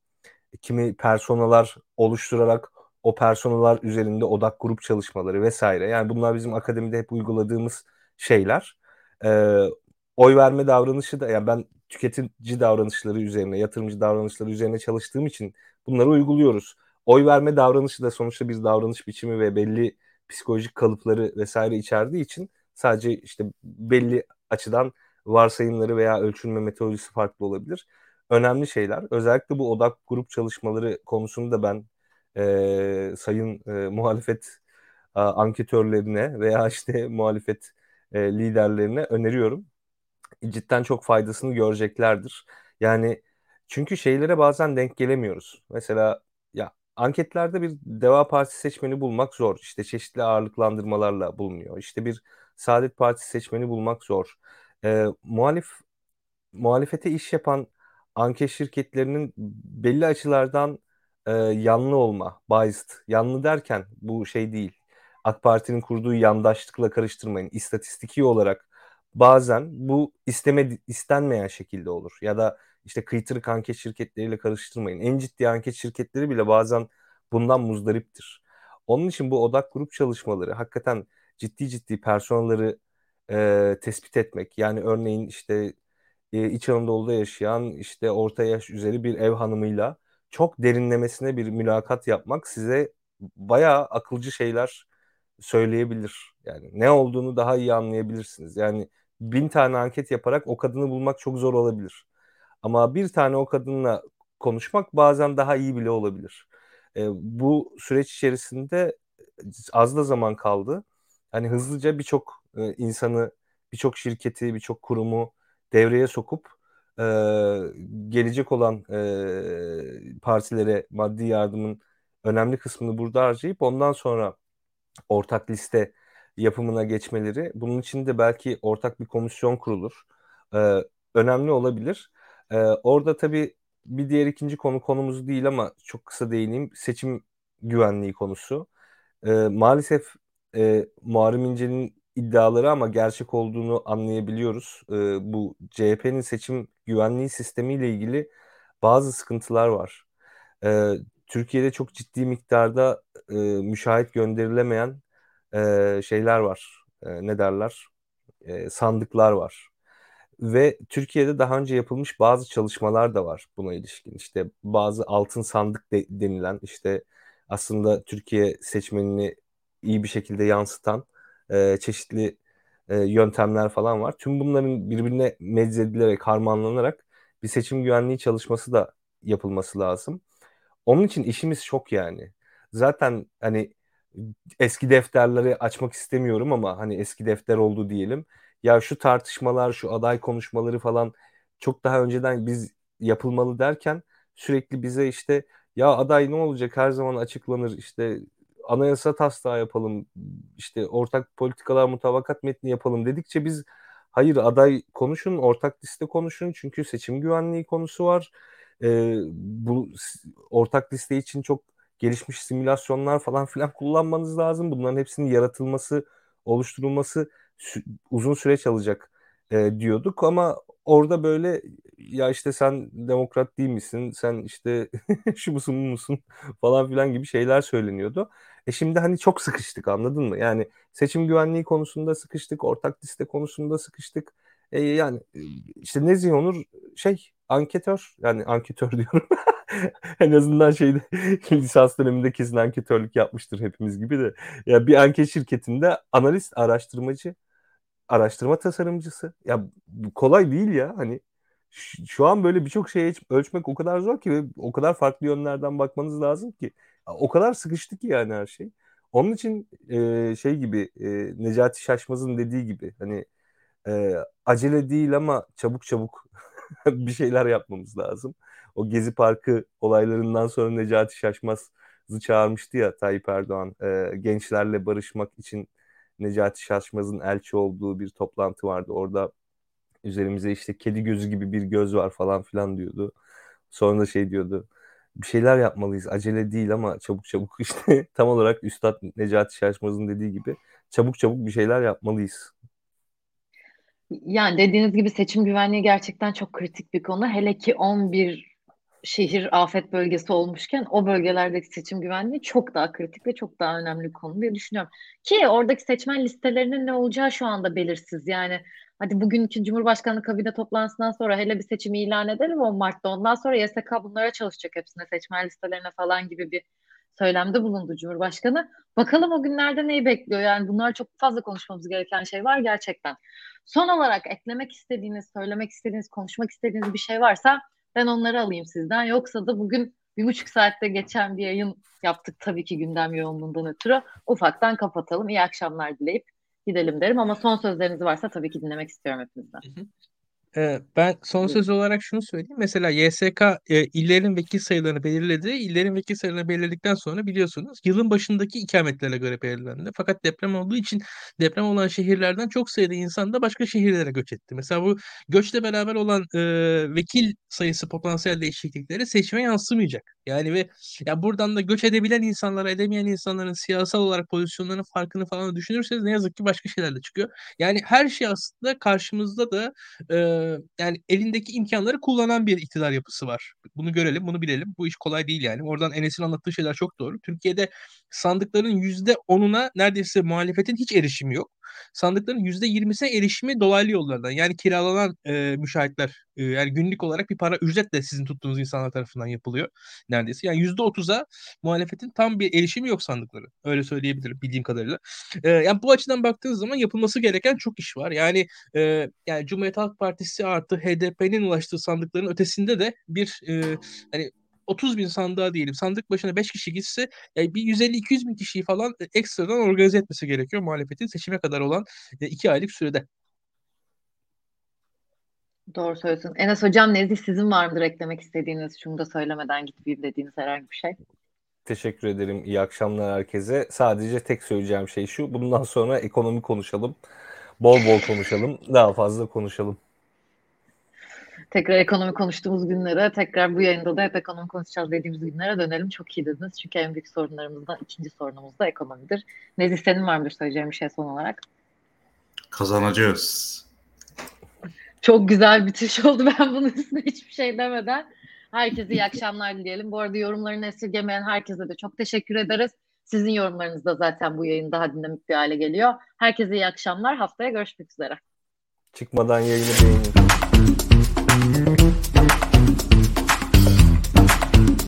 kimi personalar oluşturarak o personalar üzerinde odak grup çalışmaları vesaire. Yani bunlar bizim akademide hep uyguladığımız şeyler. E, oy verme davranışı da yani ben tüketici davranışları üzerine yatırımcı davranışları üzerine çalıştığım için bunları uyguluyoruz oy verme davranışı da sonuçta bir davranış biçimi ve belli psikolojik kalıpları vesaire içerdiği için sadece işte belli açıdan varsayımları veya ölçülme metodolojisi farklı olabilir. Önemli şeyler. Özellikle bu odak grup çalışmaları konusunda ben e, sayın e, muhalefet e, anketörlerine veya işte muhalefet e, liderlerine öneriyorum. Cidden çok faydasını göreceklerdir. Yani çünkü şeylere bazen denk gelemiyoruz. Mesela ya anketlerde bir Deva Partisi seçmeni bulmak zor. İşte çeşitli ağırlıklandırmalarla bulunuyor. İşte bir Saadet Partisi seçmeni bulmak zor. Ee, muhalif muhalefete iş yapan anket şirketlerinin belli açılardan e, yanlı olma, biased. Yanlı derken bu şey değil. AK Parti'nin kurduğu yandaşlıkla karıştırmayın. İstatistiki olarak bazen bu isteme istenmeyen şekilde olur. Ya da işte kıytırık anket şirketleriyle karıştırmayın. En ciddi anket şirketleri bile bazen bundan muzdariptir. Onun için bu odak grup çalışmaları hakikaten ciddi ciddi personelleri e, tespit etmek. Yani örneğin işte e, İç Anadolu'da yaşayan işte orta yaş üzeri bir ev hanımıyla çok derinlemesine bir mülakat yapmak size bayağı akılcı şeyler söyleyebilir. Yani ne olduğunu daha iyi anlayabilirsiniz. Yani bin tane anket yaparak o kadını bulmak çok zor olabilir. Ama bir tane o kadınla konuşmak bazen daha iyi bile olabilir. E, bu süreç içerisinde az da zaman kaldı. Hani hızlıca birçok e, insanı, birçok şirketi, birçok kurumu devreye sokup e, gelecek olan e, partilere maddi yardımın önemli kısmını burada harcayıp ondan sonra ortak liste yapımına geçmeleri. Bunun için de belki ortak bir komisyon kurulur. E, önemli olabilir. Ee, orada tabii bir diğer ikinci konu konumuz değil ama çok kısa değineyim. Seçim güvenliği konusu. Ee, maalesef e, Muharrem İnce'nin iddiaları ama gerçek olduğunu anlayabiliyoruz. Ee, bu CHP'nin seçim güvenliği sistemiyle ilgili bazı sıkıntılar var. Ee, Türkiye'de çok ciddi miktarda e, müşahit gönderilemeyen e, şeyler var. E, ne derler? E, sandıklar var. Ve Türkiye'de daha önce yapılmış bazı çalışmalar da var buna ilişkin. İşte bazı altın sandık de, denilen işte aslında Türkiye seçmenini iyi bir şekilde yansıtan e, çeşitli e, yöntemler falan var. Tüm bunların birbirine meczedilerek, harmanlanarak bir seçim güvenliği çalışması da yapılması lazım. Onun için işimiz çok yani. Zaten hani eski defterleri açmak istemiyorum ama hani eski defter oldu diyelim. Ya şu tartışmalar, şu aday konuşmaları falan çok daha önceden biz yapılmalı derken sürekli bize işte ya aday ne olacak? Her zaman açıklanır. İşte anayasa taslağı yapalım. İşte ortak politikalar mutabakat metni yapalım. dedikçe biz hayır aday konuşun ortak liste konuşun. Çünkü seçim güvenliği konusu var. E, bu ortak liste için çok gelişmiş simülasyonlar falan filan kullanmanız lazım bunların hepsinin yaratılması oluşturulması uzun süreç alacak e, diyorduk ama orada böyle ya işte sen demokrat değil misin sen işte şu musun bu musun falan filan gibi şeyler söyleniyordu. E şimdi hani çok sıkıştık anladın mı? Yani seçim güvenliği konusunda sıkıştık, ortak liste konusunda sıkıştık. E yani işte Nezih Onur şey anketör yani anketör diyorum. en azından şeyde lisans döneminde kesin anketörlük yapmıştır hepimiz gibi de. Ya bir anket şirketinde analist, araştırmacı, araştırma tasarımcısı. Ya kolay değil ya hani şu an böyle birçok şeyi ölçmek o kadar zor ki ve o kadar farklı yönlerden bakmanız lazım ki. O kadar sıkıştı ki yani her şey. Onun için e, şey gibi e, Necati Şaşmaz'ın dediği gibi hani e, acele değil ama çabuk çabuk bir şeyler yapmamız lazım. O Gezi Parkı olaylarından sonra Necati Şaşmaz'ı çağırmıştı ya Tayyip Erdoğan e, gençlerle barışmak için Necati Şaşmaz'ın elçi olduğu bir toplantı vardı. Orada üzerimize işte kedi gözü gibi bir göz var falan filan diyordu. Sonra da şey diyordu. Bir şeyler yapmalıyız. Acele değil ama çabuk çabuk işte tam olarak Üstad Necati Şaşmaz'ın dediği gibi çabuk çabuk bir şeyler yapmalıyız. Yani dediğiniz gibi seçim güvenliği gerçekten çok kritik bir konu. Hele ki 11 şehir afet bölgesi olmuşken o bölgelerdeki seçim güvenliği çok daha kritik ve çok daha önemli bir konu diye düşünüyorum. Ki oradaki seçmen listelerinin ne olacağı şu anda belirsiz. Yani hadi bugünkü Cumhurbaşkanı kabine toplantısından sonra hele bir seçimi ilan edelim 10 Mart'ta. Ondan sonra YSK bunlara çalışacak hepsine seçmen listelerine falan gibi bir söylemde bulundu Cumhurbaşkanı. Bakalım o günlerde neyi bekliyor? Yani bunlar çok fazla konuşmamız gereken şey var gerçekten. Son olarak eklemek istediğiniz, söylemek istediğiniz, konuşmak istediğiniz bir şey varsa ben onları alayım sizden. Yoksa da bugün bir buçuk saatte geçen bir yayın yaptık tabii ki gündem yoğunluğundan ötürü. Ufaktan kapatalım. İyi akşamlar dileyip gidelim derim. Ama son sözleriniz varsa tabii ki dinlemek istiyorum hepinizden. Hı hı. Ee, ben son söz olarak şunu söyleyeyim. Mesela YSK e, illerin vekil sayılarını belirledi. İllerin vekil sayılarını belirledikten sonra biliyorsunuz yılın başındaki ikametlerine göre belirlendi. Fakat deprem olduğu için deprem olan şehirlerden çok sayıda insan da başka şehirlere göç etti. Mesela bu göçle beraber olan e, vekil sayısı potansiyel değişiklikleri seçime yansımayacak. Yani ve ya buradan da göç edebilen insanlara edemeyen insanların siyasal olarak pozisyonlarının farkını falan düşünürseniz ne yazık ki başka şeyler de çıkıyor. Yani her şey aslında karşımızda da e, yani elindeki imkanları kullanan bir iktidar yapısı var. Bunu görelim, bunu bilelim. Bu iş kolay değil yani. Oradan Enes'in anlattığı şeyler çok doğru. Türkiye'de sandıkların yüzde onuna neredeyse muhalefetin hiç erişimi yok. Sandıkların yüzde yirmisine erişimi dolaylı yollardan. Yani kiralanan e, müşahitler e, yani günlük olarak bir para ücretle sizin tuttuğunuz insanlar tarafından yapılıyor neredeyse. Yani yüzde otuza muhalefetin tam bir erişimi yok sandıkları. Öyle söyleyebilirim bildiğim kadarıyla. E, yani bu açıdan baktığınız zaman yapılması gereken çok iş var. Yani e, yani Cumhuriyet Halk Partisi artı HDP'nin ulaştığı sandıkların ötesinde de bir e, hani 30 bin sandığa diyelim sandık başına 5 kişi gitse yani bir 150-200 bin kişiyi falan e, ekstradan organize etmesi gerekiyor muhalefetin seçime kadar olan 2 aylık sürede. Doğru söylüyorsun. Enes Hocam Nezih sizin var mıdır eklemek istediğiniz şunu da söylemeden gitmeyeyim dediğiniz herhangi bir şey? Teşekkür ederim. İyi akşamlar herkese. Sadece tek söyleyeceğim şey şu. Bundan sonra ekonomi konuşalım. Bol bol konuşalım. Daha fazla konuşalım tekrar ekonomi konuştuğumuz günlere, tekrar bu yayında da hep ekonomi konuşacağız dediğimiz günlere dönelim. Çok iyi dediniz. Çünkü en büyük sorunlarımızdan ikinci sorunumuz da ekonomidir. Nezih senin var mıdır söyleyeceğim bir şey son olarak? Kazanacağız. Çok güzel bitiş oldu. Ben bunun üstüne hiçbir şey demeden. Herkese iyi akşamlar dileyelim. Bu arada yorumlarını esirgemeyen herkese de çok teşekkür ederiz. Sizin yorumlarınız da zaten bu yayın daha dinamik bir hale geliyor. Herkese iyi akşamlar. Haftaya görüşmek üzere. Çıkmadan yayını beğenin.